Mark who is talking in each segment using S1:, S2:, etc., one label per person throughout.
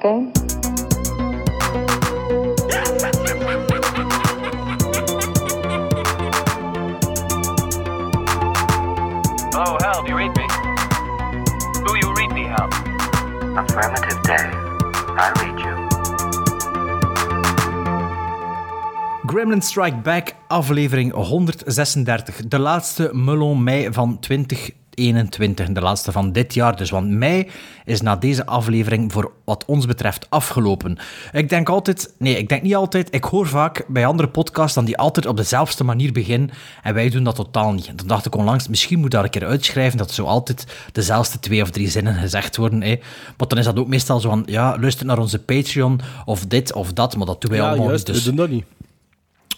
S1: that okay?
S2: Oh, Hal, do you read me? Do you read me, Hal?
S3: Affirmative day. I read you.
S4: Gremlin Strike Back, aflevering 136. De laatste Melon Mei van 2021. De laatste van dit jaar dus. Want mei is na deze aflevering voor wat ons betreft afgelopen. Ik denk altijd... Nee, ik denk niet altijd. Ik hoor vaak bij andere podcasts dan die altijd op dezelfde manier beginnen. En wij doen dat totaal niet. En toen dacht ik onlangs, misschien moet ik dat een keer uitschrijven, dat zo altijd dezelfde twee of drie zinnen gezegd worden. Hè. Maar dan is dat ook meestal zo van, ja, luister naar onze Patreon, of dit of dat. Maar dat doen wij
S5: Ja,
S4: allemaal
S5: juist,
S4: niet. Dus
S5: we doen dat niet.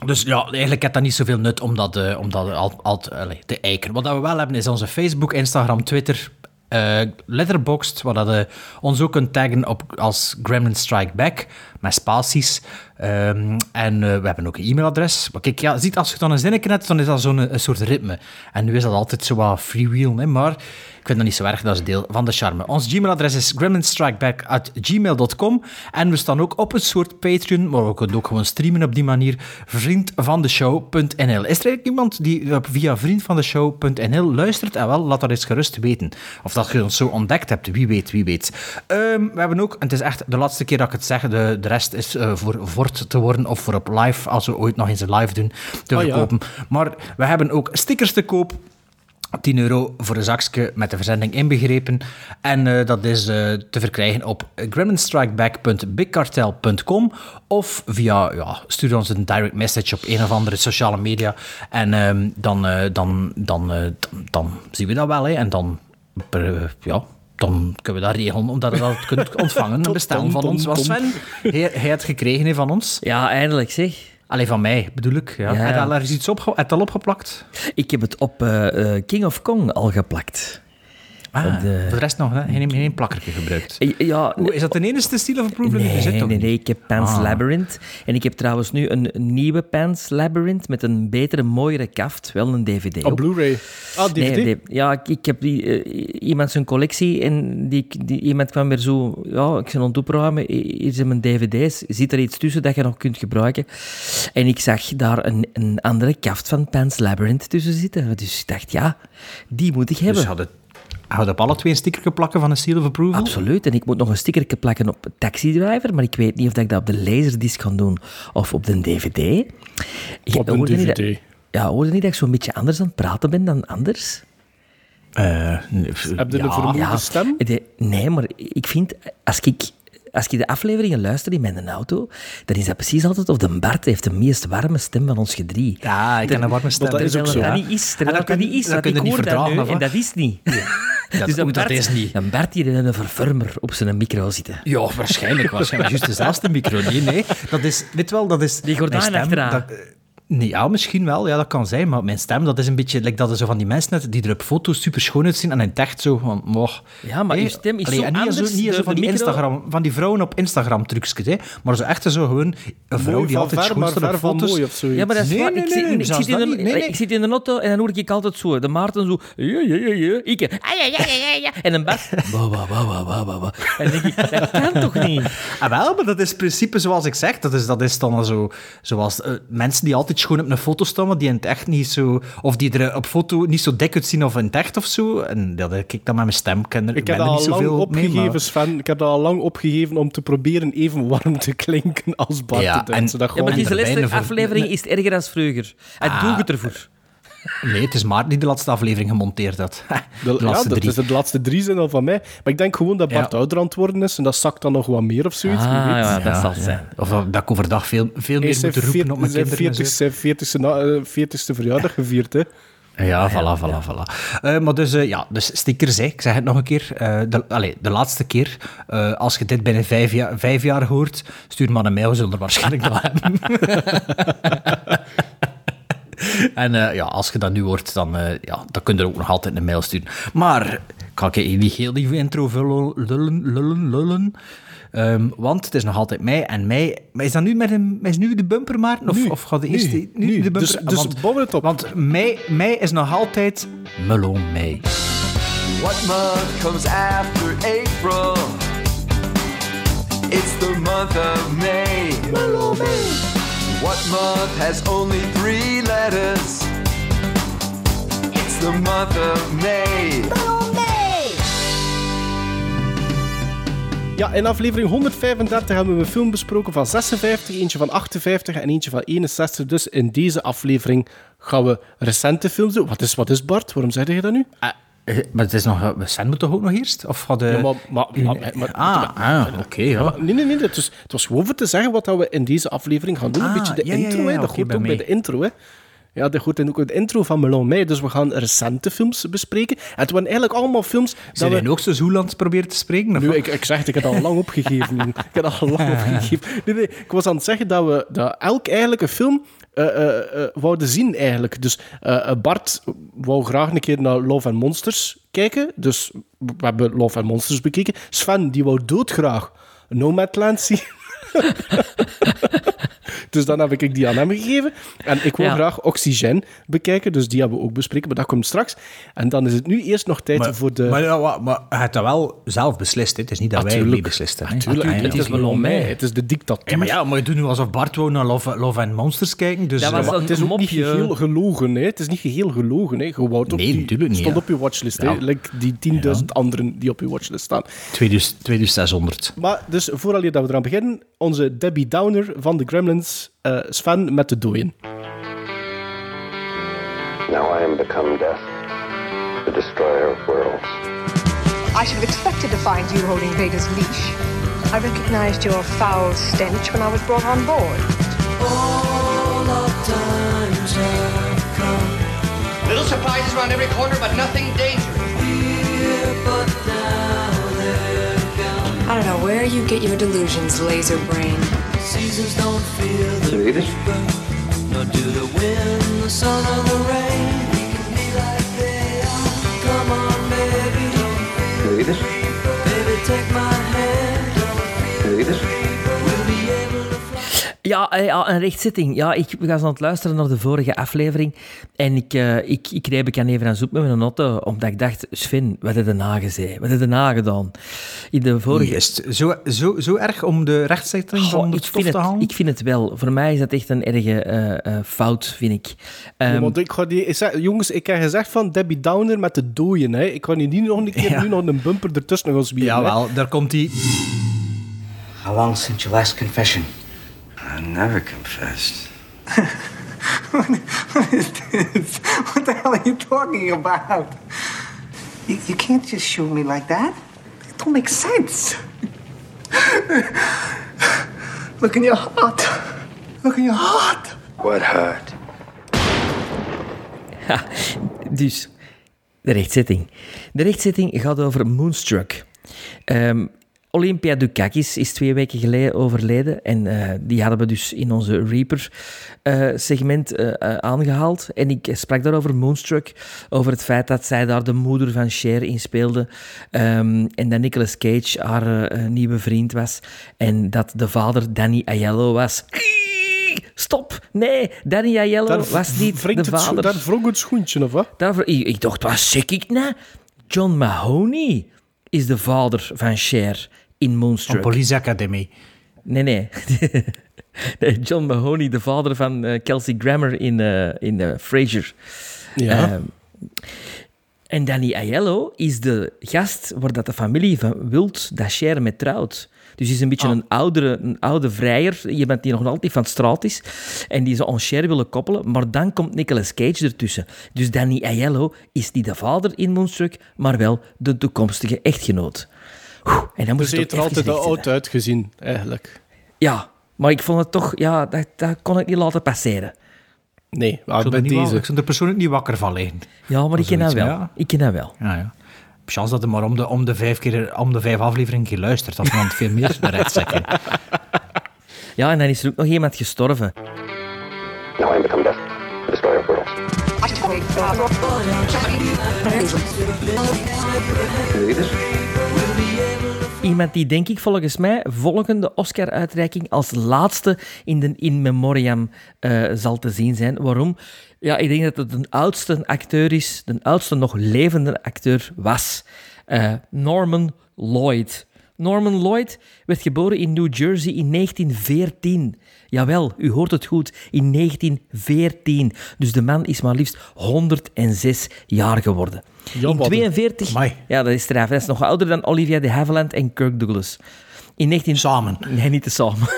S4: Dus ja, eigenlijk heeft dat niet zoveel nut om dat, eh, om al, al te- eiken. Wat we wel hebben is onze Facebook, Instagram, Twitter, eh Letterboxd, waar dat je ons ook kunt taggen op, als Gremlin Strike Back, met spaties. Ehm, en eh, we hebben ook een e-mailadres. Kijk, ja, ziet, als je dan een zinnetje hebt, dan is dat zo'n soort ritme. En nu is dat altijd zo wat freewheel, maar vind dat niet zo erg, dat is deel van de charme. Ons Gmailadres is gremlinstrikeback.gmail.com en we staan ook op een soort Patreon, maar we kunnen ook gewoon streamen op die manier, vriendvandeshow.nl. Is er eigenlijk iemand die op- via vriendvandeshow.nl luistert? En wel, laat dat eens gerust weten. Of dat je ons zo ontdekt hebt, wie weet, wie weet. Ehm, we hebben ook, en het is echt de laatste keer dat ik het zeg, de, de rest is eh, voor Vort te worden of voor op live, als we ooit nog eens een live doen, te
S5: Ah, ja.
S4: verkopen. Maar we hebben ook stickers te koop. 10 euro voor een zakje met de verzending inbegrepen. En eh, dat is eh, te verkrijgen op gremlinstrikeback.bigcartel.com of via, ja, stuur ons een direct message op een of andere sociale media. En ehm, dan, eh, dan, dan, eh, dan, dan zien we dat wel. Hè. En dan, ja, dan kunnen we dat regelen, omdat je dat kunt ontvangen. Een bestel van ons. Was. Sven, hij, hij had gekregen hè, van ons.
S6: Ja, eindelijk zeg.
S4: Alleen van mij, bedoel ik. Ja.
S6: Ja.
S4: Heb je iets heb het al opgeplakt?
S6: Ik heb het op eh, eh, King of Kong al geplakt.
S4: Ah,
S6: de-
S4: Voor de rest nog hè? geen, geen plakkertje gebruikt.
S6: Eh, Ja,
S4: is dat de enige Seal of die er
S6: Nee,
S4: zit?
S6: nee, nee? Ik heb Pan's
S4: Ah.
S6: Labyrinth. En ik heb trouwens nu een nieuwe Pan's Labyrinth met een betere, mooiere kaft. Wel een DVD.
S5: Op
S6: ook.
S5: Blu-ray. Ah, DVD.
S6: Nee, ja, ik, ik heb die, eh, iemand zijn collectie en die, die, iemand kwam weer zo... Ja, ik ben aan het opruimen, hier zijn mijn dvd's. Zit er iets tussen dat je nog kunt gebruiken? En ik zag daar een, een andere kaft van Pan's Labyrinth tussen zitten. Dus ik dacht, ja, die moet ik hebben.
S4: Dus hadden hadden op alle twee een sticker plakken van een Seal of Approval?
S6: Absoluut. En ik moet nog een stickertje plakken op Taxi Driver, maar ik weet niet of dat ik dat op de laserdisc ga doen of op de DVD.
S5: Op een
S6: hoorde niet dat-
S5: DVD.
S6: ja, hoorde niet dat ik zo'n beetje anders aan het praten ben dan anders?
S4: Eh, nee,
S5: Heb je
S4: ja.
S5: een vermoede
S6: Ja,
S5: stem?
S6: de- nee, maar ik vind, als ik, als ik de afleveringen luister in mijn auto, dan is dat precies altijd of de Bart heeft de meest warme stem van ons gedrie.
S4: Ja, ik kan een warme stem.
S5: dat is ook zo.
S6: dat niet is.
S4: Dat
S6: dat niet is.
S4: dat je
S6: ik
S4: niet
S6: dat
S4: verdragen,
S6: en dat is niet.
S4: Dat-
S6: dus
S4: dat
S6: Bart-
S4: is niet.
S6: Een Bart die in een vervormer op zijn micro zitten.
S4: Ja, waarschijnlijk. Waarschijnlijk juist dezelfde micro. Nee, nee. Dat is, weet wel, dat is...
S6: Die gordijn achteraan.
S4: dat- ja, misschien wel. Ja, dat kan zijn. Maar mijn stem, dat is een beetje... Like dat er zo van die mensen net, die er op foto's super schoon uitzien en in het echt zo van... moch.
S6: Ja, maar
S4: Hé,
S6: uw stem is
S4: allee,
S6: zo
S4: en niet
S6: anders
S4: Zo, niet zo
S6: door
S4: van
S6: de
S4: die,
S6: micro.
S4: Instagram, van die vrouwen op Instagram trucjes, hè. Maar zo echt zo gewoon een vrouw
S5: Mooi
S4: die altijd schoon staat op foto's.
S5: mooi of zoiets.
S6: Ja, maar dat is
S4: Nee,
S6: waar.
S4: nee,
S6: ik,
S4: nee,
S6: zit, ik, in de.
S4: Nee, nee.
S6: ik zit in de auto en dan hoor ik altijd zo. De Maarten zo... Ja, ja, ja, ja. Ik... ah, ja, ja, ja, ja, ja. En een. Wa, wa, wa, wa, wa, wa, wa. En dan denk ik, dat kan toch niet?
S4: Ah, wel, maar dat is in principe zoals ik zeg. Dat is, dat is dan zo, zoals eh, mensen die altijd schoon op een foto staan, maar die in het echt niet zo... Of die er op foto niet zo dik uitzien of in het echt of zo. En dat ik dan met mijn stem ken.
S5: Ik heb
S4: ben
S5: dat
S4: er niet
S5: al lang
S4: mee,
S5: opgegeven,
S4: maar-
S5: Sven. Ik heb dat al lang opgegeven om te proberen even warm te klinken als Bart
S4: Ja, en-
S5: zodat
S6: Ja,
S5: gewoon-
S6: maar deze aflevering is het erger dan vroeger. Het
S4: Ah.
S6: doe het ervoor.
S4: Nee, het is Maarten die de laatste aflevering gemonteerd had.
S5: De,
S4: De
S5: ja,
S4: laatste
S5: dat
S4: drie.
S5: is de laatste drie zijn al van mij. Maar ik denk gewoon dat Bart
S4: Ja.
S5: ouder aan het worden is en dat zakt dan nog wat meer of zoiets.
S6: Ah,
S5: weet.
S6: ja, dat
S4: Ja,
S6: zal
S4: ja.
S6: zijn.
S4: Of dat ik overdag veel, veel meer moet roepen op mijn
S5: zijn
S4: kinderen. en zo.
S5: 40 zijn 40ste na- eh, 40ste verjaardag gevierd, hè.
S4: Ja, voilà, voilà, voilà. Eh, maar dus, eh, ja, dus stickers, hè. ik zeg het nog een keer. eh, de, allee, de laatste keer. eh, als je dit binnen vijf, jaar vijf jaar hoort, stuur maar een mail, we zullen er waarschijnlijk wel hebben. en eh, ja, als je dat nu hoort, dan, eh, ja, dan kun je er ook nog altijd een mail sturen. Maar, kan ik je niet heel die intro vullen, lullen, lullen, lullen? Ehm, want het is nog altijd mei en mei... Maar is dat nu met een, is nu de bumper, Maarten? Of,
S5: Nu,
S4: of gaat de
S5: nu,
S4: eerste...
S5: nu.
S4: de bumper?
S5: Dus- dus
S4: want,
S5: bouw het op.
S4: Want mei, mei is nog altijd meloen mei.
S7: What month comes after April?
S1: It's the month of May. What month has only three letters? It's the month of May.
S5: Ja, in aflevering 135 hebben we een film besproken van 56, eentje van 58 en eentje van 61. Dus in deze aflevering gaan we recente films doen. Wat is, wat is Bart? Waarom zeg je dat nu?
S4: Eh, eh, maar het is nog... eh, Sven moet toch ook nog eerst? Of had de...
S5: Ja, maar- maar- maar- maar-
S4: ah, ah oké, ja.
S5: Nee, nee, nee. Het was, het was gewoon voor te zeggen wat we in deze aflevering gaan doen. een
S4: Ah,
S5: beetje de
S4: ja,
S5: intro, hè. Dat hoort ook bij de intro, hè. Ja, dat hoort ook in de intro van Melon Mei. Dus we gaan recente films bespreken. En het waren eigenlijk allemaal films...
S4: Zijn
S5: we...
S4: nog zo Zoelands proberen te spreken? of
S5: Nu, ik, ik zeg het, ik heb het al lang opgegeven. Ik heb het al lang opgegeven. Nee, nee, ik was aan het zeggen dat we dat elk eigenlijk een film eh eh, eh, wouden zien, eigenlijk. Dus eh, eh, Bart wou graag een keer naar Love and Monsters kijken. Dus we hebben Love and Monsters bekeken. Sven, die wou doodgraag Nomadland zien. dus dan heb ik die aan hem gegeven. En ik wil
S6: Ja.
S5: graag Oxygen bekijken, dus die hebben we ook bespreken, maar dat komt straks. En dan is het nu eerst nog tijd
S4: Maar,
S5: voor de...
S4: maar, ja, maar hij heeft dat wel zelf beslist. hè. Het is niet dat wij
S5: Natuurlijk.
S4: mee beslist hebben. hè.
S5: Natuurlijk,
S4: Ah, ja,
S5: het is Melon Mei. Het is de dictatuur.
S4: Ja, maar ja, maar je doet nu alsof Bart wou naar Love, Love and Monsters kijken. Dus,
S6: Dat was
S5: het is ook niet geheel gelogen, hè. Het is niet geheel gelogen, hè. Je wou
S4: Nee,
S5: die-
S4: natuurlijk niet,
S5: stond
S4: ja.
S5: op je watchlist,
S4: Ja.
S5: hè. Like die 10.000 anderen die op je watchlist staan.
S4: 2000 2600.
S5: Maar dus, vooral dat we eraan beginnen, onze Debbie Downer van de Gremlins, eh, Sven met de dooien.
S3: Now I am become death, the destroyer of worlds.
S7: I should have expected to find you holding Vader's leash. I recognized your foul stench when I was brought on board.
S2: Little surprises around every corner, but nothing dangerous.
S8: I don't know where you get your delusions, laser brain.
S3: Seasons don't feel the river, nor do the wind, the sun, or the rain. We can be like they are. Come on, baby, don't feel. Baby, take my
S6: Ja, eh, ja, een rechtszitting. Ja, ik was aan het luisteren naar de vorige aflevering en ik, eh, ik, ik reed ik aan even aan zoek met mijn auto, omdat ik dacht, Sven, wat heb je nagezegd? Wat heb je nagedaan? In de vorige...
S4: Is het zo, zo, zo erg om de rechtszitting van de
S6: ik,
S4: stof
S6: vind
S4: te halen?
S6: het, ik vind het wel. Voor mij is dat echt een erge eh, eh, fout, vind ik. Ehm,
S5: Ja, want ik ga die, ik zeg, jongens, ik heb gezegd van Debbie Downer met de dooien, hè. Ik ga niet nog een keer
S4: Ja.
S5: nu nog een bumper ertussen gaan hè.
S4: Jawel, daar komt die...
S9: How long since your last confession?
S3: I never confessed.
S9: What is this? What the hell are you talking about? You, you can't just shoot me like that. It don't make sense. Look in your heart. Look in your heart.
S3: What heart? hurt?
S6: Dus, de rechtszitting. De rechtszitting gaat over Moonstruck. Ehm, Olympia Dukakis is twee weken geleden overleden. En eh, die hadden we dus in onze Reaper-segment eh, eh, aangehaald. En ik sprak daarover Moonstruck. Over het feit dat zij daar de moeder van Cher in speelde. Ehm, en dat Nicolas Cage haar nieuwe vriend was. En dat de vader Danny Aiello was. Stop! Nee, Danny Aiello
S5: Daar
S6: was niet de vader.
S5: Daar wrong het schoentje, of wat?
S6: Ik, ik dacht, wat zeg ik nou? John Mahoney is de vader van Cher in Moonstruck.
S4: Police Academy.
S6: Nee, nee. John Mahoney, de vader van eh, Kelsey Grammer in, eh in eh, Frasier.
S5: Ja.
S6: Ehm, en Danny Aiello is de gast waar dat de familie van wilt dat Cher met trouwt. Dus hij is een beetje
S5: Ah.
S6: een, oudere, een oude vrijer, iemand die nog altijd van straat is, en die ze aan Cher willen koppelen, maar dan komt Nicolas Cage ertussen. Dus Danny Aiello is niet de vader in Moonstruck, maar wel de toekomstige echtgenoot. En dan
S5: Dus
S6: moest
S5: je
S6: het
S5: er altijd al
S6: oud
S5: uitgezien, eigenlijk.
S6: Ja, maar ik vond het toch, ja, dat, dat kon ik niet laten passeren.
S5: Nee, maar
S4: Ik
S5: bij
S4: er
S5: deze.
S4: ik zou er persoonlijk niet wakker van liggen.
S6: Ja, maar ik ken dat wel.
S4: ja.
S6: Ik ken dat wel.
S4: Ja, ja. Chance dat hij maar om de, om de vijf keer om de vijf afleveringen geluisterd had, want veel meer naar rechtszitting.
S6: Ja, en dan is er ook nog iemand gestorven.
S3: Now I am become death, the destroyer of worlds.
S6: Iemand die, denk ik, volgens mij volgende Oscar-uitreiking als laatste in de In Memoriam eh, zal te zien zijn. Waarom? Ja, ik denk dat het de oudste acteur is, de oudste nog levende acteur was. Eh, Norman Lloyd. Norman Lloyd werd geboren in New Jersey in 1914. Jawel, u hoort het goed, in 1914. Dus de man is maar liefst 106 jaar geworden.
S5: Ja,
S6: in
S5: wat een-
S6: 42...
S4: Amai.
S6: Ja, dat is straf. Dat is nog ouder dan Olivia de Havilland en Kirk Douglas. In 19...
S4: Samen.
S6: Nee, niet te samen.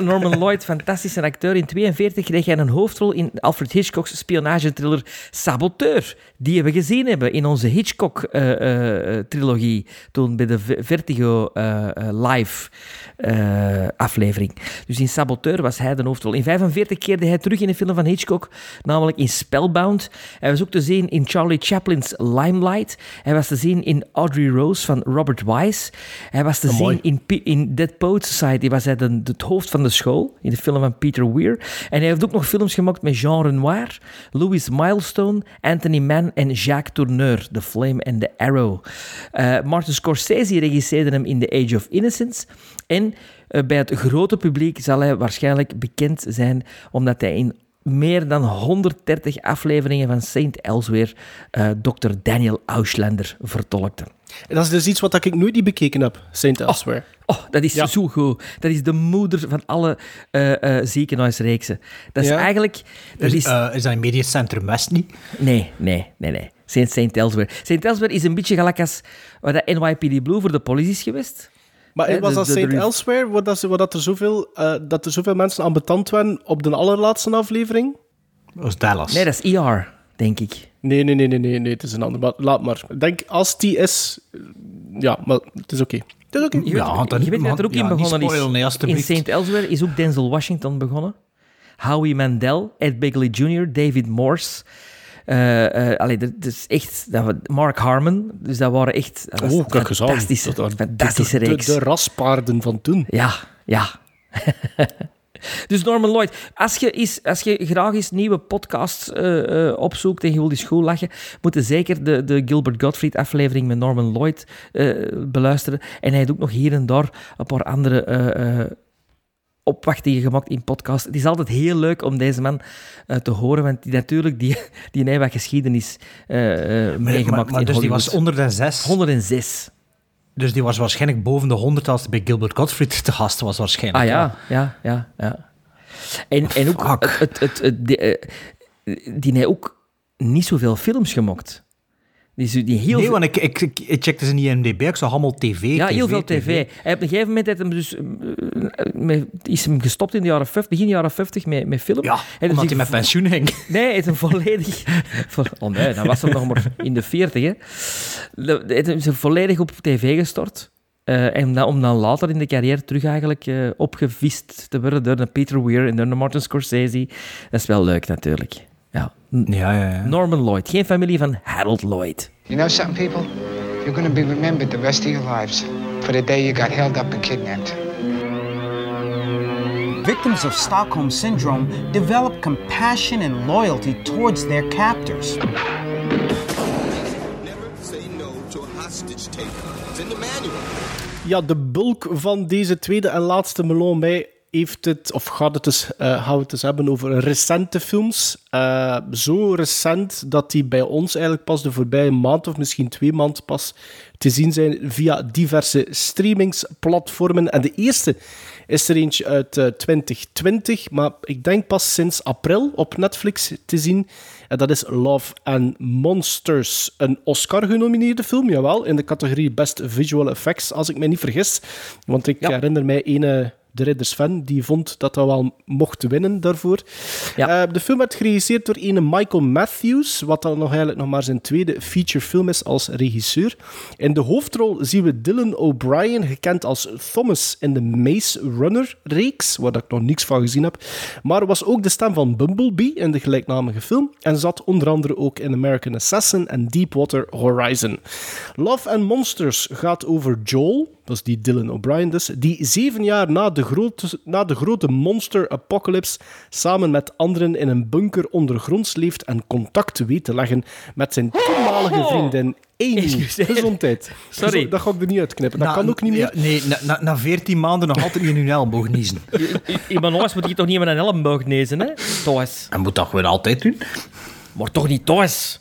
S6: Norman Lloyd, fantastische acteur. In 42 kreeg hij een hoofdrol in Alfred Hitchcock's spionagetriller Saboteur. Die we gezien hebben in onze Hitchcock-trilogie. toen bij de Vertigo eh, eh, live eh, aflevering. Dus in Saboteur was hij de hoofdrol. In 45 keerde hij terug in een film van Hitchcock, namelijk in Spellbound. Hij was ook te zien in Charlie Chaplin's Limelight. Hij was te zien in Audrey Rose van Robert Wise. Hij was te
S4: mooi.
S6: zien in, P- in Dead Poets Society was hij de, het hoofd van de school, in de film van Peter Weir. En hij heeft ook nog films gemaakt met Jean Renoir, Louis Milestone, Anthony Mann en Jacques Tourneur, The Flame and the Arrow. Eh, Martin Scorsese regisseerde hem in The Age of Innocence. En eh, bij het grote publiek zal hij waarschijnlijk bekend zijn, omdat hij in meer dan 130 afleveringen van Saint Elsewhere eh Dr. Daniel Auslander vertolkte.
S5: Dat is dus iets wat ik nooit niet bekeken heb, Saint Elsewhere.
S6: Oh, dat is
S5: Ja.
S6: zo goed. Dat is de moeder van alle eh eh ziekenhuisreeksen. Dat is
S5: Ja.
S6: eigenlijk... Dat is,
S4: is dat in Media Centrum West niet?
S6: nee, nee, nee, nee. Saint, Saint Elsewhere. Saint Elsewhere is een beetje gelijk als wat dat NYPD Blue voor de politie is geweest.
S5: Maar
S6: Hè,
S5: was dat
S6: de-
S5: Elsewhere, waar, dat, waar dat, er zoveel, eh, dat er zoveel mensen aan betand waren op de allerlaatste aflevering?
S4: Dat was Dallas.
S6: Nee, dat is ER, denk ik.
S5: Nee, nee, nee, nee, nee, nee, het is een ander. Maar laat maar. Ik denk, als die is... Ja, maar het is oké. Het is oké.
S6: Je weet,
S4: Ja, want dan-
S6: je weet dat er ook
S4: ja,
S6: in begonnen
S4: spoilen, nee,
S6: is. In. Saint Elsewhere is ook Denzel Washington begonnen. Howie Mandel, Ed Begley Jr., David Morse. Allee, dat is echt... Dat, we- Mark Harmon. Dus dat waren echt... Dat was
S5: Oh,
S6: fantastische,
S5: Dat
S6: fantastische
S5: de, de,
S6: reeks.
S5: de, de raspaarden van toen.
S6: Ja, ja. dus Norman Lloyd, als je, is, als je graag eens nieuwe podcasts eh, opzoekt en je wil die school lachen, moet je zeker de, de Gilbert Gottfried aflevering met Norman Lloyd beluisteren. En hij heeft ook nog hier en daar een paar andere opwachtingen gemaakt in podcast. Het is altijd heel leuk om deze man eh, te horen, want die, natuurlijk, die, die heeft wat geschiedenis eh, eh,
S4: Maar-
S6: meegemaakt
S4: maar, maar
S6: in
S4: dus die was
S6: Hollywood.
S4: onder de zes.
S6: 106.
S4: Dus die was waarschijnlijk boven de 100 als hij bij Gilbert Gottfried te gast was waarschijnlijk.
S6: Ah ja, ja, ja, ja. En, en ook, het, het, het, die heeft ook niet zoveel films gemaakt. Die, is- die heel
S4: Nee, want ik, ik, ik, ik checkte ze niet in MDB, ik zag allemaal tv,
S6: ja,
S4: tv,
S6: heel veel tv. Hij op een gegeven moment heeft hem dus, eh, met, is hem gestopt in de jaren 50, begin jaren 50 met, met film.
S4: Ja,
S6: heeft
S4: omdat
S6: zich
S4: hij met pensioen ging.
S6: Nee, hij heeft hem volledig... Oh nee, dan was hij nog maar in de 40, hè. De- Hij heeft hem volledig op tv gestort. Eh, en dan, om dan later in de carrière terug eigenlijk eh, opgevist te worden door de Peter Weir en door de Martin Scorsese. Dat is wel leuk, natuurlijk. Ja.
S4: Ja, ja, ja.
S6: Norman Lloyd, geen familie van Harold Lloyd.
S10: You know something, people? You're gonna be remembered the rest of your lives for the day you got held up and kidnapped.
S11: Victims of Stockholm Syndrome develop compassion and loyalty towards their captors.
S5: Ja, de bulk van deze tweede en laatste Melon Mei heeft het, of gaat het dus, eh, gaan we het dus hebben over recente films. Eh, zo recent dat die bij ons eigenlijk pas de voorbije maand of misschien twee maanden pas te zien zijn via diverse streamingsplatformen. En de eerste is er eentje uit eh, 2020, maar ik denk pas sinds april op Netflix te zien. En dat is Love and Monsters. Een Oscar-genomineerde film, jawel, in de categorie Best Visual Effects, als ik me niet vergis. Want ik herinner mij ene de Ridders fan, die vond dat dat wel mocht winnen daarvoor. Eh, de film werd geregisseerd door ene Michael Matthews, wat dan nog eigenlijk nog maar zijn tweede featurefilm is als regisseur. In de hoofdrol zien we Dylan O'Brien, gekend als Thomas in de Maze Runner-reeks, waar ik nog niks van gezien heb, maar was ook de stem van Bumblebee in de gelijknamige film en zat onder andere ook in American Assassin en Deepwater Horizon. Love and Monsters gaat over Joel, dat is die Dylan O'Brien dus, die zeven jaar na de, grote, na de grote monster apocalypse samen met anderen in een bunker ondergronds leeft en contact weet te leggen met zijn toenmalige vriendin Amy.
S6: Excuseer.
S5: Gezondheid.
S6: Sorry.
S5: Zo, Dat ga ik er niet uitknippen. Dat
S4: Na-
S5: kan ook niet meer.
S4: ja, nee, na, na, na 14 maanden nog altijd in hun elleboog niezen.
S6: Iemand anders moet je toch niet met een elleboog nezen, hè? Thomas.
S4: En moet dat gewoon altijd doen.
S6: Maar toch niet Thomas.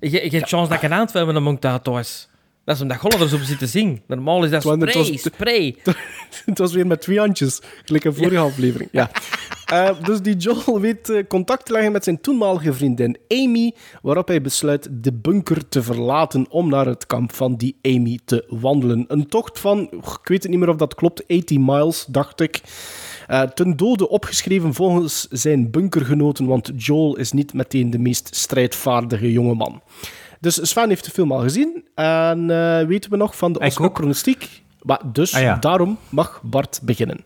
S6: Je, je hebt chance dat ik een aantal met een monk daar, Thomas. Dat is omdat Gollivers op zit te zingen. Normaal is dat
S5: Want het
S6: spray,
S5: was-
S6: spray.
S5: het was weer met twee handjes, gelijk een vorige aflevering. Ja. Eh, dus die Joel weet eh, contact te leggen met zijn toenmalige vriendin Amy, waarop hij besluit de bunker te verlaten om naar het kamp van die Amy te wandelen. Een tocht van, ik weet het niet meer of dat klopt, 80 miles, dacht ik. Eh, ten dode opgeschreven volgens zijn bunkergenoten, want Joel is niet meteen de meest strijdvaardige jongeman. Dus Sven heeft de film al gezien en eh, weten we nog van de Oscar-pronostiek. Dus
S4: Ah, ja.
S5: daarom mag Bart beginnen.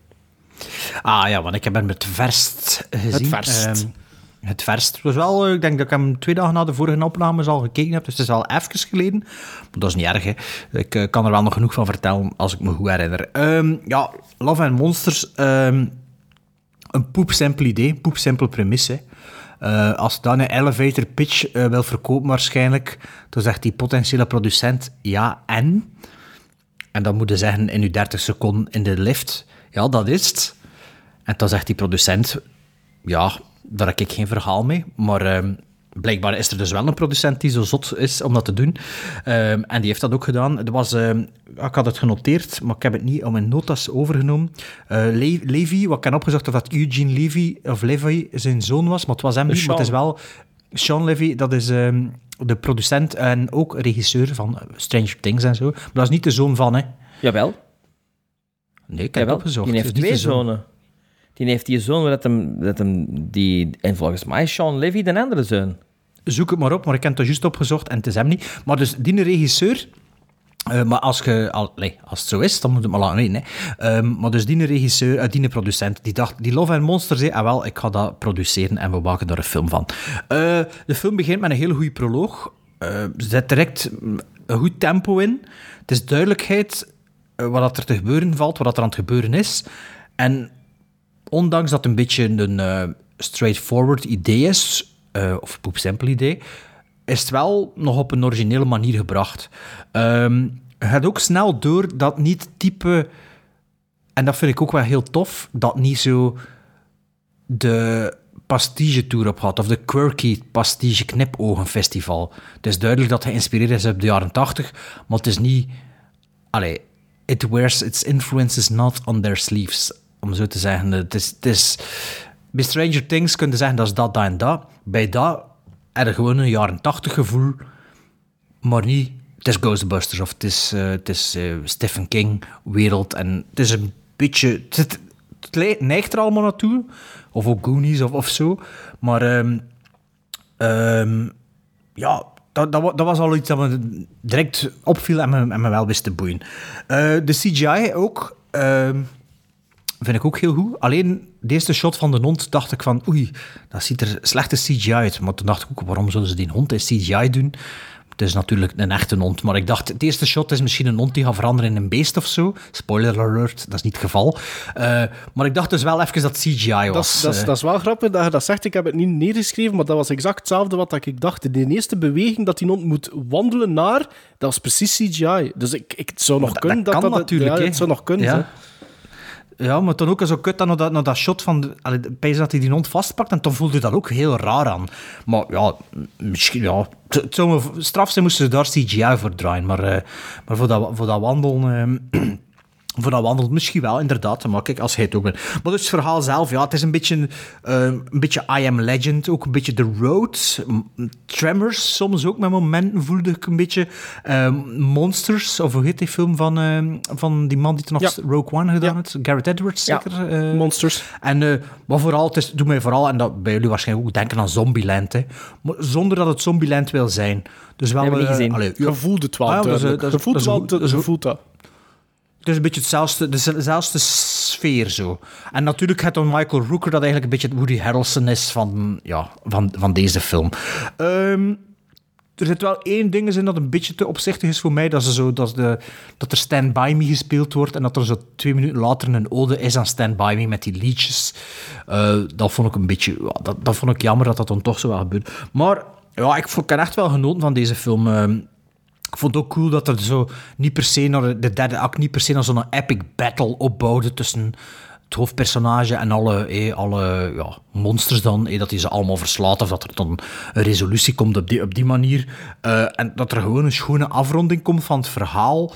S4: Ah ja, want ik heb hem het verst gezien.
S5: verst.
S4: Ehm, het verst. Het was wel, eh, ik denk dat ik hem twee dagen na de vorige opnames al gekeken heb, dus het is al even geleden. Maar dat is niet erg, hè. Ik eh, kan er wel nog genoeg van vertellen als ik me goed herinner. Ehm, ja, Love and Monsters, ehm, een poepsimpel idee, poepsimpel premisse. Eh, als dan een elevator pitch eh, wil verkopen waarschijnlijk, dan zegt die potentiële producent ja en... En dan moet je zeggen in je 30 seconden in de lift, ja, dat is het. En dan zegt die producent, ja, daar heb ik geen verhaal mee. Maar ehm, blijkbaar is er dus wel een producent die zo zot is om dat te doen. Ehm, en die heeft dat ook gedaan. Er was, ehm, ik had het genoteerd, maar ik heb het niet op mijn notas overgenomen. Eh, Le- Levy, wat ik heb opgezocht of dat Eugene Levy, of Levy zijn zoon was, maar het was hem niet. Maar het is wel Sean Levy, dat is ehm, de producent en ook regisseur van Stranger Things en zo. Maar dat is niet de zoon van, hè.
S6: Jawel.
S4: Nee, ik heb
S6: Jawel.
S4: opgezocht.
S6: Die heeft twee zonen. Die heeft die zoon dat hem, dat hem die, en volgens mij is Sean Levy de andere zoon.
S4: Zoek het maar op, maar ik heb het juist opgezocht en het is hem niet. Maar dus die regisseur... eh, maar als, je, al, nee, als het zo is, dan moet het maar laten weten. Hè. Ehm, maar dus die regisseur, eh, die producent, die dacht, die Love and Monsters, zei, ah wel, ik ga dat produceren en we maken daar een film van. Eh, de film begint met een hele goede proloog. Zit direct mm, een goed tempo in. Het is duidelijkheid wat er te gebeuren valt, wat er aan het gebeuren is. En ondanks dat het een beetje een straightforward idee is, eh, of poepsimpel idee, is het wel nog op een originele manier gebracht. Ehm je gaat ook snel door dat niet type, en dat vind ik ook wel heel tof, dat niet zo de Pastige Tour op gaat, of de Quirky Pastige Knipogen Festival. Het is duidelijk dat hij geïnspireerd is op de jaren 80, maar het is niet... Allee, it wears its influences not on their sleeves, om zo te zeggen. Het is... Het is bij Stranger Things kun je zeggen dat is dat, dat en dat. Bij dat je gewoon een jaren 80 gevoel, maar niet... Het is Ghostbusters of het is, eh, het is eh, Stephen King wereld. En het is een beetje... Het, het neigt er allemaal naartoe. Of ook Goonies of, of zo. Maar ehm, ja, dat, dat was al iets dat me direct opviel en me, en me wel wist te boeien. Eh, de CGI ook... ehm, vind ik ook heel goed. Alleen de eerste shot van de hond dacht ik van, oei, dat ziet er slechte CGI uit. Maar toen dacht ik ook, waarom zullen ze die hond in CGI doen? Het is natuurlijk een echte hond, maar ik dacht, het eerste shot is misschien een hond die gaat veranderen in een beest of zo. Spoiler alert, dat is niet het geval. Eh, maar ik dacht dus wel even dat CGI was.
S5: Dat is, dat, is,
S4: eh.
S5: dat is wel grappig dat je dat zegt. Ik heb het niet neergeschreven, maar dat was exact hetzelfde wat ik dacht. De eerste beweging dat die hond moet wandelen naar, dat was precies CGI. Dus ik, ik, het zou nog
S4: dat-
S5: kunnen
S4: dat
S5: dat
S4: kan natuurlijk,
S5: ja, het zou nog kunnen.
S4: Ja. Ja, maar dan ook zo kut dan naar dat, dat shot van... Pijs dat hij die hond vastpakt en dan voelde je dat ook heel raar aan. Maar ja, misschien... Ja, het zou straf zijn moesten ze daar CGI voor draaien. Maar, eh, maar voor, dat, voor dat wandelen... eh, voor dat wandelt misschien wel, inderdaad. Maar kijk, als hij het ook bent. Maar dus het verhaal zelf, ja, het is een beetje, eh, een beetje I Am Legend. Ook een beetje The Road. Tremors, soms ook met momenten voelde ik een beetje. eh, Monsters, of hoe heet die film van, eh, van die man die toen nog
S5: Ja.
S4: Rogue One gedaan heeft? Garrett Edwards,
S5: Ja,
S4: zeker?
S5: Monsters.
S4: En, eh, maar vooral, het is, doe mij vooral, en dat bij jullie waarschijnlijk ook, denken aan Zombieland. Hè. Maar zonder dat het Zombieland wil zijn. Dus wel...
S6: Hebben we niet gezien.
S4: allee,
S5: Je voelt het wel
S4: Ah, ja,
S5: voelt wel, voelt dat.
S4: Het is een beetje hetzelfde, dezelfde sfeer zo. En natuurlijk gaat dan Michael Rooker dat eigenlijk een beetje Woody Harrelson is van, ja, van, van deze film. Ehm, er zit wel één ding in dat een beetje te opzichtig is voor mij. Dat, ze zo, dat, de, dat er Stand By Me gespeeld wordt en dat er zo twee minuten later een ode is aan Stand By Me met die liedjes. Eh, dat vond ik een beetje... Dat, dat vond ik jammer dat dat dan toch zo wel gebeurt. Maar ja, ik, vond- ik echt wel genoten van deze film. Ehm, ik vond het ook cool dat er zo niet per se naar de- de derde act niet per se naar zo'n epic battle opbouwde tussen het hoofdpersonage en alle, eh, alle ja, monsters dan, eh, dat hij ze allemaal verslaat of dat er dan een resolutie komt op die, op die manier. Eh, en dat er gewoon een schone afronding komt van het verhaal.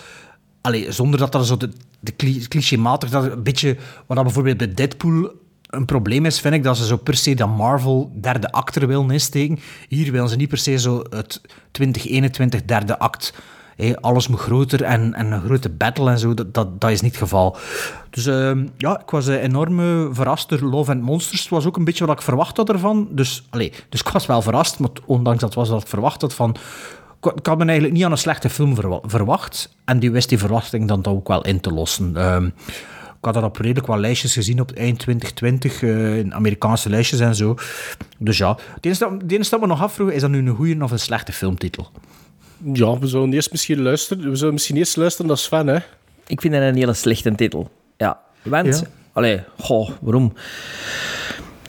S4: Allee, zonder dat er zo de, de cli- clichématig, dat een beetje, wat dat bijvoorbeeld bij Deadpool een probleem is, vind ik, dat ze zo per se dat Marvel derde act er willen insteken. Hier willen ze niet per se zo het 2021 derde act. Alles moet groter en, en een grote battle en zo, dat, dat, dat is niet het geval. Dus ehm, ja, ik was eh, enorm eh, verrast door Love and Monsters. Het was ook een beetje wat ik verwacht had ervan. Dus, allee, dus ik was wel verrast, maar ondanks dat was wat ik verwacht had van... Ik had me eigenlijk niet aan een slechte film verwa- verwacht. En die wist die verwachting dan ook wel in te lossen. Ik had er op redelijk wat lijstjes gezien op eind 2020, eh, in Amerikaanse lijstjes en zo. Dus ja, het enige dat, het enige dat we nog afvroegen, is dat nu een goede of een slechte filmtitel?
S5: Ja, we zullen eerst misschien luisteren. We zullen misschien eerst luisteren naar Sven, hè.
S6: Ik vind dat een hele slechte titel. Ja, want...
S5: Ja?
S6: Allee, goh, waarom?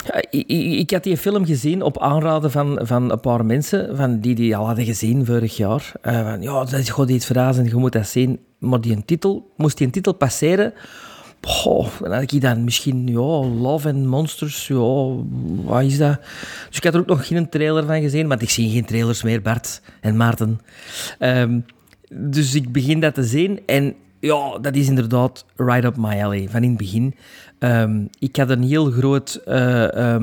S6: Ja, ik, ik- ik had die film gezien op aanraden van, van een paar mensen van die die al hadden gezien vorig jaar. Eh, van, ja, dat is gewoon iets verrassend, je moet dat zien. Maar die een titel, moest die een titel passeren... Goh, dan had ik dan misschien, ja, Love and Monsters, ja, wat is dat? Dus ik had er ook nog geen trailer van gezien, want ik zie geen trailers meer, Bart en Maarten. Ehm, dus ik begin dat te zien en ja, dat is inderdaad right up my alley, van in het begin. Ehm, ik had een heel groot... eh,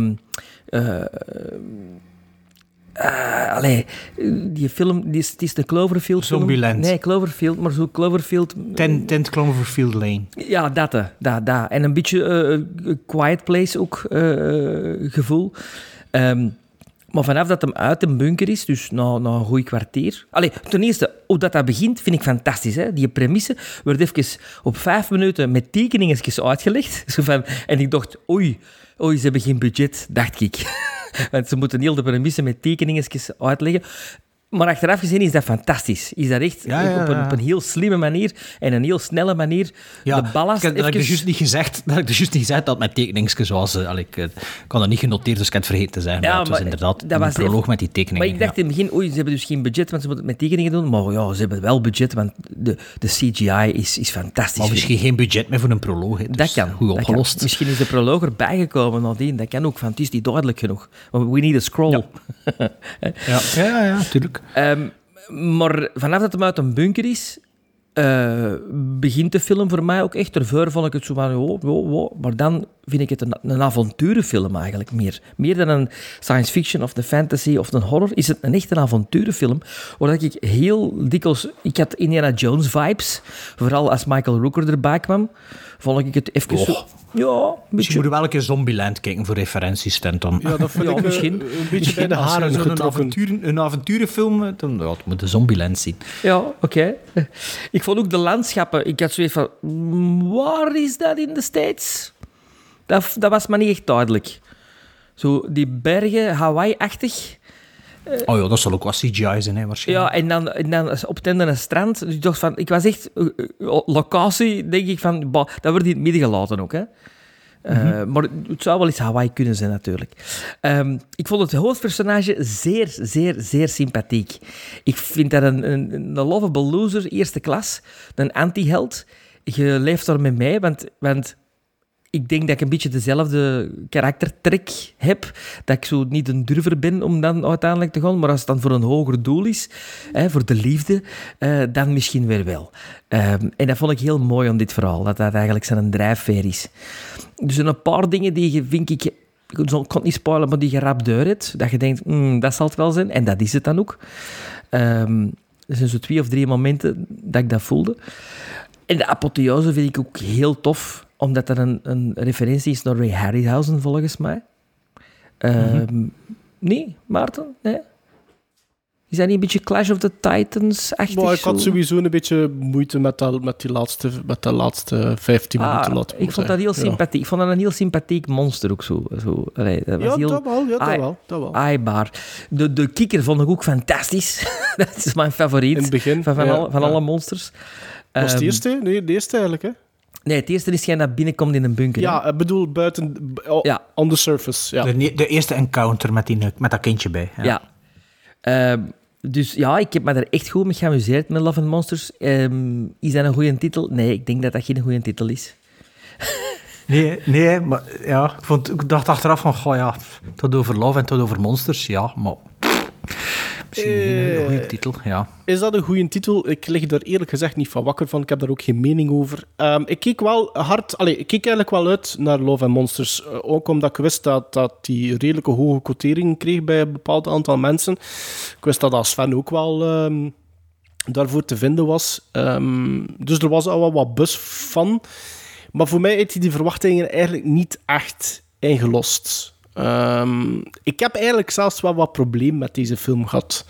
S6: eh, allee, die film, die is, het is de Cloverfield film.
S4: Zombieland.
S6: Nee, Cloverfield, maar zo Cloverfield...
S4: Ten, Tent Cloverfield Lane.
S6: Ja, dat, hè. dat, dat. En een beetje eh, Quiet Place ook eh, gevoel. Ehm, maar vanaf dat hem uit een bunker is, dus na, na een goed kwartier... Allee, ten eerste, hoe dat, dat begint, vind ik fantastisch. Hè? Die premisse werd even op vijf minuten met tekeningetjes uitgelegd. Zo van, en ik dacht, oei, oei, ze hebben geen budget, dacht ik. Want ze moeten heel de premisse met tekeningetjes uitleggen. Maar achteraf gezien is dat fantastisch. Is dat echt
S4: Ja, ja,
S6: Op, een, op een heel slimme manier en een heel snelle manier de ballast
S4: ik heb, dat heb ik dus juist niet gezegd. Dat ik dus juist niet gezegd dat met tekeningsjes was. eh, allee, ik, eh, ik had dat niet genoteerd, dus ik heb het vergeten te zeggen.
S6: Ja,
S4: maar het was
S6: maar
S4: inderdaad
S6: dat was
S4: proloog
S6: even-
S4: met die tekeningen.
S6: Maar ik dacht in het begin, oei, ze hebben dus geen budget, want ze moeten het met tekeningen doen. Maar ja, ze hebben wel budget, want de, de CGI is, is fantastisch.
S4: Maar misschien geen budget meer voor een proloog. dus
S6: Dat kan.
S4: Goed
S6: kan.
S4: opgelost.
S6: Misschien is de proloog erbij gekomen nadien. Dat kan ook, want het is niet duidelijk genoeg. We need a scroll.
S4: Ja, ja, ja, ja tuurlijk.
S6: Ehm, maar vanaf dat hem uit een bunker is, eh, begint de film voor mij ook echt. Ervoor vond ik het zo van, oh, oh, oh. maar dan vind ik het een, een avonturenfilm eigenlijk meer. Meer dan een science fiction of een fantasy of een horror, is het een echt een avonturenfilm. Waar ik heel dikwijls... Ik had Indiana Jones vibes, vooral als Michael Rooker erbij kwam, vond ik het even zo... Ja, een
S4: Dus je moet wel een keer Zombieland kijken voor referenties.
S5: Ja, dat vind
S6: Ja,
S5: ik eh,
S6: misschien.
S5: een beetje bij de haren getrokken.
S4: avontuur, een avonturenfilm, eh, dan ja, moet de Zombieland zien.
S6: Ja, oké. Ik vond ook de landschappen... Ik had zoiets van... Waar is dat in de States? Dat, dat was me niet echt duidelijk. Zo, die bergen, Hawaii-achtig.
S4: Oh ja, dat zal ook wat CGI zijn, hè, waarschijnlijk.
S6: Ja, en dan, en dan op het einde een strand. Dus ik dacht van... Ik was echt... eh, eh, locatie, denk ik van... bah, dat wordt in het midden gelaten ook, hè. Eh, Maar het zou wel eens Hawaii kunnen zijn, natuurlijk. Ehm, ik vond het hoofdpersonage zeer, zeer, zeer sympathiek. Ik vind dat een, een, een lovable loser, eerste klas. Een anti-held. Je leeft er met mij, want... want ik denk dat ik een beetje dezelfde karaktertrek heb. Dat ik zo niet een durver ben om dan uiteindelijk te gaan. Maar als het dan voor een hoger doel is, hè, voor de liefde, eh, dan misschien weer wel. Ehm, en dat vond ik heel mooi aan dit verhaal. Dat dat eigenlijk zijn drijfveer is. Dus een paar dingen die je, vind ik... Ik kon niet spoilen, maar die je rap hebt. Dat je denkt, hmm, dat zal het wel zijn. En dat is het dan ook. Ehm, er zijn zo twee of drie momenten dat ik dat voelde. En de apotheose vind ik ook heel tof, omdat er een, een referentie is naar Ray Harryhausen, volgens mij. Ehm, Nee, Maarten? Nee? Is dat niet een beetje Clash of the Titans-achtig?
S5: Maar ik had sowieso een beetje moeite met, dat, met, die laatste, met de laatste 15
S6: Ah,
S5: minuten. laten
S6: ik vond dat heel
S5: Ja.
S6: sympathiek. Ik vond dat een heel sympathiek monster ook zo. zo allee, dat was
S5: Ja,
S6: heel
S5: dat wel, ja, dat wel, dat wel.
S6: aaibaar. De, de kikker vond ik ook fantastisch. dat is mijn favoriet.
S5: In het begin,
S6: Van, van,
S5: ja,
S6: alle, van alle monsters.
S5: Was het
S6: Ehm,
S5: eerste? Nee, de eerste eigenlijk, hè?
S6: Nee, het eerste is jij naar binnenkomt in een bunker.
S5: Ja, ik bedoel buiten... oh,
S6: Ja.
S5: On the surface, ja.
S4: De, de eerste encounter met, die, met dat kindje bij. Ja.
S6: Ja. Ehm, dus ja, ik heb me daar echt goed mee geamuseerd met Love and Monsters. Ehm, is dat een goede titel? Nee, ik denk dat dat geen goede titel is.
S4: Nee, nee, maar ja, ik, vond, ik dacht achteraf van, goh ja, tot over Love en tot over Monsters, ja, maar... Misschien
S5: Eh,
S4: een goede titel, ja.
S5: Is dat een goede titel? Ik lig daar eerlijk gezegd niet van wakker van. Ik heb daar ook geen mening over. Ehm, ik keek wel hard... Allee, ik keek eigenlijk wel uit naar Love and Monsters. Eh, ook omdat ik wist dat, dat die redelijke hoge quoteringen kreeg bij een bepaald aantal mensen. Ik wist dat als Sven ook wel ehm, daarvoor te vinden was. Ehm, dus er was al wel wat bus van. Maar voor mij heeft hij die verwachtingen eigenlijk niet echt ingelost. Ehm, ik heb eigenlijk zelfs wel wat probleem met deze film gehad.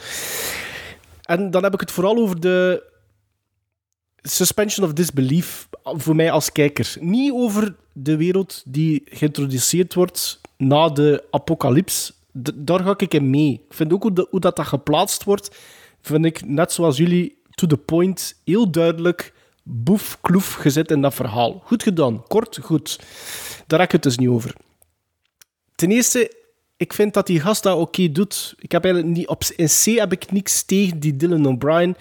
S5: En dan heb ik het vooral over de suspension of disbelief voor mij als kijker. Niet over de wereld die geïntroduceerd wordt na de apocalyps. Daar ga ik in mee. Ik vind ook hoe dat, dat geplaatst wordt, vind ik, net zoals jullie, to the point, heel duidelijk, boef, kloef gezet in dat verhaal. Goed gedaan, kort, goed. Daar heb ik het dus niet over. Ten eerste, ik vind dat die gast dat oké doet. Ik heb eigenlijk niet, op, in C heb ik niks tegen die Dylan O'Brien.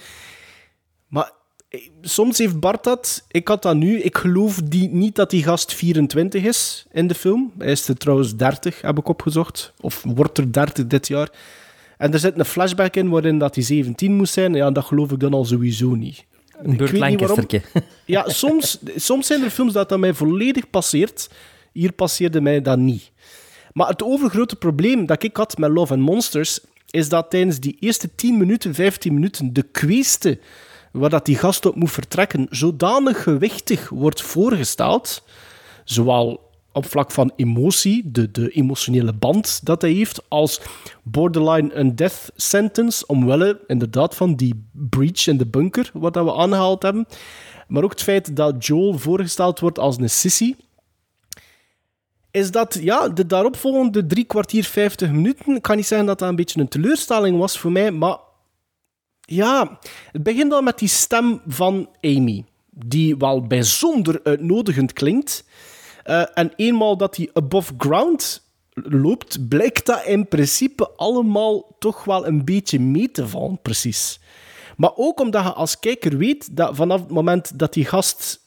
S5: Maar eh, soms heeft Bart dat. Ik had dat nu. Ik geloof die, niet dat die gast 24 is in de film. Hij is er trouwens 30, heb ik opgezocht. Of wordt er 30 dit jaar. En er zit een flashback in waarin dat hij 17 moest zijn. Ja, dat geloof ik dan al sowieso niet.
S6: Een
S5: waarom.
S6: Lancasterke.
S5: Ja, soms, soms zijn er films dat dat mij volledig passeert. Hier passeerde mij dat niet. Maar het overgrote probleem dat ik had met Love and Monsters is dat tijdens die eerste 10 minuten, 15 minuten de kweeste waar dat die gast op moet vertrekken zodanig gewichtig wordt voorgesteld, zowel op vlak van emotie, de, de emotionele band dat hij heeft, als borderline een death sentence, omwille inderdaad van die breach in de bunker, wat dat we aangehaald hebben. Maar ook het feit dat Joel voorgesteld wordt als een sissy, is dat ja, de daaropvolgende drie kwartier, vijftig minuten, ik kan niet zeggen dat dat een beetje een teleurstelling was voor mij, maar ja, het begint al met die stem van Amy, die wel bijzonder uitnodigend klinkt. Eh, en eenmaal dat hij above ground loopt, blijkt dat in principe allemaal toch wel een beetje mee te vallen, precies. Maar ook omdat je als kijker weet dat vanaf het moment dat die gast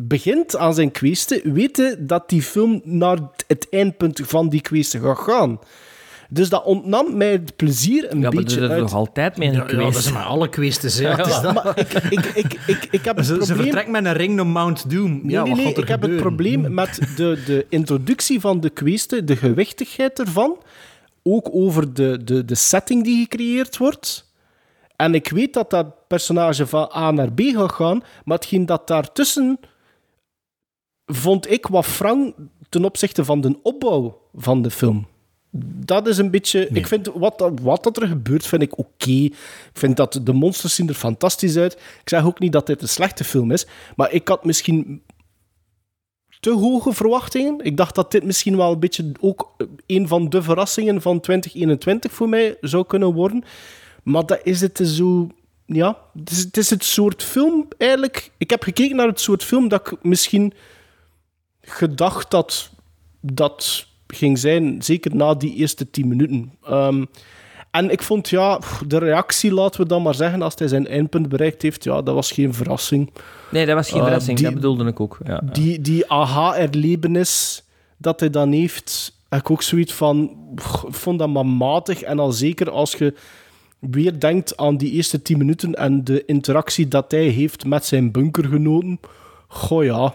S5: begint aan zijn kweesten, weten dat die film naar het eindpunt van die kweesten gaat gaan. Dus dat ontnam mij het plezier een
S6: Ja, maar
S5: beetje
S6: dat is
S5: uit.
S6: nog altijd mee een
S4: Ja, ja, dat is maar alle hè.
S5: Ja,
S4: dat?
S5: maar ik, ik, ik, ik, ik heb het
S4: Ze, ze
S5: probleem...
S4: vertrekt met een ring naar Mount Doom.
S5: Nee,
S4: ja,
S5: nee, nee,
S4: er
S5: ik heb het probleem met de, de introductie van de kweesten, de gewichtigheid ervan, ook over de, de, de setting die gecreëerd wordt. En ik weet dat dat personage van A naar B gaat gaan, maar hetgeen dat daartussen vond ik wat wrang ten opzichte van de opbouw van de film. Dat is een beetje... Ik vind wat, wat dat er gebeurt, vind ik oké. Ik vind dat de monsters zien er fantastisch uit. Ik zeg ook niet dat dit een slechte film is, maar ik had misschien te hoge verwachtingen. Ik dacht dat dit misschien wel een beetje ook een van de verrassingen van 2021 voor mij zou kunnen worden. Maar dat is het zo... Ja, het is, het is het soort film eigenlijk... Ik heb gekeken naar het soort film dat ik misschien gedacht dat dat ging zijn, zeker na die eerste tien minuten. Ehm, en ik vond, ja, de reactie, laten we dan maar zeggen, als hij zijn eindpunt bereikt heeft, ja, dat was geen verrassing.
S6: Nee, dat was geen
S5: Eh,
S6: verrassing.
S5: die-
S6: dat bedoelde ik ook. Ja, ja.
S5: Die, die aha-erlevenis dat hij dan heeft, heb ik ook zoiets van, ik vond dat maar matig. En al zeker als je weer denkt aan die eerste tien minuten en de interactie dat hij heeft met zijn bunkergenoten. Goh ja,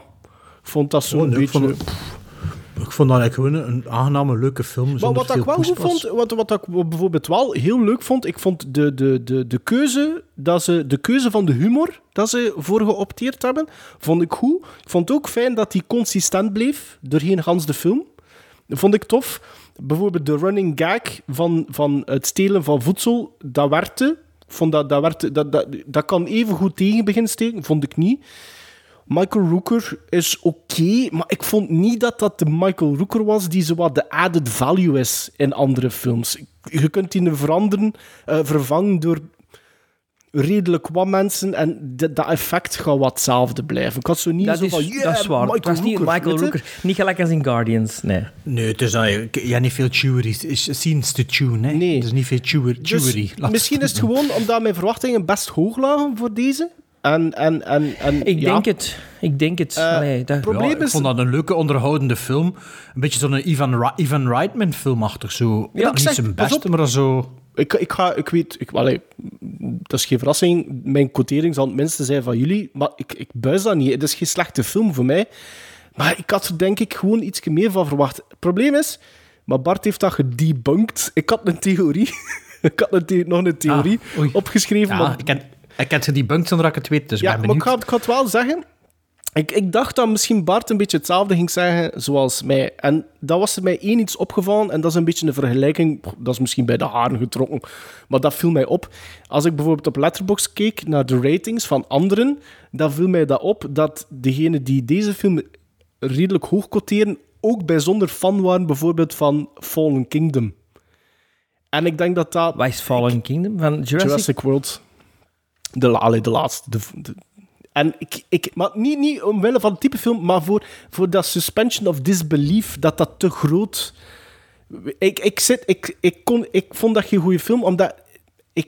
S5: vond dat zo'n
S4: Oh, nee, ik
S5: beetje...
S4: vond Ik vond dat eigenlijk gewoon een aangename, leuke film.
S5: Maar wat ik wel goed vond, wat, wat ik bijvoorbeeld wel heel leuk vond, ik vond de, de, de, de, keuze, dat ze, de keuze van de humor dat ze voor geopteerd hebben, vond ik goed. Ik vond het ook fijn dat die consistent bleef doorheen Hans de film. Dat vond ik tof. Bijvoorbeeld de running gag van, van het stelen van voedsel, dat werkte. Ik vond dat, dat, werkte, dat, dat, dat kan even goed tegen beginnen steken, vond ik niet. Michael Rooker is oké, maar ik vond niet dat dat de Michael Rooker was die zowat de added value is in andere films. Je kunt die veranderen, eh, vervangen door redelijk wat mensen en de- dat effect gaat wat hetzelfde blijven. Ik had zo niet
S6: Dat
S5: zo
S6: is,
S5: van, yeah,
S6: dat is waar.
S5: Michael
S6: het was niet
S5: Rooker,
S6: Michael? Rooker. Niet gelijk als in Guardians, nee.
S4: Nee, het is hebt niet veel chewery, scenes te tune, hè.
S5: Nee.
S4: Er is niet veel
S5: Dus
S4: chewery.
S5: Misschien is het gewoon omdat mijn verwachtingen best hoog lagen voor deze. En, en, en, en,
S6: Ik
S5: ja.
S6: denk het. Ik denk het.
S5: Eh,
S6: Allee, dat...
S5: probleem
S4: Ja, ik
S5: is-
S4: vond dat een leuke, onderhoudende film. Een beetje zo'n Ivan, Ivan Reitman filmachtig. Zo.
S5: Ja, ik
S4: niet
S5: zeg,
S4: zijn
S5: pas
S4: beste,
S5: op.
S4: maar zo...
S5: Ik, ik, ga, ik weet, ik, allee, dat is geen verrassing. Mijn quotering zal het minste zijn van jullie, maar ik, ik buis dat niet. Het is geen slechte film voor mij. Maar ik had er denk ik gewoon iets meer van verwacht. Het probleem is, maar Bart heeft dat gedebunked. Ik had een theorie. ik had een the- nog een theorie
S4: Ah,
S5: opgeschreven.
S4: Ja,
S5: maar
S4: ik, ken, ik heb ze zonder dat ik het weet, dus ik
S5: ja,
S4: ben
S5: maar ik ga, ik ga het wel zeggen. Ik, ik dacht dat misschien Bart een beetje hetzelfde ging zeggen zoals mij. En dat was er mij één iets opgevallen. En dat is een beetje een vergelijking. Dat is misschien bij de haren getrokken. Maar dat viel mij op. Als ik bijvoorbeeld op Letterboxd keek naar de ratings van anderen, dan viel mij dat op dat degenen die deze film redelijk hoog quoteren, ook bijzonder fan waren bijvoorbeeld van Fallen Kingdom. En ik denk dat dat...
S6: Is Fallen Kingdom? Van Jurassic?
S5: Jurassic World. De, allee, de laatste. De, de- en ik, ik, maar niet, niet omwille van het type film, maar voor, voor dat suspension of disbelief, dat dat te groot... Ik, ik, zit, ik, ik, kon, ik vond dat geen goede film, omdat ik,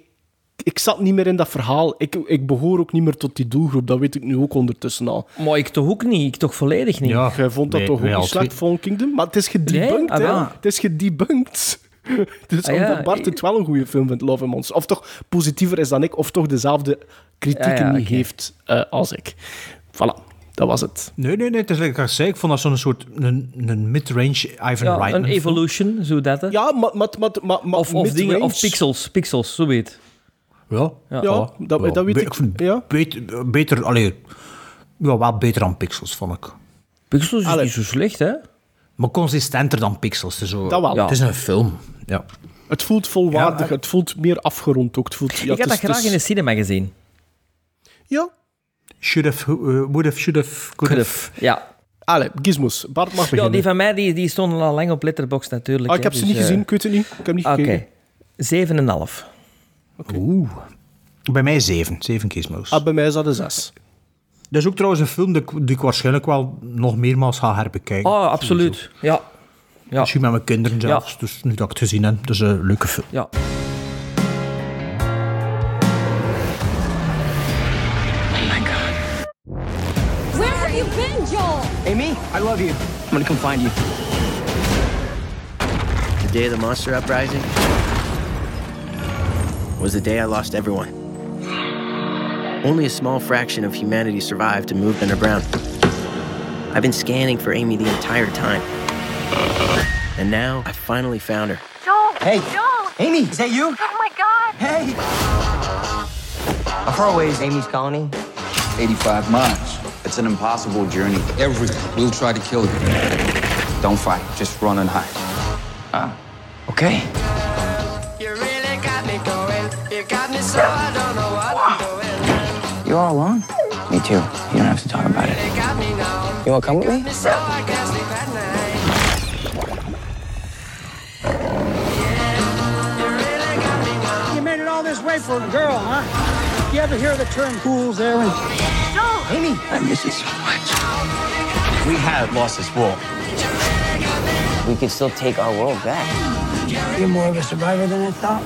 S5: ik zat niet meer in dat verhaal. Ik, ik behoor ook niet meer tot die doelgroep, dat weet ik nu ook ondertussen al.
S6: Maar ik toch ook niet. Ik toch volledig niet.
S4: Ja,
S5: Jij vond dat toch ook niet slecht. Fallen Kingdom? Maar het is gedebunked,
S6: Nee? Ah,
S5: hè.
S6: wel.
S5: Het is gedebunked. Dus
S6: Ah, ja,
S5: omdat Bart het wel een goede film vindt, Love and Monsters. Of toch positiever is dan ik, of toch dezelfde kritieken
S6: Ja, ja,
S5: heeft eh, als ik. Voilà, dat was het.
S4: Nee, nee, nee. Het is ik zei, ik vond dat zo'n soort een, een mid-range Ivan
S6: Ja,
S4: Reitman
S6: een evolution, zo dat. hè.
S5: Ja, maar... maar, maar, maar, maar
S6: Of, of, dingen,
S5: mid-range-
S6: of pixels, pixels, zo weet.
S4: Ja,
S6: Ja.
S5: Ja, dat, dat weet
S4: Be-
S5: ik.
S4: vind
S5: Ja.
S4: Beter, beter allee, ja, wel beter dan Pixels, vond ik.
S6: Pixels is
S5: Allee.
S6: niet zo slecht, hè?
S4: Maar consistenter dan Pixels. Het is, zo,
S5: Dat wel.
S6: Ja.
S4: Het is een film. Ja.
S5: Het voelt volwaardig,
S4: Ja,
S5: het voelt meer afgerond ook. Het voelt, ja,
S6: ik
S5: het
S6: heb dat graag
S5: is-
S6: in de cinema gezien.
S5: Ja.
S4: Should have, uh, would have, should have, could have.
S6: Ja.
S5: Allee, gizmos. Bart mag
S6: ja,
S5: beginnen.
S6: die van mij die, die stonden al lang op Letterboxd natuurlijk.
S5: ah, ik
S6: hè,
S5: heb ze
S6: dus,
S5: niet
S6: eh,
S5: gezien, ik weet het niet. Ik heb niet
S6: Oké.
S5: gekeken.
S6: Zeven en een half.
S4: Oeh. Bij mij zeven. Zeven gizmos.
S5: Ah, bij mij is dat een zes.
S4: Dat is ook trouwens een film die ik, die ik waarschijnlijk wel nog meermaals ga herbekijken.
S6: Oh, absoluut. Ja. Ja.
S4: Misschien met mijn kinderen zelfs. Dus nu dat ik het gezien heb, dat is een leuke film.
S6: ja.
S12: Where have you been, Joel?
S13: Amy, I love you. I'm gonna come find you.
S14: The day of the monster uprising was the day I lost everyone. Only a small fraction of humanity survived and moved underground. I've been scanning for Amy the entire time. And now I finally found her.
S12: Joel!
S13: Hey.
S12: Joel!
S13: Amy, is that you?
S12: Oh my god!
S13: Hey! How far away is Amy's colony?
S15: 85 miles. It's an impossible journey. Everyone will try to kill you. Don't fight, just run and hide.
S13: Ah, okay. You all alone? Me too. You don't have to talk about it. You wanna come with me?
S16: You made it all this way for a girl, huh? You ever hear the term fool's errand?
S12: Joel!
S13: Amy, I miss you so much.
S17: We have lost this war.
S13: We could still take our world back.
S16: You're more of a survivor than I thought.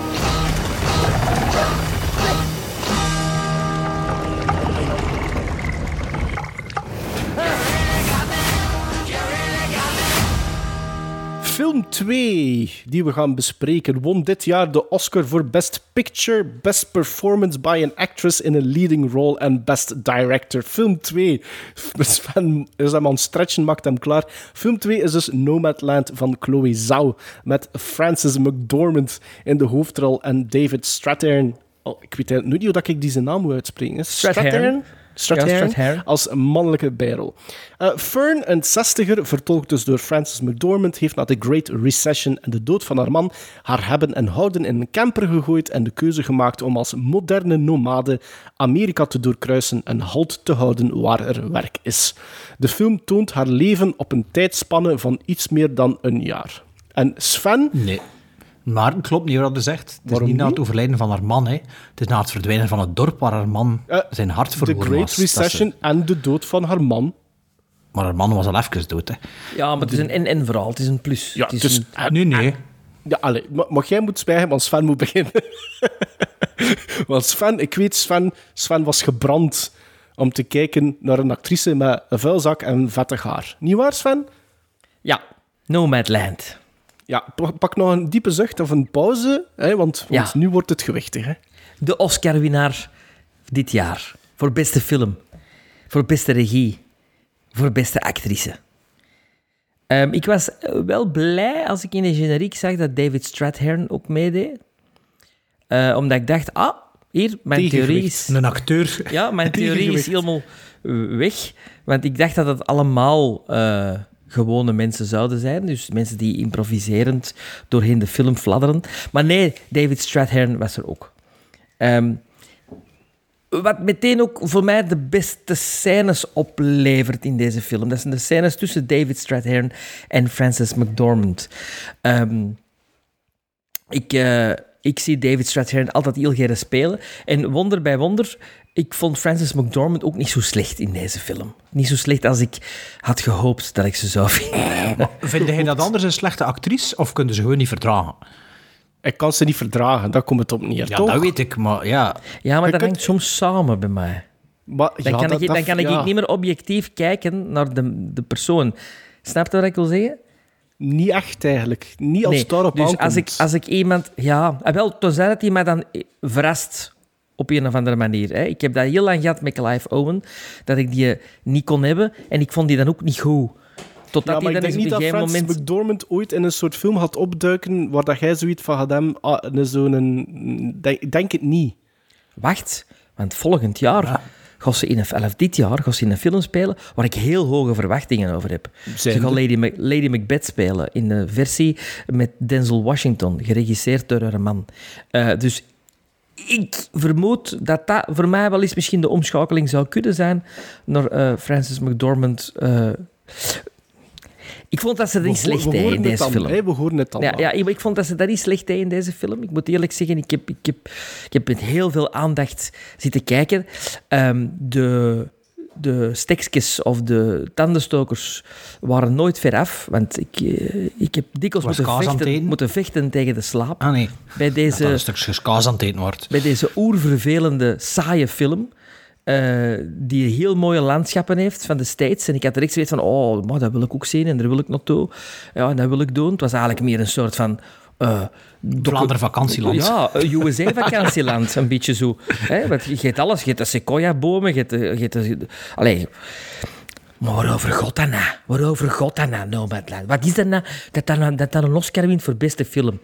S5: Film 2, die we gaan bespreken, won dit jaar de Oscar voor Best Picture, Best Performance by an Actress in a Leading Role en Best Director. Film 2. Sven is hem aan het stretchen, maakt hem klaar. Film 2 is dus Nomadland van Chloe Zhao, met Frances McDormand in de hoofdrol en David Strathairn. Oh, ik weet niet hoe dat ik deze naam moet uitspreken.
S6: Strathairn.
S5: Strathairn?
S6: Ja,
S5: als mannelijke bijrol. Eh, Fern, een zestiger, vertolkt dus door Frances McDormand, heeft na de Great Recession en de dood van haar man haar hebben en houden in een camper gegooid en de keuze gemaakt om als moderne nomade Amerika te doorkruisen en halt te houden waar er werk is. De film toont haar leven op een tijdspanne van iets meer dan een jaar. En Sven...
S4: Nee. Maar het klopt niet wat je zegt. Het is
S5: Waarom
S4: niet na het overlijden van haar man. Hè. Het is na het verdwijnen van het dorp waar haar man
S5: Eh,
S4: zijn hart
S5: De
S4: verloren
S5: Great
S4: was. Dat is-
S5: Recession en de dood van haar man.
S4: Maar haar man was al even dood. Hè.
S6: Ja, maar het is een en-en verhaal. Het is een plus.
S5: Ja,
S6: het is
S5: dus-
S6: een-
S4: Nee, nee.
S5: Ja, allee, maar, maar jij moet zwijgen, want Sven moet beginnen. Want Sven, ik weet, Sven, Sven was gebrand om te kijken naar een actrice met een vuilzak en vettig haar. Niet waar, Sven?
S6: Ja, Nomadland.
S5: Ja, pak nog een diepe zucht of een pauze, hè, want, want
S6: Ja.
S5: nu wordt het gewichtig. Hè.
S6: De Oscar-winnaar dit jaar. Voor beste film. Voor beste regie. Voor beste actrice. Ehm, ik was eh, wel blij als ik in de generiek zag dat David Strathairn ook meedeed. Eh, omdat ik dacht, ah, hier, mijn theorie is...
S4: Een acteur.
S6: Ja, mijn theorie is helemaal eh, weg. Want ik dacht dat het allemaal eh, gewone mensen zouden zijn. Dus mensen die improviserend doorheen de film fladderen. Maar nee, David Strathairn was er ook. Ehm, wat meteen ook voor mij de beste scènes oplevert in deze film. Dat zijn de scènes tussen David Strathairn en Frances McDormand. Ehm, ik, eh, ik zie David Strathairn altijd heel spelen. En wonder bij wonder, ik vond Frances McDormand ook niet zo slecht in deze film. Niet zo slecht als ik had gehoopt dat ik ze zou vinden.
S4: Vind jij dat anders een slechte actrice of kunnen ze gewoon niet verdragen?
S5: Ik kan ze niet verdragen, daar komt het op neer,
S4: Ja,
S5: toch?
S4: dat weet ik, maar ja.
S6: Ja, maar
S5: Je
S6: dat
S5: kunt-
S6: hangt soms samen bij mij.
S5: Maar,
S6: Dan
S5: ja,
S6: kan,
S5: dat-
S6: ik, dan
S5: dat-
S6: kan ik
S5: ja.
S6: niet meer objectief kijken naar de, de persoon. Snap je wat ik wil zeggen?
S5: Niet echt eigenlijk. Niet als
S6: Nee,
S5: daarop
S6: dus
S5: aankomt.
S6: als ik, als ik iemand... Ja, ah, wel, tenzij dat hij mij dan verrast op een of andere manier. Hè. Ik heb dat heel lang gehad met Clive Owen, dat ik die niet kon hebben. En ik vond die dan ook niet goed. Totdat
S5: Ja, maar
S6: hij
S5: ik
S6: dan
S5: denk niet
S6: op
S5: dat
S6: een gegeven
S5: Francis
S6: moment...
S5: McDormand ooit in een soort film gaat opduiken waar dat jij zoiets van gaat hebben, ah, een zo'n... een- Denk, ik denk het niet.
S6: Wacht, want volgend jaar... Gaat ze in een, of dit jaar gaat ze in een film spelen waar ik heel hoge verwachtingen over heb.
S5: Zijn
S6: Ze gaat? Lady, Mac- Lady Macbeth spelen in de versie met Denzel Washington, geregisseerd door haar man. Eh, dus ik vermoed dat dat voor mij wel eens misschien de omschakeling zou kunnen zijn naar eh, Frances McDormand. eh. ik vond dat ze er niet slecht deed in deze
S5: dan,
S6: film.
S5: hè, we horen het dan
S6: Ja, ja, ik vond dat ze dat niet slecht deed in deze film. Ik moet eerlijk zeggen, ik heb, ik heb, ik heb met heel veel aandacht zitten kijken. Ehm, de, de stekjes of de tandenstokers waren nooit ver af. Want ik, eh, ik heb dikwijls moeten vechten,
S4: eten?
S6: moeten vechten tegen de slaap.
S4: Ah nee,
S6: Bij deze,
S4: dat een kaas aan het eten wordt.
S6: bij deze oervervelende, saaie film. eh, die heel mooie landschappen heeft van de States. En ik had direct zoiets van, oh, maar dat wil ik ook zien en daar wil ik naartoe. Ja, en dat wil ik doen. Het was eigenlijk meer een soort van... eh, docu-
S4: Vlaanderen vakantieland.
S6: Ja, een USA-vakantieland, een beetje zo. Hè? Want je hebt alles. Je hebt de sequoia-bomen, je hebt... de- Je allee... Maar waarover God dan? Waarover God dan Nomadland? Wat is dat nou dat dan, dat dan een Oscar wint voor beste film?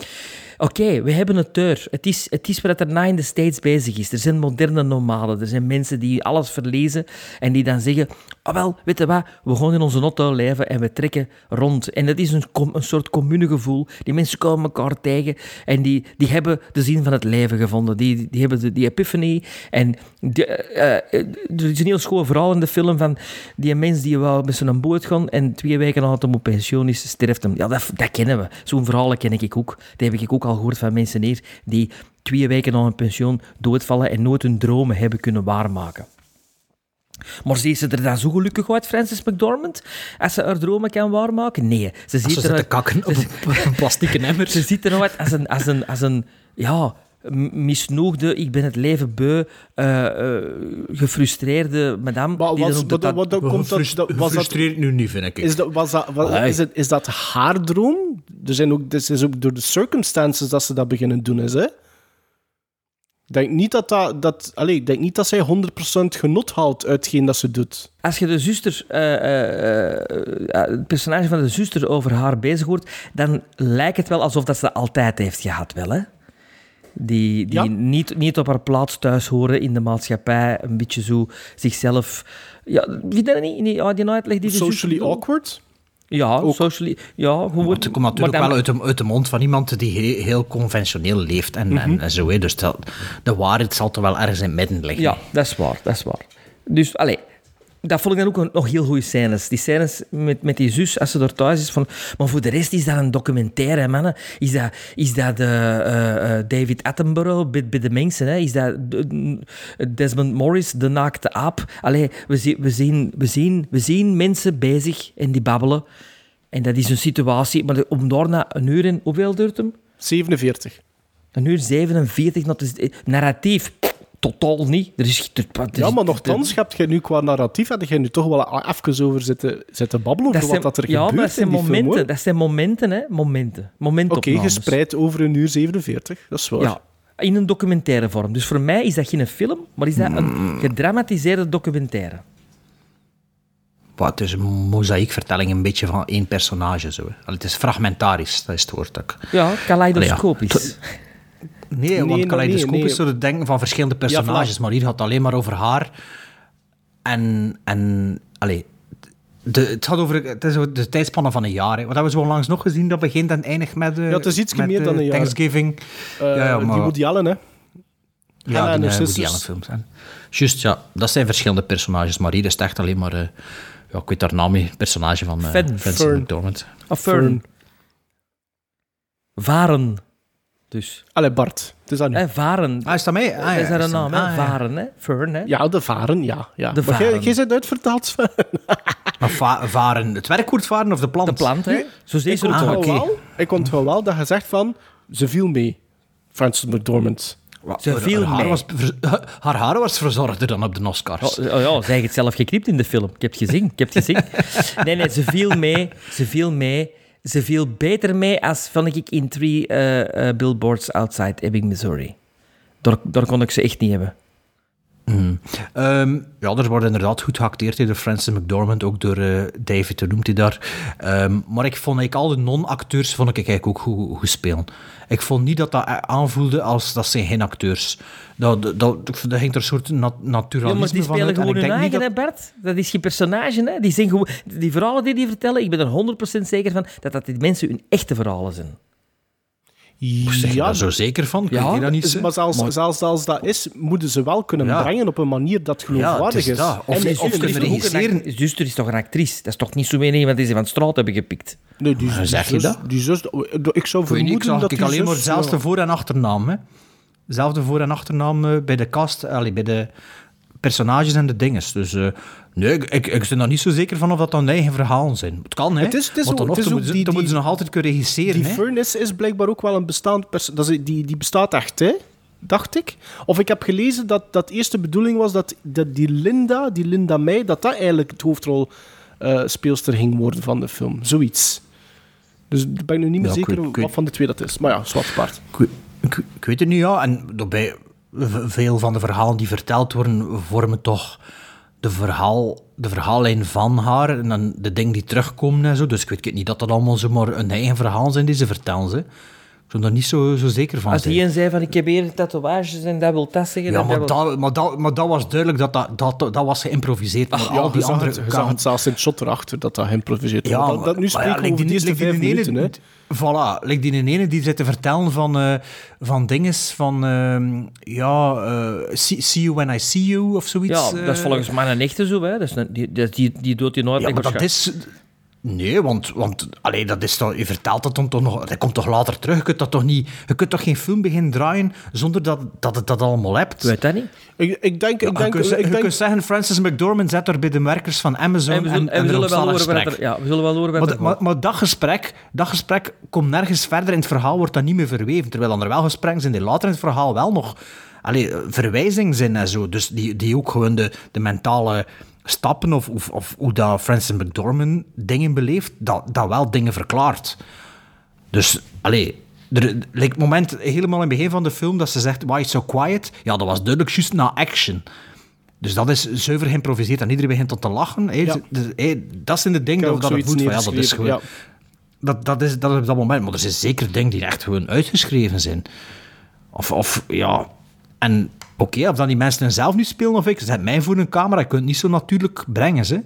S6: Oké, we hebben het deur. Het is, het is wat er na in de States bezig is. Er zijn moderne nomaden. Er zijn mensen die alles verlezen en die dan zeggen... Oh wel, weet je wat? We gaan in onze auto leven en we trekken rond. En dat is een, een soort communegevoel. Die mensen komen elkaar tegen en die, die hebben de zin van het leven gevonden. Die, die hebben de, die epiphany. En die, eh, eh, er is een heel schoon verhaal in de film van die mens die wou met zijn boot gaan en twee weken nadat hij op pensioen is, sterft hem. Ja, dat, dat kennen we. Zo'n verhaal ken ik ook. Dat heb ik ook al gehoord van mensen hier die twee weken na hun pensioen doodvallen en nooit hun dromen hebben kunnen waarmaken. Maar zie ze er dan zo gelukkig uit, Frances McDormand? Als ze haar dromen kan waarmaken? Nee. Ze
S4: Als
S6: ziet
S4: ze
S6: er
S4: zit te kakken op een plastieke emmer.
S6: ze ziet er nou uit als een, als een, als een ja, misnoegde, ik ben het leven beu, eh, eh, gefrustreerde madame.
S5: Maar
S6: die dan
S5: was,
S6: ook de
S5: wat, wat komt dat, dat, was dat,
S4: Frustreert nu niet, vind ik.
S5: is dat, was dat, is, het, is dat haar droom? Er zijn ook, dit is ook door de circumstances dat ze dat beginnen doen is, hè? Ik denk niet dat, dat, dat, allee, ik denk niet dat zij 100% genot haalt uit hetgeen dat ze doet.
S6: Als je de zuster, eh, eh, eh, het personage van de zuster over haar bezig hoort, dan lijkt het wel alsof dat ze dat altijd heeft gehad, wel hè? Die, die
S5: Ja.
S6: niet, niet op haar plaats thuis horen in de maatschappij, een beetje zo zichzelf... Ja, vind je dat niet? niet ja, die uitleg die
S5: Socially awkward?
S6: Ja, socially... Ja, gewoon...
S4: Het komt natuurlijk
S6: dan-
S4: wel uit de, uit de mond van iemand die he- heel conventioneel leeft en,
S6: Mhm.
S4: en, en zo. hè. Dus dat, de waarheid zal toch wel ergens in het midden liggen.
S6: Ja, dat is waar, dat is waar. Dus, allee, dat vond ik dan ook nog heel goede scènes. Die scènes met, met die zus, als ze er thuis is, van... Maar voor de rest is dat een documentaire, hè, mannen. Is dat, is dat eh, eh, eh, David Attenborough bij, bij de mensen, hè? Is dat Desmond Morris, de naakte aap? Allee, we, zien we, zien, we, zien, we zien mensen bezig en die babbelen. En dat is een situatie... Maar om daarna een uur en... Hoeveel duurt hem?
S5: 47.
S6: Een uur 47, dat is narratief. Totaal niet. Er is, er, er
S5: Ja, maar nogthans, heb je nu qua narratief heb je nu toch wel even over zitten, zitten babbelen over wat dat er
S6: ja,
S5: gebeurt
S6: maar dat zijn
S5: in die film,
S6: momenten. dat zijn momenten, hè. Momenten.
S5: Oké,
S6: Momentopnames.
S5: gespreid over een uur 47, dat is waar.
S6: Ja, in een documentaire vorm. Dus voor mij is dat geen film, maar is dat een gedramatiseerde documentaire.
S4: Wat, het is een mozaïekvertelling een beetje van één personage. Zo. Allee, Het is fragmentarisch, dat is het woord. ook.
S6: Ja, kaleidoscopisch.
S4: Nee, want
S5: nee,
S4: kaleidoscopisch
S5: nee.
S4: is zo het denken van verschillende personages, maar hier gaat het alleen maar over haar. En, en allee, de, het gaat over het is de tijdspannen van een jaar. Hè. Wat hebben we zo onlangs nog gezien? Dat begint en eindigt met, eh
S5: Ja, het is
S4: met,
S5: meer dan een jaar.
S4: Thanksgiving.
S5: Eh,
S4: ja, ja, maar,
S5: Die Woody Allen, hè.
S4: ja,
S5: Hannah
S4: die,
S5: and her
S4: eh, Woody. Allen films. hè. Juist, ja. Dat zijn verschillende personages, maar hier is het echt alleen maar... eh, ja, ik weet haar naam niet. Personage van eh
S6: Fern.
S4: Francis
S5: Fern.
S4: McDormand.
S6: Fern. Varen. Dus.
S5: Allee, Bart. Het is dat nu.
S6: Hè, varen.
S4: Ah, is dat mee? Ah, ja,
S6: is
S4: dat-
S6: naam, hè?
S4: ah, ja.
S6: Varen, hè? Fern, hè?
S5: Ja, de varen, ja. ja.
S6: De
S5: maar jij-
S6: varen.
S5: jij bent uitvertaald, Sven.
S4: Maar va- varen, het werkwoord varen of de plant?
S6: De plant, hè? Zo
S5: Ik
S6: ze
S5: onthoud
S4: oké.
S5: wel, ik onthoud wel dat je zegt van... Ze viel mee. Frances McDormand.
S6: Ze
S4: Haar-
S6: viel
S4: haar, haar
S6: mee.
S4: was, haar haar was verzorgder dan op de Oscars.
S6: Oh, oh ja, zij heeft het zelf geknipt in de film. Ik heb het gezien. Ik heb het gezien. Nee, nee, ze viel mee. Ze viel mee. Ze viel beter mee als, vond ik, in Three eh, eh, Billboards Outside Ebbing, Missouri. Daar, daar kon ik ze echt niet hebben.
S4: Ehm, ja, er wordt inderdaad goed geacteerd door Francis McDormand, ook door eh, David, noemt hij daar. Ehm, maar ik vond eigenlijk al de non-acteurs vond ik eigenlijk ook goed, goed spelen. Ik vond niet dat dat aanvoelde als dat zijn geen acteurs. Dat, dat, dat, dat ging er een soort nat
S6: Ja,
S4: naturalisme
S6: maar die
S4: van
S6: spelen gewoon
S4: ik
S6: hun eigen, hè, Bert? Dat is geen personage, hè? Die, zijn gewoon, die verhalen die die vertellen, ik ben er 100% zeker van dat dat die mensen hun echte verhalen zijn.
S4: Zeg
S5: Ja,
S4: daar zo zeker van. Ik
S6: Ja,
S4: weet dat niet.
S5: is-
S4: hè.
S5: maar zelfs,
S4: Maar-
S5: zelfs als dat is, moeten ze wel kunnen
S4: Ja.
S5: brengen op een manier dat geloofwaardig
S4: Ja, is dat. Of-
S5: En
S4: of
S5: is-
S4: kunnen
S5: is-
S4: regisseren.
S6: Dus er is toch een actrice? Dat is toch niet zo iemand die ze van de straat hebben gepikt?
S5: Nee, die, die
S4: zeg je dat?
S5: Die zus, ik zou
S4: Ik weet niet, ik
S5: vermoeden
S4: zag
S5: dat
S4: ik alleen maar zelfs de voor- en achternaam. Hè. Zelfde voor- en achternaam eh, bij de cast, allee, bij de personages en de dinges. Dus eh, nee, ik, ik, ik ben er niet zo zeker van of dat dan eigen verhalen zijn. Het kan, hè.
S5: Het is- het is
S4: maar
S5: ook-
S4: dan, nog,
S5: ook
S4: moeten ze,
S5: die-
S4: dan moeten ze nog altijd kunnen regisseren.
S5: Die
S4: hè.
S5: Furnace is blijkbaar ook wel een bestaand personage. Die, die bestaat echt, hè? Dacht ik. Of ik heb gelezen dat dat eerst de bedoeling was dat, dat die Linda, die Linda May, dat dat eigenlijk het hoofdrol eh, speelster ging worden van de film. Zoiets. Dus ik ben nu niet meer
S4: Ja, ik
S5: zeker
S4: ik
S5: wat van de twee dat is. Maar ja, zwart paard.
S4: Ik, weet- ik, ik weet het niet, ja. En bij v- veel van de verhalen die verteld worden, vormen toch de, verhaal, de verhaallijn van haar en dan de dingen die terugkomen en zo. Dus ik weet niet dat dat allemaal zomaar een eigen verhaal zijn die ze vertellen. Ze. Ik zou daar niet zo, zo zeker van
S6: Als
S4: zijn.
S6: die een zei van ik heb hier tatoeages en dat wil dat zeggen.
S4: Ja, maar
S6: dat wil-
S4: dat, maar, dat, maar dat was duidelijk dat dat, dat, dat was geïmproviseerd. Maar
S5: Ach,
S4: al
S5: ja,
S4: die
S5: je zag,
S4: andere
S5: het, je zag het zelfs in het shot erachter dat dat geïmproviseerd
S4: Ja,
S5: was.
S4: maar,
S5: Dat, dat, nu spreken
S4: ja,
S5: we over de eerste vijf
S4: ene-
S5: minuten. Hè.
S4: Voilà, lijkt die ene die zit te vertellen van, eh van dinges, van ehm, ja, eh, see, see you when I see you of zoiets.
S6: ja, dat is
S4: eh.
S6: volgens mij een echte zo. Hè. Dat is een, die, die, die doet je nooit
S4: Ja, maar dat is... Nee, want, want allee, dat is toch, je vertelt dat dan toch nog... Dat komt toch later terug? Je kunt, dat toch niet, je kunt toch geen film beginnen draaien zonder dat, dat het dat allemaal hebt?
S6: Weet dat niet?
S5: Ik, ik denk...
S4: Ja,
S5: ik
S4: je,
S5: denk,
S4: kunt, ze-
S5: ik
S4: je
S5: denk
S4: kunt zeggen, Francis McDormand zet er bij de werkers van Amazon
S6: En we zullen,
S4: en,
S6: en we
S4: erop
S6: zullen wel horen wat
S4: gesprek.
S6: er, ja, we zullen wel horen wat
S4: Maar,
S6: er
S4: dat- maar,
S6: komt.
S4: maar dat, gesprek, dat gesprek komt nergens verder in het verhaal, wordt dat niet meer verweven. Terwijl dan er wel gesprekken zijn die later in het verhaal wel nog allee, verwijzingen zijn en zo. Dus die, die ook gewoon de, de mentale stappen of, of, of hoe dat Francis McDormand dingen beleeft, dat, dat wel dingen verklaart. Dus, allee, er lijkt het moment helemaal in het begin van de film dat ze zegt, why it's so quiet? Ja, dat was duidelijk juist na action. Dus dat is zuiver geïmproviseerd en iedereen begint tot te lachen.
S5: Ja.
S4: Dat zijn de dingen dat, dat het voelt van, ja, dat is gewoon... Dat, dat, is, dat is op dat moment. Maar er zijn zeker dingen die echt gewoon uitgeschreven zijn. Of, of ja... En oké, of dan die mensen zelf nu spelen of ik, ze hebben mij voor een camera, je kunt het niet zo natuurlijk brengen, ze.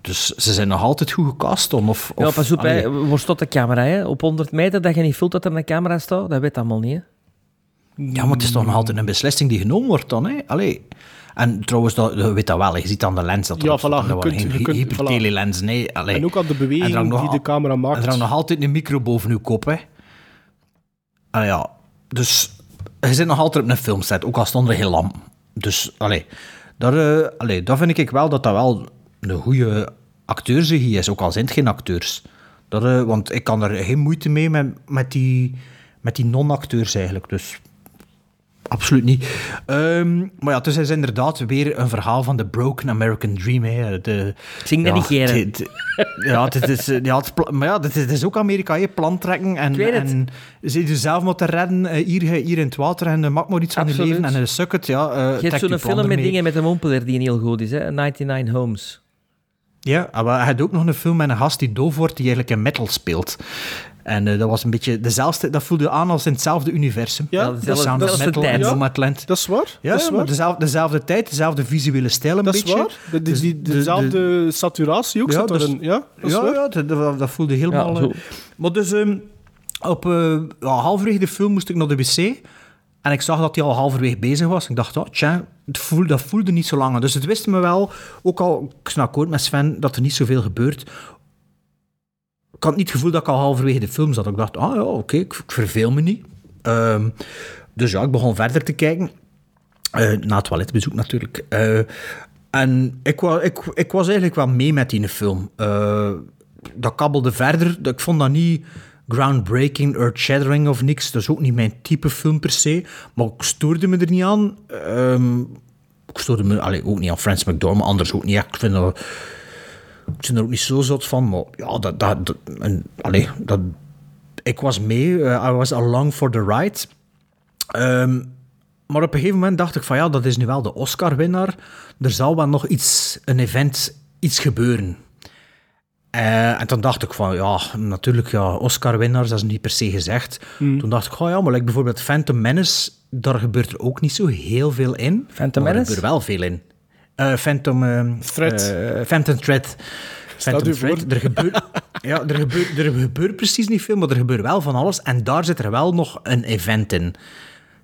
S4: Dus ze zijn nog altijd goed gecast om. Of,
S6: Ja, pas op,
S4: allee.
S6: hè. waar staat de camera? Hè? Op 100 meter dat je niet voelt dat er een camera staat, dat weet allemaal niet. Hè?
S4: Ja, maar het is toch nog altijd een beslissing die genomen wordt dan, hè? Allee. En trouwens, dat, je weet dat wel, je ziet aan de lens dat
S5: Ja,
S4: erop
S5: voilà, je kunt-
S4: geen
S5: je kunt-
S4: hypertelelens, nee. Allee.
S5: En ook aan de
S4: er
S5: beweging die de camera maakt.
S4: En er hangt nog altijd een micro boven uw kop, hè. Ah ja, dus je zit nog altijd op een filmset, ook al stond er heel lam. Dus, allee, daar, allee, daar vind ik wel dat dat wel een goede acteursregie is, ook al zijn het geen acteurs. Dat, eh, want ik kan er geen moeite mee met, met, die, met die non-acteurs eigenlijk. Dus absoluut niet. Ehm, maar ja, het is inderdaad weer een verhaal van de Broken American Dream. Hè. De,
S6: zing dat
S4: ja,
S6: niet
S4: Ja, dit is, eh, ja, het, pla- maar ja, dit is, dit is ook Amerika, hè. plan trekken en, en ze jezelf moeten redden eh, hier, hier in het water en maak maar iets van je leven en een suck het, ja. eh,
S6: Je hebt zo'n film met dingen met een mompeler die heel goed is, hè? 99 Homes.
S4: Ja, maar hij had ook nog een film met een gast die doof wordt, die eigenlijk in metal speelt. En eh, dat was een beetje dezelfde, dat voelde aan als in hetzelfde universum.
S5: Ja,
S4: de
S6: dezelfde-
S4: Sound of
S6: dezelfde
S4: Metal
S6: tijd.
S4: en
S6: Ja.
S4: Nomadland.
S5: Dat is waar.
S4: Ja,
S5: dat is waar.
S4: dezelfde, dezelfde tijd, dezelfde visuele stijl een
S5: Dat is
S4: beetje.
S5: waar. De, die,
S4: Dus de-
S5: dezelfde saturatie ook
S4: Ja,
S5: zat
S4: dus-.
S5: Ja, dat is
S4: ja,
S5: waar.
S4: ja dat, dat, dat voelde helemaal... Eh, maar dus ehm, op eh, ja, halverwege de film moest ik naar de wc. En ik zag dat hij al halverwege bezig was. Ik dacht, oh, tja, het voelde, dat voelde niet zo lang. Dus het wist me wel, ook al, ik snap akkoord met Sven, dat er niet zoveel gebeurt. Ik had niet het gevoel dat ik al halverwege de film zat. Ik dacht, ah ja, oké, ik, verveel me niet. Ehm, dus ja, ik begon verder te kijken. Eh, na het toiletbezoek natuurlijk. Eh, en ik, ik, ik was eigenlijk wel mee met die film. Eh, dat kabbelde verder. Ik vond dat niet groundbreaking, earth-shattering of niks. Dat is ook niet mijn type film per se. Maar ik stoorde me er niet aan. Ehm, ik stoorde me allee, ook niet aan Francis McDormand, anders ook niet. Ik vind dat... Ik ben er ook niet zo zot van, maar ja, dat... dat, dat en, allee, dat ik was mee. eh, I was along for the ride. Ehm, maar op een gegeven moment dacht ik van ja, dat is nu wel de Oscar-winnaar. Er zal wel nog iets, een event, iets gebeuren. Eh, en toen dacht ik van ja, natuurlijk, ja, Oscar-winnaars, dat is niet per se gezegd. Toen dacht ik, oh ja, maar like bijvoorbeeld Phantom Menace, daar gebeurt er ook niet zo heel veel in.
S6: Phantom
S4: maar er
S6: Menace?
S4: gebeurt wel veel in. Eh, Phantom... ehm,
S5: Thread.
S4: eh, Phantom Thread. Phantom. Thread. Er gebeurt, ja, er, gebeurt, er gebeurt precies niet veel, maar er gebeurt wel van alles. En daar zit er wel nog een event in.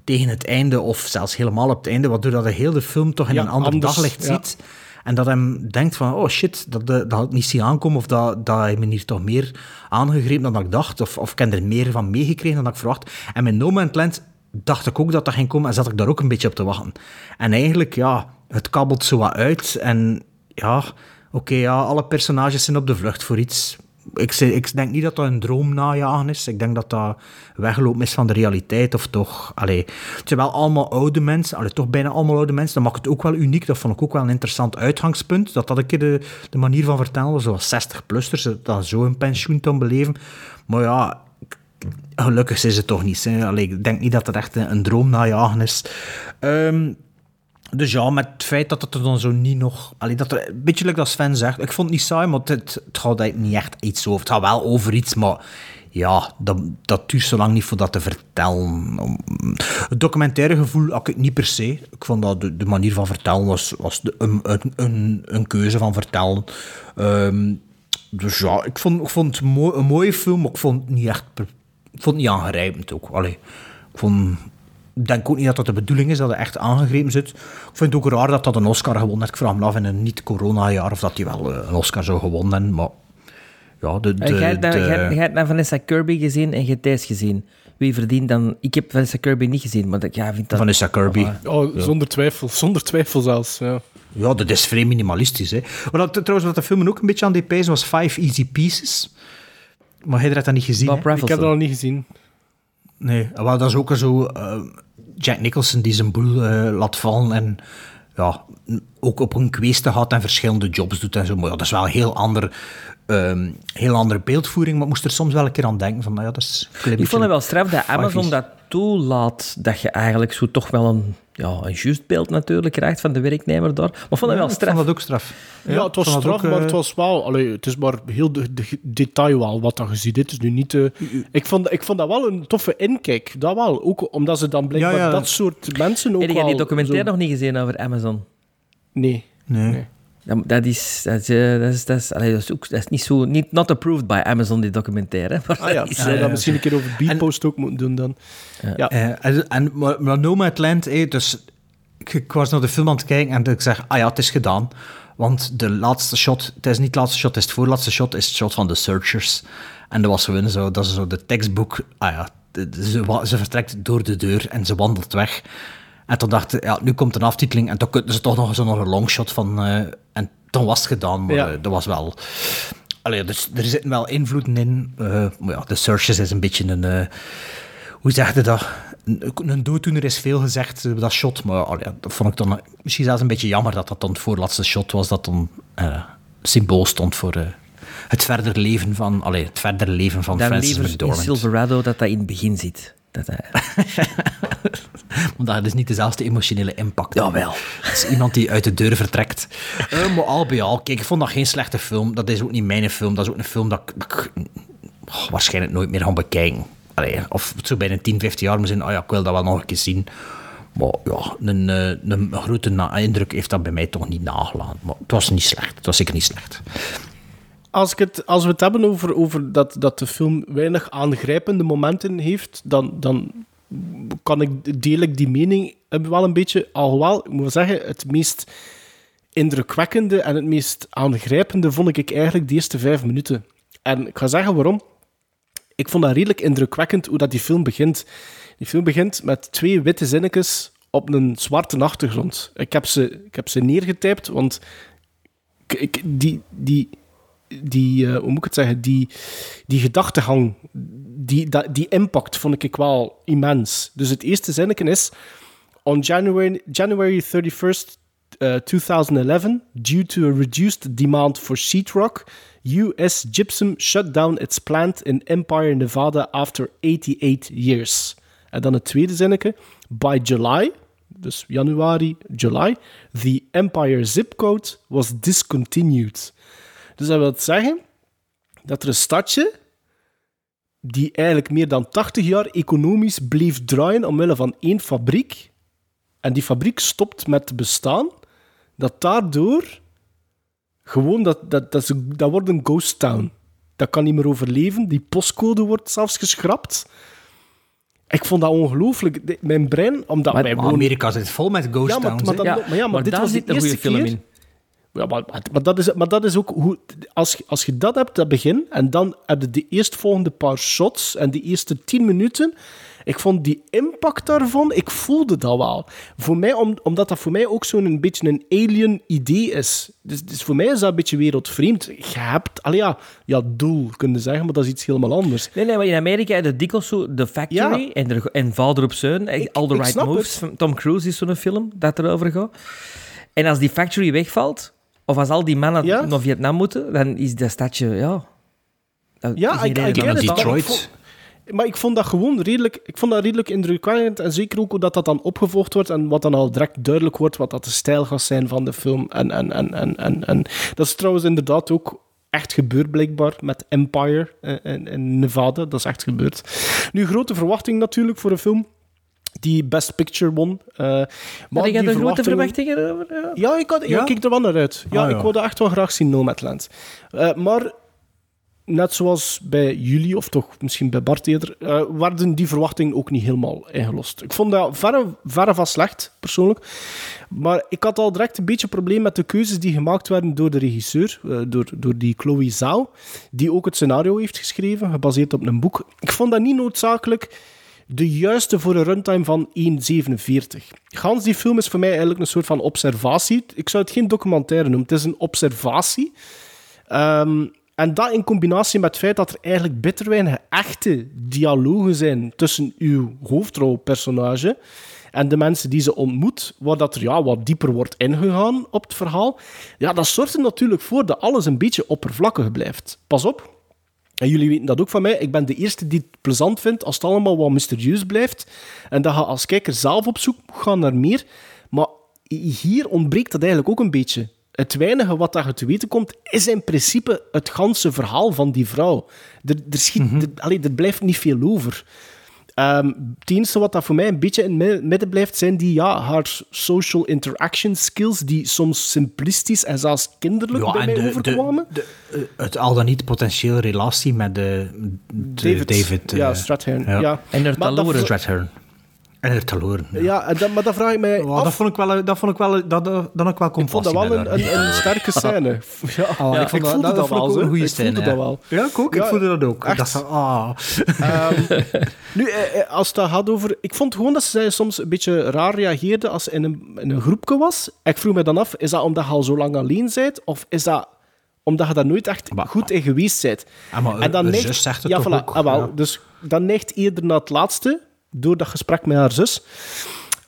S4: Tegen het einde, of zelfs helemaal op het einde, waardoor dat de hele film toch in
S5: Ja,
S4: een ander
S5: anders,
S4: daglicht
S5: ja.
S4: ziet. En dat hem denkt van, oh shit, dat, dat had ik niet zien aankomen, of dat, dat hij me hier toch meer aangegrepen dan ik dacht, of, of ik heb er meer van meegekregen dan ik verwacht. En met No Man's Land dacht ik ook dat dat ging komen, en zat ik daar ook een beetje op te wachten. En eigenlijk, ja, het kabbelt zo wat uit, en ja, oké, ja, alle personages zijn op de vlucht voor iets. Ik, ik denk niet dat dat een droom najagen is. Ik denk dat dat weglopen is van de realiteit. Of toch, allee, wel allemaal oude mensen. Allee, toch bijna allemaal oude mensen. Dat maakt het ook wel uniek. Dat vond ik ook wel een interessant uitgangspunt. Dat dat een keer de, manier van vertellen. Zoals 60-plussers, dat zo een pensioen te beleven. Maar ja, gelukkig is het toch niet. Allee, ik denk niet dat het echt een, een droom najagen is. Ehm, dus ja, met het feit dat het er dan zo niet nog... Allee, dat er, een beetje like dat Sven zegt. Ik vond het niet saai, maar het, het, gaat niet echt iets over. Het gaat wel over iets, maar... Ja, dat, dat duurt zo lang niet voor dat te vertellen. Het documentaire gevoel had ik niet per se. Ik vond dat de, manier van vertellen was, was een, een, een, keuze van vertellen. Ehm, dus ja, ik vond, ik vond het een mooie film, maar ik vond het niet echt... Ik vond het niet aangrijpend ook. Allee, ik vond... Ik denk ook niet dat dat de bedoeling is, dat het echt aangegrepen zit. Ik vind het ook raar dat dat een Oscar gewonnen heeft. Ik vraag me af in een niet-corona-jaar of dat hij wel eh, een Oscar zou gewonnen hebben, maar... Ja, de... de,
S6: En jij hebt dan-
S4: de-
S6: jij hebt- jij hebt naar Vanessa Kirby gezien en je hebt Thijs gezien. Wie verdient dan... Ik heb Vanessa Kirby niet gezien, maar dat, ja, ik vind dat...
S4: Vanessa Kirby.
S5: Oh, zonder twijfel. Zonder twijfel zelfs. Ja.
S4: Ja, dat is vrij minimalistisch. Hè. Maar dat, trouwens, wat de film ook een beetje aan die pijzen was Five Easy Pieces. Maar hij had dat niet gezien.
S5: Ik heb dat nog niet gezien.
S4: Nee, maar dat is ook zo... eh, Jack Nicholson die zijn boel eh, laat vallen en ja, ook op een kweeste gaat en verschillende jobs doet en zo. Maar ja, dat is wel een heel, ander, ehm, heel andere beeldvoering, maar ik moest er soms wel een keer aan denken van, nou ja, dat is...
S6: Ik vond het wel straf dat Amazon dat toelaat, dat je eigenlijk zo toch wel een, ja, een juist beeld natuurlijk krijgt van de werknemer daar. Maar vond het
S4: Ja,
S6: wel
S4: ik
S6: straf.
S4: vond dat ook straf.
S5: Ja, het was
S4: dat
S5: straf,
S4: ook,
S5: maar
S4: eh,
S5: het was wel... Allee, het is maar heel de, de detail wel wat dat je ziet. Het is nu niet... eh, ik, vond, ik vond dat wel een toffe inkijk. Dat wel. Ook omdat ze dan blijkbaar
S4: Ja, ja.
S5: dat soort mensen ook
S6: Heb jij
S5: wel...
S6: die documentaire
S5: zo-
S6: nog niet gezien over Amazon?
S5: Nee.
S4: Nee.
S6: Dat, dat is, dat is, eh, dat is, dat is, allee, dat is, ook, dat is niet zo, niet not approved by Amazon, die documentaire. hè. Maar
S5: Ah ja,
S6: dat is, eh,
S5: dat misschien een keer over Beatpost ook moeten doen dan. Ja.
S4: Eh, en, en, maar, maar Nomadland, eh, dus ik, ik was naar de film aan het kijken en ik zeg, ah ja, het is gedaan. Want de laatste shot, het is niet het laatste shot, het is het voorlaatste shot, is het shot van de Searchers. En dat was gewoon zo, dat is zo de tekstboek, ah ja, de- de- ze, ze vertrekt door de deur en ze wandelt weg. En toen dacht ik, ja, nu komt een aftiteling en toen kunnen ze toch nog zo'n longshot van, eh, en toen was het gedaan, maar
S5: Ja.
S4: eh, dat was wel... Allee, dus, er zitten wel invloeden in, eh, maar ja, de Searchers is een beetje een... eh, hoe zeg je dat? Een, een dooddoener is veel gezegd, dat shot. Maar allee, dat vond ik dan misschien zelfs een beetje jammer dat dat dan het voorlaatste shot was. Dat dan eh, symbool stond voor het verder leven van, allee, het verder leven van
S6: Dan
S4: Francis
S6: liever in. Silverado dat dat in het begin zit. Dat hij...
S4: Want dat is niet dezelfde emotionele impact. Jawel. Is iemand die uit de deur vertrekt. Eh, maar al bij al, kijk, ik vond dat geen slechte film. Dat is ook niet mijn film. Dat is ook een film dat ik, dat ik, oh, waarschijnlijk nooit meer ga bekijken. Allee, of zo binnen 10, 15 jaar misschien, oh ja, ik wil dat wel nog een keer zien. Maar ja, een, eh, een grote indruk heeft dat bij mij toch niet nagelaten. Maar het was niet slecht. Het was zeker niet slecht.
S5: Als, ik het, als we het hebben over, over dat, dat de film weinig aangrijpende momenten heeft, dan, dan kan ik, deel ik die mening wel een beetje. Alhoewel, ik moet zeggen, het meest indrukwekkende en het meest aangrijpende vond ik eigenlijk de eerste vijf minuten. En ik ga zeggen waarom. Ik vond dat redelijk indrukwekkend hoe dat die film begint. Die film begint met twee witte zinnetjes op een zwarte achtergrond. Ik heb ze, ik heb ze neergetypt, want ik- die, die, die eh, hoe moet ik het zeggen, die, die gedachtegang, die, die impact vond ik wel immens. Dus het eerste zinnetje is, on January, January 31st, uh, 2011, due to a reduced demand for sheetrock, US Gypsum shut down its plant in Empire, Nevada after 88 years. En dan het tweede zinnetje, by July, dus januari, July, the Empire zip code was discontinued. Dus dat wil zeggen dat er een stadje die eigenlijk meer dan 80 jaar economisch bleef draaien omwille van één fabriek, en die fabriek stopt met te bestaan, dat daardoor gewoon, dat, dat, dat, dat wordt een ghost town. Dat kan niet meer overleven. Die postcode wordt zelfs geschrapt. Ik vond dat ongelooflijk. Mijn brein, omdat wij wonen-
S4: Amerika zit vol met ghost
S5: ja, maar,
S4: towns,
S5: maar,
S4: hè.
S5: dan-
S4: Ja,
S5: maar ja, maar,
S6: maar
S5: dit
S6: daar
S5: was
S6: zit
S5: de
S6: een goede
S5: eerste
S6: film
S5: keer-
S6: in.
S5: Ja, maar, maar, dat is, maar dat is ook hoe... Als, je- als je dat hebt, dat begin, en dan heb je de eerstvolgende paar shots en die eerste tien minuten... Ik vond die impact daarvan, ik voelde dat wel. Voor mij, om, omdat dat voor mij ook zo'n een beetje een alien idee is. Dus, dus voor mij is dat een beetje wereldvreemd. Je hebt, allee ja, ja, doel kunnen zeggen, maar dat is iets helemaal anders.
S6: Nee, nee, maar in Amerika heb je dikwijls zo The Factory
S5: Ja.
S6: en, er, en Vader op Zoon. eh, All the Right Moves. Tom Cruise is zo'n film dat erover gaat. En als die factory wegvalt, of als al die mannen
S5: Ja.
S6: naar Vietnam moeten, dan is dat stadje, ja...
S5: Ja, ik,
S6: reden
S5: ik
S6: om
S5: get
S6: te
S5: it,
S6: staan.
S5: maar ik vond- Maar ik vond dat gewoon redelijk, ik vond dat redelijk indrukwekkend. En zeker ook hoe dat, dat dan opgevolgd wordt. En wat dan al direct duidelijk wordt wat dat de stijl gaat zijn van de film. En, en, en, en, en, en dat is trouwens inderdaad ook echt gebeurd blijkbaar met Empire eh, in, in Nevada. Dat is echt gebeurd. Nu, grote verwachting natuurlijk voor een film die Best Picture won. Eh, maar
S6: Had
S5: die
S6: er grote
S5: verwachtingen-
S6: over? Ja.
S5: ja, ik, had, ja?
S6: Ja?
S5: ik keek er wel naar uit. Ja,
S6: Ah, ja.
S5: ik wilde echt wel graag zien Nomadland. Eh maar net zoals bij jullie, of toch misschien bij Bart eerder, eh, werden die verwachtingen ook niet helemaal ingelost. Ik vond dat verre, verre van slecht, persoonlijk. Maar ik had al direct een beetje een probleem met de keuzes die gemaakt werden door de regisseur, door, door die Chloe Zhao, die ook het scenario heeft geschreven, gebaseerd op een boek. Ik vond dat niet noodzakelijk de juiste voor een runtime van 1,47. Gans die film is voor mij eigenlijk een soort van observatie. Ik zou het geen documentaire noemen, het is een observatie. Ehm, en dat in combinatie met het feit dat er eigenlijk bitter weinig echte dialogen zijn tussen uw hoofdrolpersonage en de mensen die ze ontmoet, waar dat er ja, wat dieper wordt ingegaan op het verhaal, ja, dat zorgt er natuurlijk voor dat alles een beetje oppervlakkig blijft. Pas op, en jullie weten dat ook van mij. Ik ben de eerste die het plezant vindt als het allemaal wat mysterieus blijft. En dat je als kijker zelf op zoek moet gaan naar meer. Maar hier ontbreekt dat eigenlijk ook een beetje. Het weinige wat je te weten komt, is in principe het ganse verhaal van die vrouw. Er, er, schiet, er, allee, er blijft niet veel over. Ehm, het enige wat dat voor mij een beetje in het midden blijft, zijn die, ja, haar social interaction skills, die soms simplistisch en zelfs kinderlijk
S4: Ja,
S5: bij
S4: en
S5: mij
S4: de- de-
S5: overkwamen.
S4: Eh, het al dan niet potentiële relatie met de, de
S5: David,
S4: David,
S5: ja,
S4: eh,
S5: Strathairn, ja.
S6: En er
S5: Maar dat
S6: taloren.
S4: En er taloren. Ja.
S5: Ja, en dat, maar dat vraag ik mij
S4: Oh,
S5: af.
S4: dat vond ik wel, dat vond ik wel, dat, dat, dat had ik wel
S5: Ik vond
S4: compassie
S5: dat wel een, een, een sterke scène. Ja,
S4: Ah,
S5: ja,
S4: ik vond dat-
S5: voelde
S4: dat-
S5: dat,
S4: dat
S5: wel.
S4: ook een goede
S5: ik
S4: scène,
S5: voelde
S4: ja.
S5: dat wel.
S4: Ja, ik ook. Ik voelde dat ook. Ik
S5: echt.
S4: dacht van, ah.
S5: Ehm, nu, eh, eh, als het dat gaat over... Ik vond gewoon dat ze soms een beetje raar reageerde als ze in een, in een groepje was. Ik vroeg me dan af, is dat omdat je al zo lang alleen bent? Of is dat omdat je daar nooit echt goed in geweest bent?
S4: Ah, maar
S5: en dan neigt-
S4: zus zegt het
S5: ja,
S4: toch
S5: voilà,
S4: ook?
S5: ah, wel,
S4: Ja.
S5: Dus dan neigt eerder naar het laatste. Door dat gesprek met haar zus.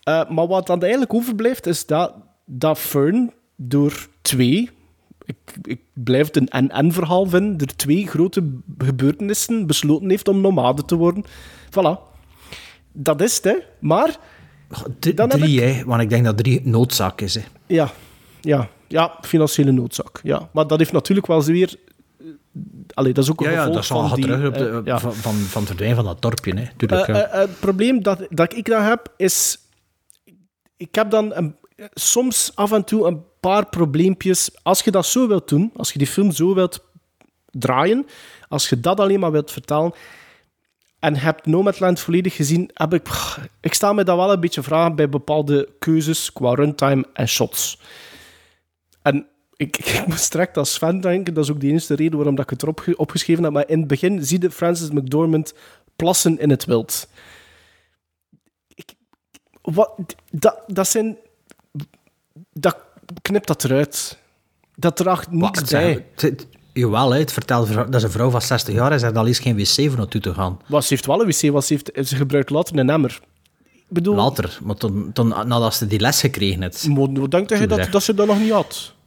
S5: Eh, maar wat dan eigenlijk overblijft, is dat, dat Fern door twee, ik, ik blijf het een en-en-verhaal vinden, door twee grote gebeurtenissen besloten heeft om nomade te worden. Voilà. Dat is het, hè. Maar...
S4: D- drie, hè, want ik denk dat drie noodzaak is. Hè.
S5: Ja, ja, ja, financiële noodzaak. Ja. Maar dat heeft natuurlijk wel weer... Allee, dat is ook een
S4: Ja, ja, dat
S5: die...
S4: terug op de,
S5: eh, ja.
S4: van, van, van het verdwijnen van dat dorpje. Hè. Tuurlijk,
S5: Eh, eh, het probleem dat, dat ik dan heb, is... Ik heb dan een, soms af en toe een paar probleempjes. Als je dat zo wilt doen, als je die film zo wilt draaien, als je dat alleen maar wilt vertellen, en hebt Nomadland volledig gezien, heb ik... Ik sta me dan wel een beetje vragen bij bepaalde keuzes qua runtime en shots. En ik, ik moest direct als fan denken, dat is ook de enige reden waarom dat ik het erop ge- opgeschreven heb, maar in het begin zie je Francis McDormand plassen in het wild. Ik, wat, dat, dat zijn... Dat knipt dat eruit. Dat draagt niks
S4: Wacht,
S5: bij.
S4: Jawel, het vertelt dat is een vrouw van 60 jaar en ze heeft al eens geen wc voor naartoe te gaan.
S5: Wat, ze heeft wel een wc, wat ze, heeft, ze gebruikt later een emmer. Ik bedoel,
S4: Later, maar toen, toen, nadat ze die les gekregen heeft.
S5: Hoe denk je dat, dat ze dat nog niet had?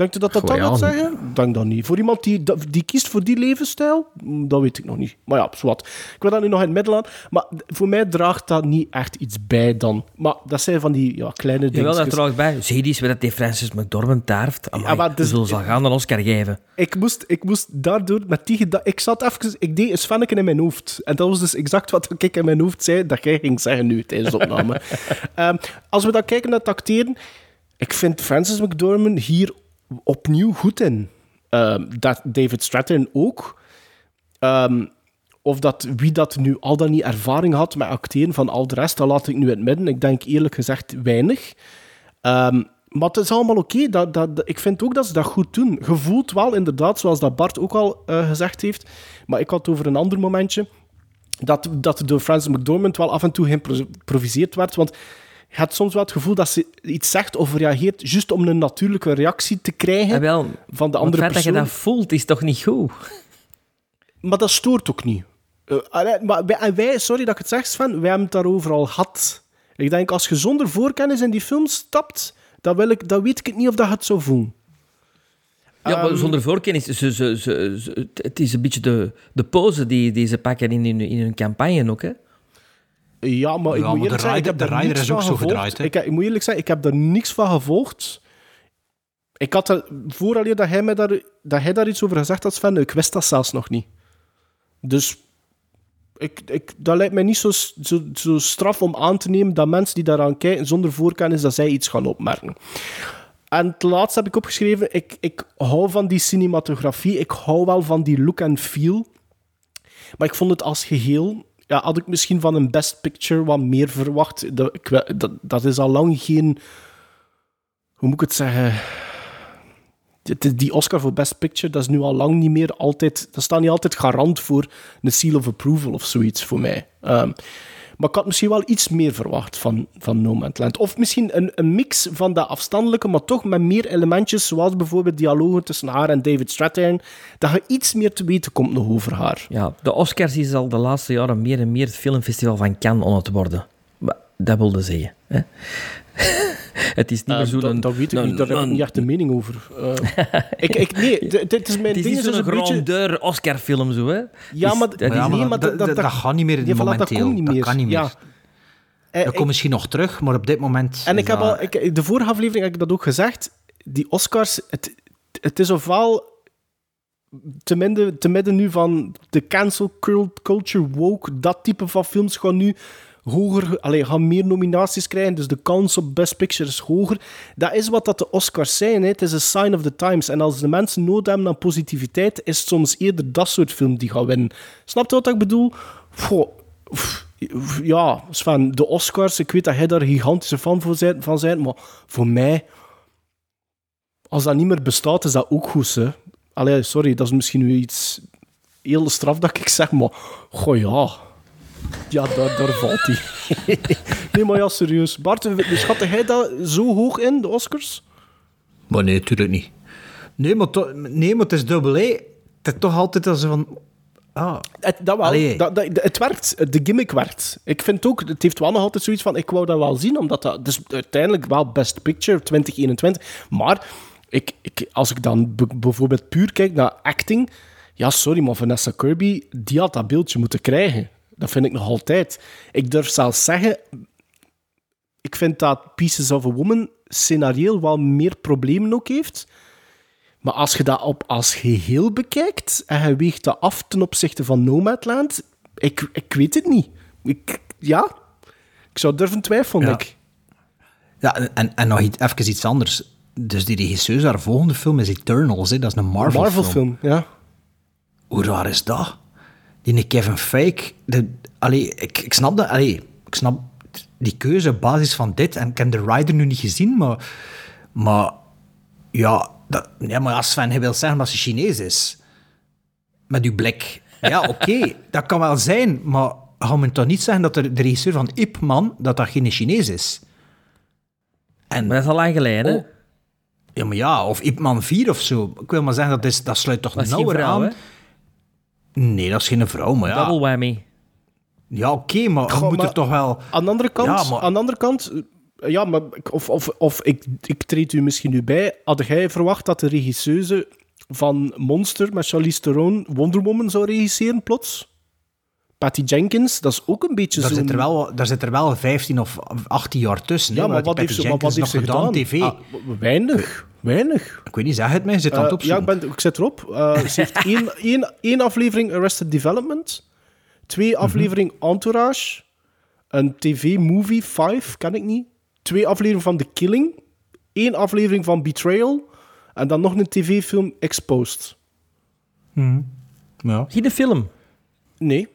S5: Denk je dat dat
S4: Goh,
S5: dan
S4: ja,
S5: gaat zeggen? Denk dat niet. Voor iemand die, die kiest voor die levensstijl, mm, dat weet ik nog niet. Maar ja, zwart. Ik wil dat nu nog in het midden laten. Maar voor mij draagt dat niet echt iets bij dan. Maar dat zijn van die ja, kleine dingen.
S6: Jawel, daar trouwens bij. Zie je eens wat die Francis McDormand daarft? Amai,
S5: maar dus-
S6: we zullen ze al gaan een Oscar geven.
S5: Ik moest, ik moest daardoor met die Ik zat even... Ik deed een svenneke in mijn hoofd. En dat was dus exact wat ik in mijn hoofd zei dat jij ging zeggen nu tijdens de opname. Ehm, als we dan kijken naar het acteren... Ik vind Francis McDormand hier opnieuw goed in. Ehm, dat David Stratton ook. Ehm, of dat, wie dat nu al dan niet ervaring had met acteren van al de rest, dat laat ik nu in het midden. Ik denk eerlijk gezegd weinig. Ehm, maar het is allemaal oké. Dat, dat, ik vind ook dat ze dat goed doen. Je voelt wel inderdaad, zoals dat Bart ook al eh, gezegd heeft, maar ik had het over een ander momentje, dat, dat door Francis McDormand wel af en toe geïmproviseerd werd. Want je had soms wel het gevoel dat ze iets zegt of reageert, juist om een natuurlijke reactie te krijgen
S6: En wel,
S5: van de
S6: het
S5: andere
S6: feit dat je
S5: persoon.
S6: dat voelt, is toch niet goed?
S5: Maar dat stoort ook niet. Allee, maar wij, en wij, sorry dat ik het zeg, Sven, wij hebben het daarover al gehad. Ik denk, als je zonder voorkennis in die film stapt, dan, wil ik, dan weet ik het niet of dat je het zou voelen.
S6: Ja, maar
S5: Ehm,
S6: zonder voorkennis. Ze, ze, ze, ze- het is een beetje de, de pose die, die ze pakken in, hun- in hun campagne ook, hè?
S5: Ja, maar ik
S4: Ja,
S5: moet
S4: maar
S5: eerlijk zeggen, ik
S4: rider-
S5: heb
S4: de
S5: daar
S4: rider
S5: niks
S4: is ook zo
S5: gevolgd.
S4: gedraaid?
S5: Ik, ik moet eerlijk zeggen, ik heb daar niks van gevolgd. Ik had er, vooraleer dat hij, mij daar, dat hij daar iets over gezegd had, Sven, ik wist dat zelfs nog niet. Dus ik, ik, dat lijkt mij niet zo, zo, zo straf om aan te nemen dat mensen die daaraan kijken zonder voorkennis, dat zij iets gaan opmerken. En het laatste heb ik opgeschreven, ik, ik hou van die cinematografie, ik hou wel van die look en feel. Maar ik vond het als geheel... Ja, had ik misschien van een Best Picture wat meer verwacht. Dat, dat, dat is al lang geen... Hoe moet ik het zeggen? Die- Oscar voor Best Picture, dat is nu al lang niet meer altijd... Dat staat niet altijd garant voor een seal of approval of zoiets voor mij. Ehm, maar ik had misschien wel iets meer verwacht van, van No Man's Land. Of misschien een, een mix van dat afstandelijke, maar toch met meer elementjes, zoals bijvoorbeeld dialogen tussen haar en David Strathairn, dat je iets meer te weten komt nog over haar.
S6: Ja, de Oscars is al de laatste jaren meer en meer het filmfestival van Cannes aan het worden. Dat wilde zeggen. Hè? het is niet meer
S5: Eh,
S6: zo...
S5: dat,
S6: een-
S5: dat weet ik
S6: een-
S5: niet, daar heb ik
S6: een-
S5: niet echt een mening over. Eh, ik, ik, nee, dit is mijn
S6: Het is
S5: ding.
S6: niet
S5: is
S6: zo'n
S5: een beetje...
S6: grandeur Oscar-film, zo, hè?
S5: Ja,
S6: Is-
S5: maar,
S6: dat
S4: Ja, maar
S5: nee,
S4: dat-
S5: maar dat,
S4: dat- dat gaat niet meer
S5: voilà, dat
S4: momenteel.
S5: komt niet
S4: Dat
S5: meer.
S4: kan niet meer.
S5: Ja. Eh,
S4: Dat
S5: ik-
S4: komt misschien nog terug, maar op dit moment...
S5: En ik heb al, ik, de vorige aflevering heb ik dat ook gezegd. Die Oscars, het, het is ofwel te midden, te midden nu van de cancel cult- culture woke, dat type van films gaan nu hoger, allee, gaan meer nominaties krijgen, dus de kans op Best Picture is hoger. Dat is wat dat de Oscars zijn, hè. het is een sign of the times. En als de mensen nood hebben aan positiviteit, is het soms eerder dat soort film die gaat winnen. Snap je wat ik bedoel? Goh, ja, Sven, de Oscars, ik weet dat jij daar gigantische fan van bent, maar voor mij, als dat niet meer bestaat, is dat ook goed, hè. Allee, sorry, dat is misschien nu iets heel straf dat ik zeg, maar goh ja, ja, daar, daar valt hij. nee, maar ja, serieus. Bart, schatte jij dat zo hoog in, de Oscars?
S4: Maar nee, natuurlijk niet. Nee, maar, to- nee, maar het is dubbel. hè. Het is toch altijd als van... Ah.
S5: Het, dat wel. Dat, dat, het werkt. De gimmick werkt. Ik vind ook, het heeft wel nog altijd zoiets van, ik wou dat wel zien, omdat dat... Dus uiteindelijk wel Best Picture 2021. Maar ik, ik, als ik dan bijvoorbeeld puur kijk naar acting... Ja, sorry, maar Vanessa Kirby, die had dat beeldje moeten krijgen. Dat vind ik nog altijd. Ik durf zelfs zeggen... Ik vind dat Pieces of a Woman scenarioel wel meer problemen ook heeft. Maar als je dat op als geheel bekijkt en je weegt dat af ten opzichte van Nomadland, ik, ik weet het niet. Ik, ja, ik zou durven twijfelen,
S4: Ja.
S5: denk ik.
S4: Ja, en, en nog iets, even iets anders. Dus die regisseur, haar volgende film is Eternals, hè? dat is een Marvel-film.
S5: Marvel-film, ja.
S4: Hoe raar is dat? Die Kevin de, allee, ik, ik snap dat, allee, ik snap die keuze op basis van dit, en ik heb de Rider nu niet gezien, maar, maar ja, dat, ja, maar als Sven, hij wil zeggen dat ze Chinees is, met uw blik. Ja, oké, dat kan wel zijn, maar ga me toch niet zeggen dat de, de regisseur van Ip Man, dat dat geen Chinees is? En,
S6: Maar dat is al lang geleden?
S4: Oh. Ja, maar ja, of Ip Man 4 of zo. Ik wil maar zeggen, dat, is, dat sluit toch nauwer aan.
S6: hè?
S4: Nee, dat is geen vrouw, maar ja.
S6: Double whammy.
S4: Ja, oké, maar
S5: Goh,
S4: moet
S5: maar
S4: er toch wel...
S5: Aan de andere kant,
S4: Ja, maar-
S5: aan de andere kant eh, ja, maar ik- of, of, of ik, ik treed u misschien nu bij. Had jij verwacht dat de regisseuse van Monster met Charlize Theron Wonder Woman zou regisseren plots? Patty Jenkins, dat is ook een beetje
S4: Daar
S5: zo'n...
S4: zit, er wel, daar zit er wel 15 of 18 jaar tussen.
S5: Ja, maar wat heeft, ze, maar wat heeft
S4: Jenkins
S5: ze
S4: nog
S5: gedaan?
S4: TV.
S5: Ah, weinig, weinig.
S4: Ik weet niet, zeg het mij, zit aan het
S5: Eh, ja, ik, ben, ik zit erop. Eh, ze heeft één, één, één aflevering Arrested Development, twee
S4: Mhm.
S5: aflevering Entourage, een tv-movie, Five, ken ik niet, twee afleveringen van The Killing, één aflevering van Betrayal en dan nog een tv-film Exposed.
S4: Mhm. Ja.
S6: Geen film.
S5: Nee.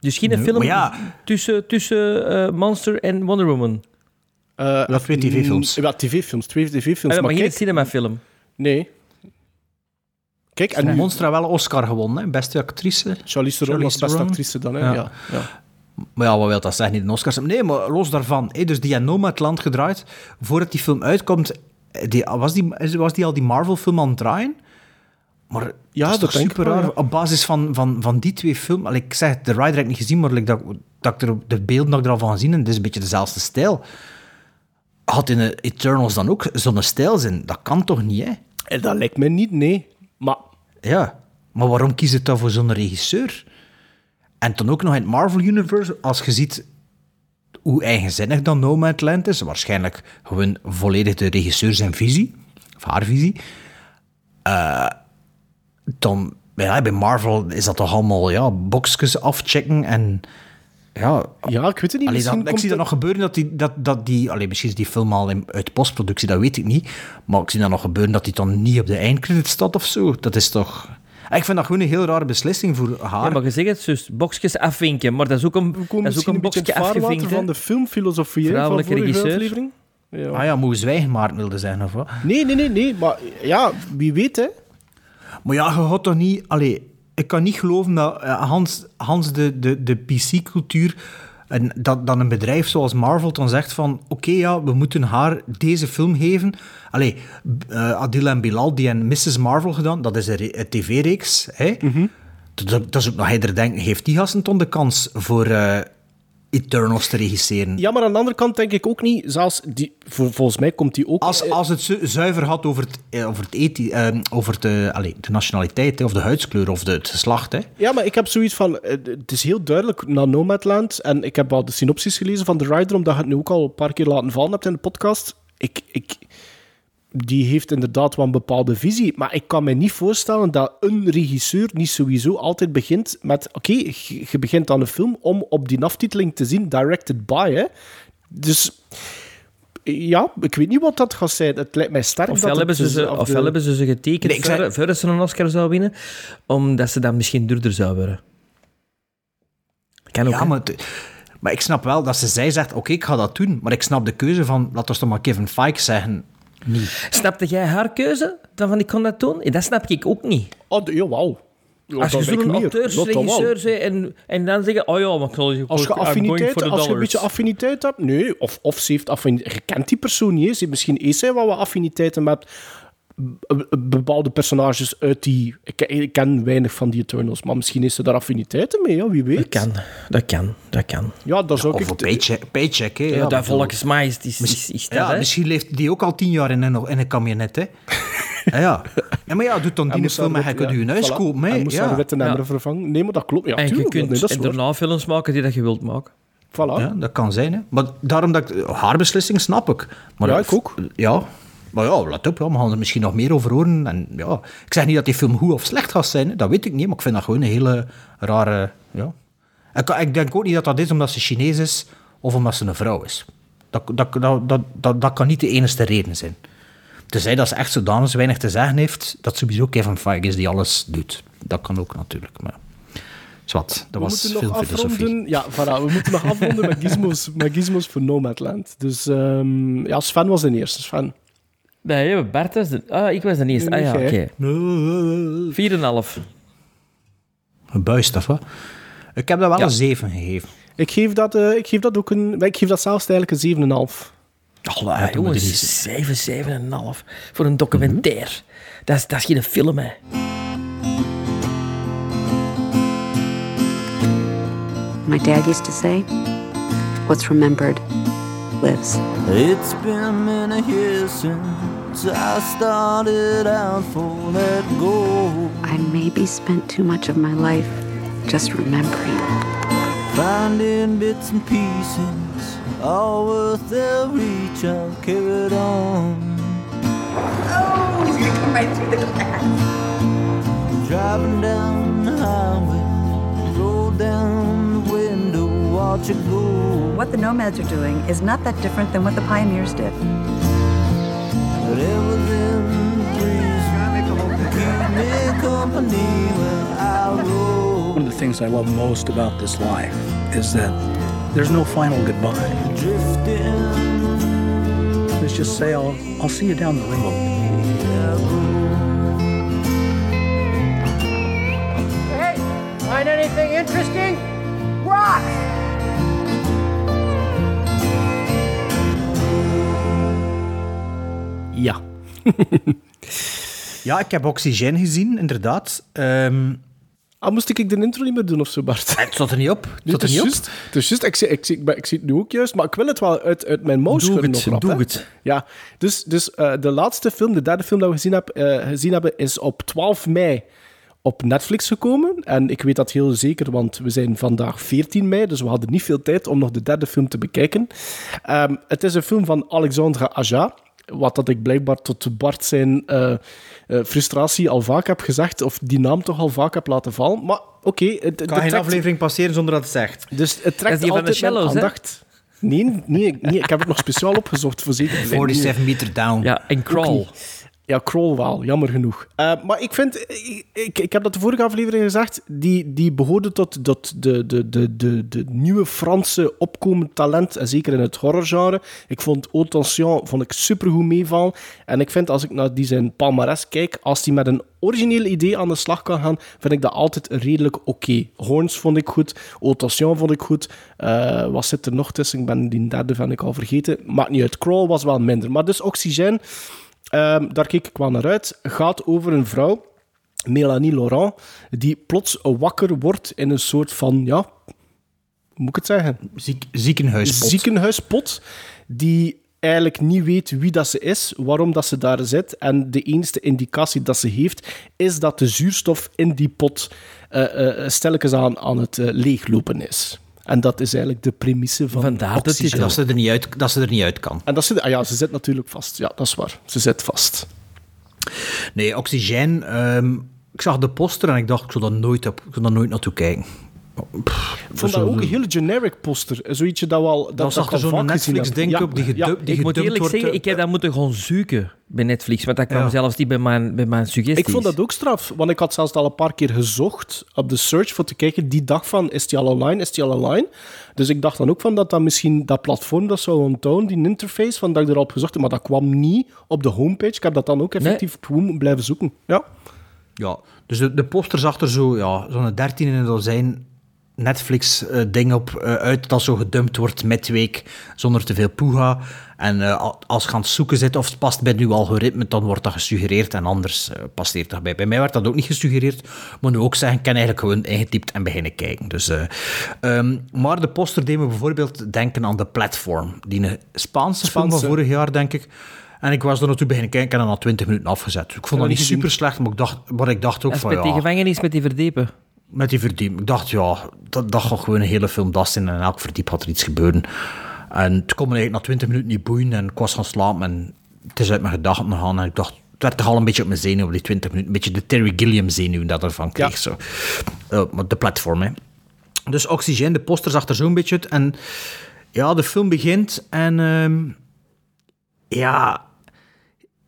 S6: Dus geen
S4: Nee,
S6: film
S4: ja.
S6: tussen, tussen eh, Monster en Wonder Woman.
S5: Eh,
S4: Ja, twee tv-films.
S5: Ja, tv-films, twee tv-films.
S6: Ah, maar
S5: maar
S6: geen
S5: kijk,
S6: cinemafilm.
S5: nee. Kijk, en nu...
S4: Monster had wel een Oscar gewonnen, hè, beste actrice.
S5: Charlize Theron was beste
S4: Theron.
S5: actrice dan, hè?
S4: Ja.
S5: Ja. Ja,
S4: Maar ja, wat wil dat zeggen? Niet een Oscars. Nee, maar los daarvan. Hè, dus die had Nomadland gedraaid. Voordat die film uitkomt, eh, die, was, die, was die al die Marvel-film aan het draaien? Maar
S5: Ja,
S4: dat is
S5: dat
S4: toch super raar.
S5: ja.
S4: Op basis van, van, van die twee films... Ik zeg, The Rider heb ik niet gezien, maar like, dat, dat ik er, de beelden dat ik er al van gezien heb, het is een beetje dezelfde stijl. Had in de Eternals dan ook zo'n stijl zijn? Dat kan toch niet, hè?
S5: En dat lijkt me niet, nee. Maar
S4: Ja, maar waarom kies het dan voor zo'n regisseur? En dan ook nog in het Marvel Universe, als je ziet hoe eigenzinnig dan Nomadland is, waarschijnlijk gewoon volledig de regisseur zijn visie, of haar visie, eh, dan ja, bij Marvel is dat toch allemaal ja, boxjes afchecken en ja...
S5: Ja, ik weet het niet.
S4: Allee,
S5: misschien
S4: dan, ik
S5: komt
S4: zie dat
S5: het-
S4: nog gebeuren dat die... Dat, dat die allee, misschien is die film al in, uit postproductie, dat weet ik niet. Maar ik zie dat nog gebeuren dat die dan niet op de eindcredit staat of zo. Dat is toch... Ik vind dat gewoon een heel rare beslissing voor haar.
S6: Ja, maar je zegt het, dus boxjes afvinken. Maar dat is ook een,
S5: We komen
S6: dat is ook een
S5: een
S6: boxje afgevinkt.
S5: van de filmfilosofie van
S6: Vrouwelijke
S5: vorige
S6: regisseur.
S5: aflevering. Ja.
S4: Ah ja, moet zwijgen maar wilde zijn, of wat?
S5: Nee, nee, nee, nee. Maar ja, wie weet, hè.
S4: Maar ja, je gaat toch niet... Allee, ik kan niet geloven dat eh, Hans, Hans de, de, de PC-cultuur... En dat dan een bedrijf zoals Marvel dan zegt van... Oké, ja, we moeten haar deze film geven. Allee, eh, Adil en Bilal, die hebben Mrs. Marvel gedaan. Dat is een, re- een tv-reeks. hè. dat, dat is ook nog hij er denkt... Heeft die gasten dan de kans voor eh, Eternals te regisseren?
S5: Ja, maar aan de andere kant denk ik ook niet, zelfs die, vol- volgens mij komt die ook...
S4: Als, als het zu- zuiver had over, het, eh, over, het ethi- eh, over de, allee, de nationaliteit, hè, of de huidskleur, of de, het geslacht... Hè.
S5: Ja, maar ik heb zoiets van... eh, Het is heel duidelijk naar Nomadland. En ik heb al de synopsis gelezen van The Rider, omdat je het nu ook al een paar keer laten vallen hebt in de podcast. Ik... ik die heeft inderdaad wel een bepaalde visie. Maar ik kan me niet voorstellen dat een regisseur niet sowieso altijd begint met... Oké, je je begint aan een film om op die aftiteling te zien, directed by, hè. Dus... Ja, ik weet niet wat dat gaat zijn. Het lijkt mij sterk
S6: Ofwel,
S5: dat
S6: hebben ze, ze,
S5: is- of
S6: ofwel
S5: de-
S6: hebben ze ze getekend
S4: Nee, zei-
S6: voordat ze een Oscar zou winnen, omdat ze dan misschien duurder zou worden. Kan ook,
S4: Ja,
S6: hè?
S4: maar, het- maar ik snap wel dat ze zij zegt, oké, ik ga dat doen. Maar ik snap de keuze van, laten we toch maar Kevin Feige zeggen, niet.
S6: Snapte jij haar keuze? Dan van, ik kon dat doen? Dat snap ik ook niet.
S5: Oh, jawel. Ja,
S6: Als je zo'n
S5: meer.
S6: acteur,
S5: Dat dan wel.
S6: regisseur bent en, en dan zeggen, oh ja, maar ik zal je
S5: Als je, affiniteit, als je een beetje affiniteit hebt, nee. Of, of ze heeft affiniteit. Je kent die persoon niet. Ze heeft misschien eens wat we affiniteiten met. Bepaalde personages uit die... Ik, ken- ik ken weinig van die Eternals, maar misschien is ze daar affiniteiten mee, ja, wie weet.
S6: Dat kan, dat kan, dat kan.
S5: Ja, daar zou
S4: Of
S5: ik...
S4: een paycheck, paycheck hè.
S6: Ja,
S4: Ja,
S6: dat volgens mij is, is, is, is dat,
S4: ja,
S6: hè?
S4: misschien leeft die ook al tien jaar in een, in een kabinet, hè. ja, ja. ja, maar ja, doet dan die film,
S5: haar
S4: hij kunt een huis
S5: voilà.
S4: kopen, hè.
S5: Moest haar
S4: Ja.
S5: witte emmer vervangen. Nee, maar dat klopt. Ja,
S6: en je kunt
S5: nee, dat is
S6: en daarna films maken die dat je wilt maken.
S5: Voilà.
S4: Ja, dat kan zijn, hè. Maar daarom dat ik... Haar beslissing snap ik. Maar
S5: Ja,
S4: dat-
S5: ik ook.
S4: Ja. Maar ja, let op, ja, we gaan er misschien nog meer over horen. En, ja, ik zeg niet dat die film goed of slecht gaat zijn, hè. dat weet ik niet, maar ik vind dat gewoon een hele rare... Ja. Ik, ik denk ook niet dat dat is omdat ze Chinees is of omdat ze een vrouw is. Dat, dat, dat, dat, dat, dat kan niet de enige reden zijn. Tenzij dat ze echt zodanig weinig te zeggen heeft, dat sowieso Kevin Feige is die alles doet. Dat kan ook natuurlijk, maar... Zwat, dat
S5: we
S4: was
S5: moeten nog afronden. Ja, voilà, we moeten nog afronden met gizmos, met gizmos voor Nomadland. Dus ehm, ja, Sven was de eerste. Sven.
S6: Nee, Bert was de... Ah, ik was de eerste. Ah ja, oké. 4,5.
S4: Een buist, of wat? Ik heb dat wel
S6: Ja.
S4: een 7 gegeven.
S5: Ik geef dat, eh, ik geef dat ook een... Ik geef dat zelfs eigenlijk een 7,5.
S6: Oh,
S4: Ja,
S6: jongens, 7, 7,5. Voor een documentaire. dat, is, dat is geen film, hè.
S18: My dad used to say, what's remembered lives.
S19: It's been many years since I started out for that goal.
S18: I maybe spent too much of my life just remembering.
S19: Finding bits and pieces, all worth their reach. I've carried on.
S12: Oh, he's gonna come right through the glass.
S19: Driving down the highway, roll down the window, watch it go.
S20: What the nomads are doing is not that different than what the pioneers did.
S19: Whatever's in the breeze, keep me company when I roll.
S17: One of the things I love most about this life is that there's no final goodbye. Let's just say I'll, I'll see you down the road.
S16: Hey, find anything interesting? Rock!
S4: Ja. ik heb Oxygen gezien, inderdaad. Ehm,
S5: Ah, moest ik de intro niet meer doen of zo, Bart?
S4: het stond er niet op. Het
S5: Nee,
S4: stond
S5: het is
S4: niet op.
S5: Het is juist. Ik, zie, ik, zie, ik, zie het nu ook juist, maar ik wil het wel uit, uit mijn mouw schudden
S6: het,
S5: nog rap,
S6: doe
S5: hè.
S6: het.
S5: Ja, dus, dus eh, de laatste film, de derde film dat we gezien, heb, eh, gezien hebben, is op 12 mei op Netflix gekomen. En ik weet dat heel zeker, want we zijn vandaag 14 mei, dus we hadden niet veel tijd om nog de derde film te bekijken. Ehm, het is een film van Alexandre Aja. Wat dat ik blijkbaar tot Bart zijn eh, eh, frustratie al vaak heb gezegd, of die naam toch al vaak heb laten vallen. Maar oké, het, het
S4: kan geen
S5: trekt-
S4: aflevering passeren zonder dat het zegt.
S5: dus het trekt
S6: die
S5: altijd mijn
S6: cello's, hè?
S5: aandacht. Nee, nee, nee, ik heb het nog speciaal opgezocht voor zeker.
S4: 47 meter down.
S6: Ja, en Crawl.
S5: Ja, Kroll wel, jammer genoeg. Eh, maar ik vind, ik, ik, heb dat de vorige aflevering gezegd, die, die behoorde tot, tot de, de, de, de, de nieuwe Franse opkomend talent, en zeker in het horrorgenre. Ik vond Haute Tension vond ik supergoed meevallen. En ik vind, als ik naar die zijn palmares kijk, als hij met een origineel idee aan de slag kan gaan, vind ik dat altijd redelijk oké. Horns vond ik goed, Haute Tension vond ik goed. Eh, wat zit er nog tussen? Ik ben die derde van ik al vergeten. Maakt niet uit, Crawl was wel minder. Maar dus Oxygène... Ehm, daar keek ik wel naar uit. Gaat over een vrouw, Melanie Laurent, die plots wakker wordt in een soort van, ja, hoe moet ik het zeggen?
S4: Ziek, ziekenhuispot.
S5: Ziekenhuispot, die eigenlijk niet weet wie dat ze is, waarom dat ze daar zit. En de enige indicatie dat ze heeft, is dat de zuurstof in die pot uh, uh, stelkens aan, aan het uh, leeglopen is. En dat is eigenlijk de premisse van
S6: Vandaar de titel.
S4: Dat ze, er niet uit, dat ze er niet uit kan.
S5: En dat ze, ah ja, ze zit natuurlijk vast. Ja, dat is waar. Ze zit vast.
S4: Nee, Oxygène... ehm, ik zag de poster en ik dacht, ik zou daar nooit, op, ik zou daar nooit naartoe kijken. Pff,
S5: Ik vond dat ook een hele generic poster. Zoiets dat wel... Dat,
S4: Dan zag er zo'n Netflix-ding op die,
S5: ja,
S4: gedub, die
S6: ik moet eerlijk
S4: wordt,
S6: zeggen,
S4: eh,
S6: ik heb dat moeten gaan zoeken bij Netflix, want dat kwam
S4: Ja.
S6: zelfs niet bij mijn, bij mijn suggesties.
S5: Ik vond dat ook straf, want ik had zelfs al een paar keer gezocht op de search voor te kijken, die dag van, is die al online, is die al online? Dus ik dacht dan ook van dat dat misschien dat platform dat zou onthouden, die interface, van dat ik erop gezocht heb, maar dat kwam niet op de homepage. Ik heb dat dan ook effectief gewoon moeten blijven zoeken. Ja.
S4: Ja, dus de, de poster zag er zo, ja, zo'n 13 in een dozijn Netflix-ding op eh, uit dat zo gedumpt wordt midweek zonder te veel poeha. En eh, al- als je aan het zoeken zit of het past bij uw algoritme, dan wordt dat gesuggereerd en anders eh, passeert dat bij. Bij mij werd dat ook niet gesuggereerd. Maar nu ook zeggen, ik kan eigenlijk gewoon ingetypt en beginnen kijken. Dus, eh, ehm, maar de poster deed me bijvoorbeeld denken aan The Platform. Die een Spaanse, film van
S5: Spaanse.
S4: vorig jaar, denk ik. En ik was er naartoe beginnen kijken en dan na 20 minuten afgezet. Ik vond dat niet super slecht, maar ik dacht, maar ik dacht ook
S6: is
S4: van
S6: met
S4: ja...
S6: die gevangenis met die verdiepen.
S4: Met die verdiep. Ik dacht, ja, dat, dat gaat gewoon een hele film dat zijn. En in elk verdiep gaat er iets gebeuren. En het kon me eigenlijk na 20 minuten niet boeien. En ik was gaan slapen en het is uit mijn gedachten gegaan. En ik dacht, het werd toch al een beetje op mijn zenuwen, die 20 minuten. Een beetje de Terry Gilliam zenuwen dat ervan kreeg. Zo. Eh, de platform, hè. Dus Oxygen, de poster zag er zo'n beetje uit. En ja, de film begint en... ehm, ja,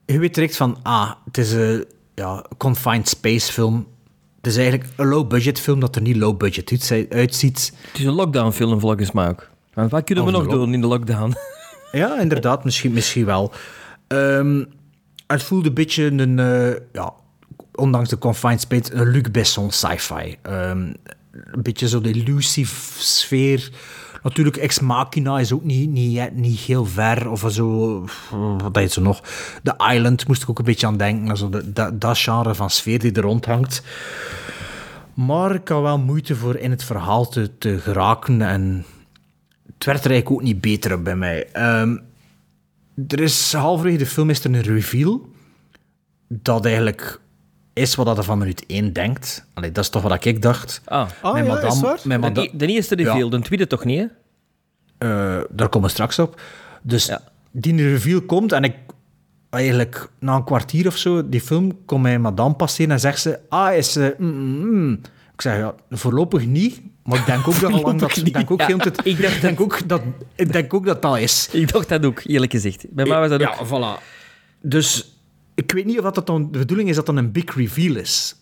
S4: je weet direct van, ah, het is een ja, confined space film. Het is eigenlijk een low-budget film dat er niet low-budget uitzi- uitziet.
S6: Het is een lockdown-film volgens mij ook. Want wat kunnen we nog doen in de lockdown?
S4: Ja, inderdaad, misschien, misschien wel. Ehm, het voelde een beetje een, eh, ja, ondanks de confined space, een Luc Besson sci-fi. Ehm, een beetje zo de elusive sfeer. Natuurlijk, Ex Machina is ook niet, niet, niet heel ver. Of zo, wat heet ze nog? The Island moest ik ook een beetje aan denken. Also de, dat, genre van sfeer die er rond hangt. Maar ik had wel moeite voor in het verhaal te, te geraken. En het werd er eigenlijk ook niet beter op bij mij. Ehm, er is halverwege de film is er een reveal. Dat eigenlijk is wat je van minuut 1 denkt. Allee, dat is toch wat ik dacht.
S6: Ah,
S5: Ah, ja, is waar?
S4: mijn
S6: de,
S4: madame-
S6: de eerste reveal, de tweede toch niet, hè?
S4: eh, daar komen we straks op. Dus die reveal komt en ik eigenlijk na een kwartier of zo, die film, komt mijn madame passeren en zegt ze, ah, is ze... mm, mm, mm." Ik zeg, ja, voorlopig niet, maar ik denk ook dat al lang dat... Ik denk ook,
S6: Ja, ik dacht
S4: ik denk ook dat, ik denk ook dat dat is.
S6: Ik dacht dat ook, eerlijk gezegd. Bij mij was dat ook...
S4: Ja, voilà. Dus ik weet niet of dat dan de bedoeling is dat dan een big reveal is.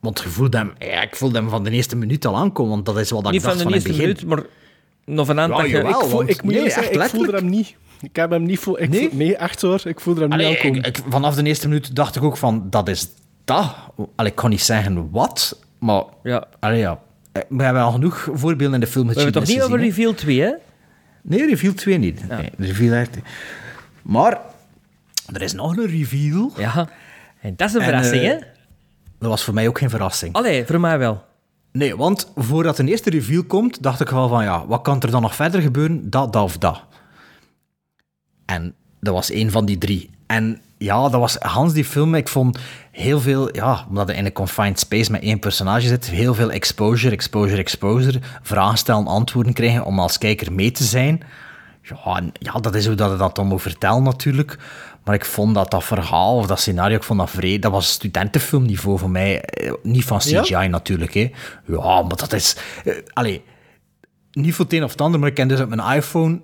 S4: Want je voelt hem, ja, ik voelde hem van de eerste minuut al aankomen, want dat is wat ik
S6: Niet
S4: dacht
S6: van de
S4: van, in het
S6: eerste
S4: begin.
S6: minuut, maar nog een aantal...
S4: Ja, jawel,
S5: ik, voel,
S4: want-
S5: ik moet
S4: nee,
S5: zeggen,
S4: echt
S5: ik voelde hem niet. Ik heb hem niet voel, ik
S4: Nee?
S5: voel- nee, echt hoor. Ik voelde hem
S4: Allee,
S5: niet aankomen.
S4: ik, ik- vanaf de eerste minuut dacht ik ook van, dat is dat. Allee, ik kan niet zeggen wat, maar...
S6: Ja.
S4: Allee, ja. Eh, We hebben al genoeg voorbeelden in de film
S6: We hebben het toch niet over
S4: gezien,
S6: reveal 2, hè?
S4: Nee, reveal 2 niet. Nee, reveal. Maar, er is nog een reveal.
S6: Ja. En dat is een
S4: En,
S6: verrassing,
S4: eh,
S6: hè?
S4: Dat was voor mij ook geen verrassing.
S6: Allee, voor mij wel.
S4: Nee, want voordat een eerste reveal komt, dacht ik wel van, ja, wat kan er dan nog verder gebeuren? Dat, dat of dat. En dat was één van die drie. En ja, dat was Hans die film. Ik vond heel veel, ja, omdat je in een confined space met één personage zit, heel veel exposure, exposure, exposure. Vragen stellen, antwoorden krijgen om als kijker mee te zijn. Ja, ja dat is hoe dat je dat dan moet vertellen natuurlijk. Maar ik vond dat dat verhaal of dat scenario, ik vond dat vreed. Dat was studentenfilmniveau voor mij. Eh, Niet van
S5: Ja?
S4: CGI natuurlijk, hè. Ja, maar dat is... eh, allee, niet voor het een of het ander, maar ik ken dus op mijn iPhone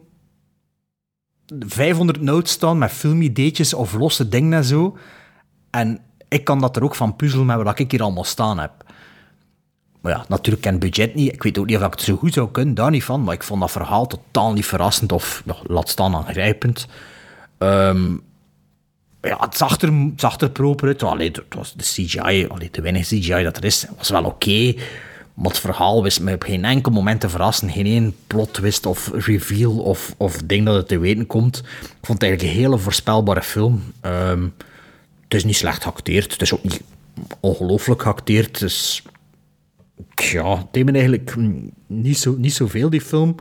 S4: 500 notes staan met filmideetjes of losse dingen en zo. En ik kan dat er ook van puzzelen met wat ik hier allemaal staan heb. Maar ja, natuurlijk ken budget niet. Ik weet ook niet of ik het zo goed zou kunnen, daar niet van. Maar ik vond dat verhaal totaal niet verrassend of ja, laat staan aangrijpend. Ehm, ja, het zag er, het zag er proper uit. Het was de CGI, allee, de weinig CGI dat er is, was wel oké. maar het verhaal wist me op geen enkel moment te verrassen. Geen één plot twist of reveal of, of ding dat het te weten komt. Ik vond het eigenlijk een hele voorspelbare film. Ehm, het is niet slecht geacteerd. Het is ook niet ongelooflijk geacteerd. Dus ja, het deed eigenlijk niet, zo, niet zoveel, die film.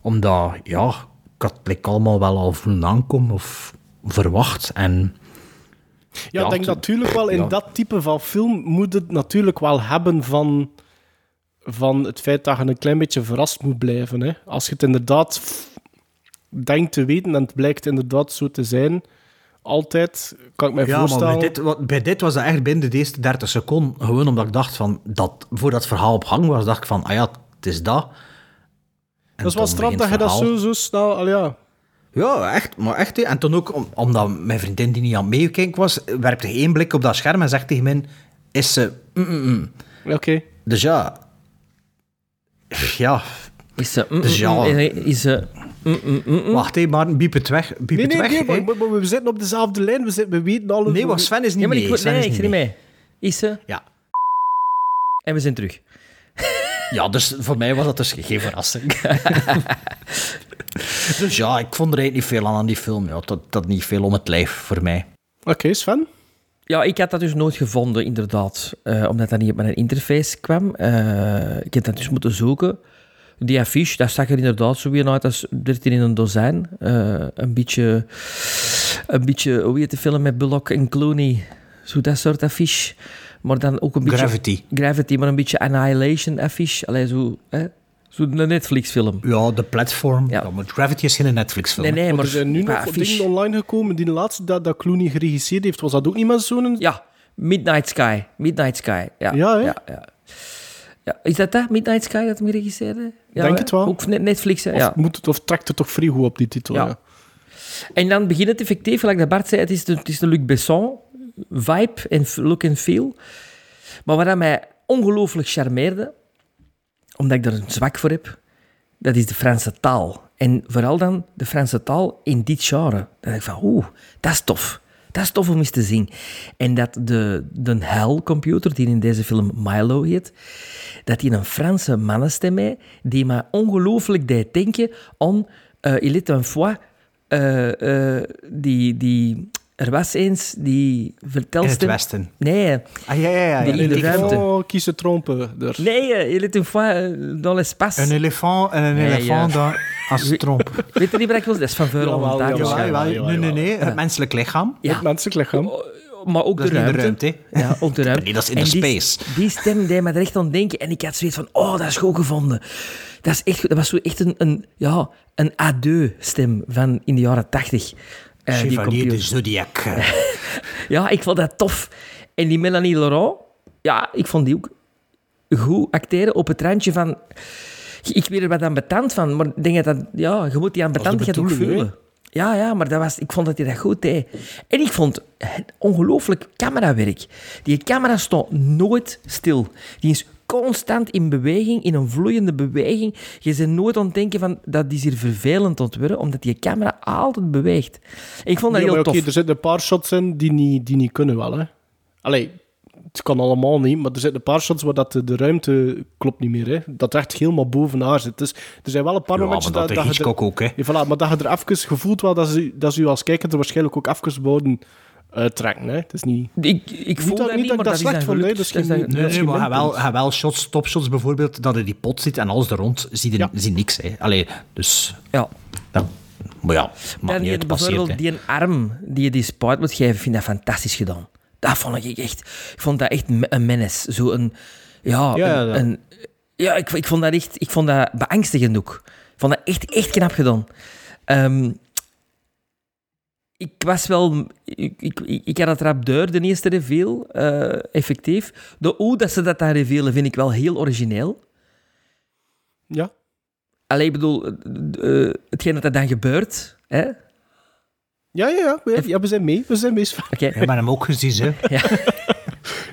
S4: Omdat, ja, ik had het allemaal wel al voelen aankomen of verwacht. En
S5: Ja, ik denk natuurlijk wel, in
S4: ja.
S5: dat type van film moet het natuurlijk wel hebben van, van het feit dat je een klein beetje verrast moet blijven. Hè. Als je het inderdaad denkt te weten en het blijkt inderdaad zo te zijn, altijd, kan ik me
S4: Ja,
S5: voorstellen...
S4: maar bij dit, wat- bij dit was dat echt binnen de eerste 30 seconden. Gewoon omdat ik dacht van, dat, voor dat verhaal op gang was, dacht ik van, ah ja, het is dat. En
S5: dat is wel straf dat je dat zo, zo snel... Al ja.
S4: Ja, echt. Maar echt. hè. En toen ook, om- omdat mijn vriendin die niet aan het meekijken was, werpte één blik op dat scherm en zegt tegen mij, is ze... mm, mm, mm.
S5: Oké.
S4: Dus ja... Ja.
S6: Is ze... mm,
S4: Dus ja.
S6: mm, Is ze... mm, mm, mm, mm.
S4: Wacht, hé, maar biep het weg. Biep
S5: Nee,
S4: het
S5: nee,
S4: weg,
S5: nee,
S4: hè.
S5: maar, maar- maar we zitten op dezelfde lijn, we, zitten, we weten alles...
S4: Nee, want Sven is niet
S6: Ja, maar
S4: mee.
S6: ik,
S4: Sven
S6: nee,
S4: is
S6: ik
S4: niet
S6: zit niet
S4: mee.
S6: mee. Is ze...
S4: Ja.
S6: En we zijn terug.
S4: Ja, dus voor mij was dat dus geen verrassing. dus ja, ik vond er eigenlijk niet veel aan aan die film. Ja, dat, dat niet veel om het lijf voor mij.
S5: Oké, Sven?
S6: Ja, ik had dat dus nooit gevonden, inderdaad. Eh, omdat dat niet op mijn interface kwam. Eh, ik heb dat dus moeten zoeken. Die affiche, dat zag er inderdaad zo weer uit als 13 in een dozijn. Eh, een beetje... Een beetje, hoe heet de film met Bullock en Clooney? Zo dat soort affiche. Maar dan ook een beetje...
S4: Gravity.
S6: Gravity, maar een beetje Annihilation affiche. Allee, zo... Hè? Zo'n Netflix-film.
S4: Ja, de platform. Ja. maar Gravity is geen Netflix-film.
S6: Nee, nee,
S5: Maar
S6: maar...
S5: er zijn nu nog
S6: affiche-
S5: dingen online gekomen. Die laatste dat, dat Clooney geregisseerd heeft, was dat ook niet met zo'n...
S6: Ja, Midnight Sky. Midnight Sky. Ja,
S5: Ja, hè?
S6: ja, ja. Ja, is dat dat? Midnight Sky dat hem geregisseerd heeft? Ja,
S5: Denk
S6: hè?
S5: het wel.
S6: Ook net- Netflix, hè?
S5: Of,
S6: Ja.
S5: moet het, of trekt het toch vrij goed op die titel?
S6: Ja.
S5: Ja.
S6: En dan begint het effectief, gelijk dat Bart zei, het is de, het is de Luc Besson vibe en look and feel. Maar wat mij ongelooflijk charmeerde, omdat ik er een zwak voor heb, dat is de Franse taal. En vooral dan de Franse taal in dit genre. Dan denk ik van, oeh, dat is tof. Dat is tof om eens te zien. En dat de, de HAL-computer, die in deze film Milo heet, dat die een Franse mannenstem heeft, die mij ongelooflijk deed denken aan uh, Il est un fois, eh, eh, die, die... Er was eens die vertelstem...
S4: In het westen.
S6: Nee,
S4: Ah, ja, ja, ja.
S6: die in de ruimte.
S5: Oh, kies de trompen. Er.
S6: Nee, Il est un fois eh, dans l'espace.
S4: Een elefant en een
S6: Ja, ja.
S4: elefant dan als tromp.
S6: Weet je niet wat ik wil? Dat is van
S4: Ja, ja,
S5: jawel,
S4: nee, nee, nee. Het menselijk lichaam.
S6: Ja.
S5: Het menselijk lichaam.
S6: Maar ook
S4: Dat
S6: de ruimte.
S4: de ruimte, hè?
S6: Ja, ook de ruimte.
S4: Nee, dat is in
S6: En
S4: de
S6: die,
S4: space.
S6: Die stem deed me er echt aan denken. En ik had zoiets van, oh, dat is goed gevonden. Dat, is echt, goed. dat was zo echt een, een, ja, een adieu-stem van in de jaren tachtig.
S4: Chevalier
S6: computer.
S4: de Zodiac.
S6: Ja, ik vond dat tof. En die Melanie Laurent, ja, ik vond die ook goed acteren op het randje van... Ik werd er wat aan betand van, maar ik denk dat. Ja, je moet die aan
S5: de
S6: betandigheid ook voelen. Ja, ja, maar dat was, ik vond dat hij dat goed deed. En ik vond ongelooflijk camerawerk. Die camera stond nooit stil. Die is constant in beweging, in een vloeiende beweging. Je bent nooit aan het denken van, dat is hier vervelend worden, omdat die camera altijd beweegt. Ik vond dat
S5: Ja,
S6: heel
S5: maar
S6: tof.
S5: er zitten een paar shots in die niet, die niet kunnen wel, hè. Allee, het kan allemaal niet, maar er zitten een paar shots waar dat de, de ruimte klopt niet meer, hè. Dat echt helemaal boven haar zit. Dus er zijn wel een paar
S4: Ja, maar dat de
S5: je er-
S4: ook, hè.
S5: Ja, voilà, maar dat je er even gevoeld wel dat ze, dat ze u als kijker er waarschijnlijk ook even wouden uittrekken, hè. Het is niet...
S6: Ik, ik voel
S5: dat-
S6: dat,
S5: niet dat
S6: maar
S5: ik
S6: dat
S5: dat
S6: is
S5: slecht vond,
S4: Nee,
S5: is
S4: nee,
S5: geen
S4: maar hij wel, wel shots, topshots bijvoorbeeld, dat hij die pot ziet en alles er rond zie je zie niks. Hè. Allee, dus...
S6: Ja.
S4: Ja. Maar ja, maakt
S6: Dan
S4: niet
S6: die-
S4: uit, passeert.
S6: bijvoorbeeld
S4: hè.
S6: die een arm die je die spuit moet geven, vind dat fantastisch gedaan. Dat vond ik echt... Ik vond dat echt een menace. Zo een... Ja,
S4: Ja,
S6: een,
S4: ja.
S6: een- ja ik, ik vond dat echt... Ik vond dat beangstigend ook. Ik vond dat echt, echt knap gedaan. Ehm, ik was wel... Ik, ik, ik, ik had het rap deur, de eerste reveal, eh, effectief. De hoe dat ze dat daar revealen, vind ik wel heel origineel.
S5: Ja.
S6: Alleen, ik bedoel, eh, eh, hetgeen dat er dan gebeurt... Hè?
S5: Ja, ja, ja. We, ja, we zijn mee. We zijn mee.
S6: Oké.
S4: We hebben hem ook gezien, hè.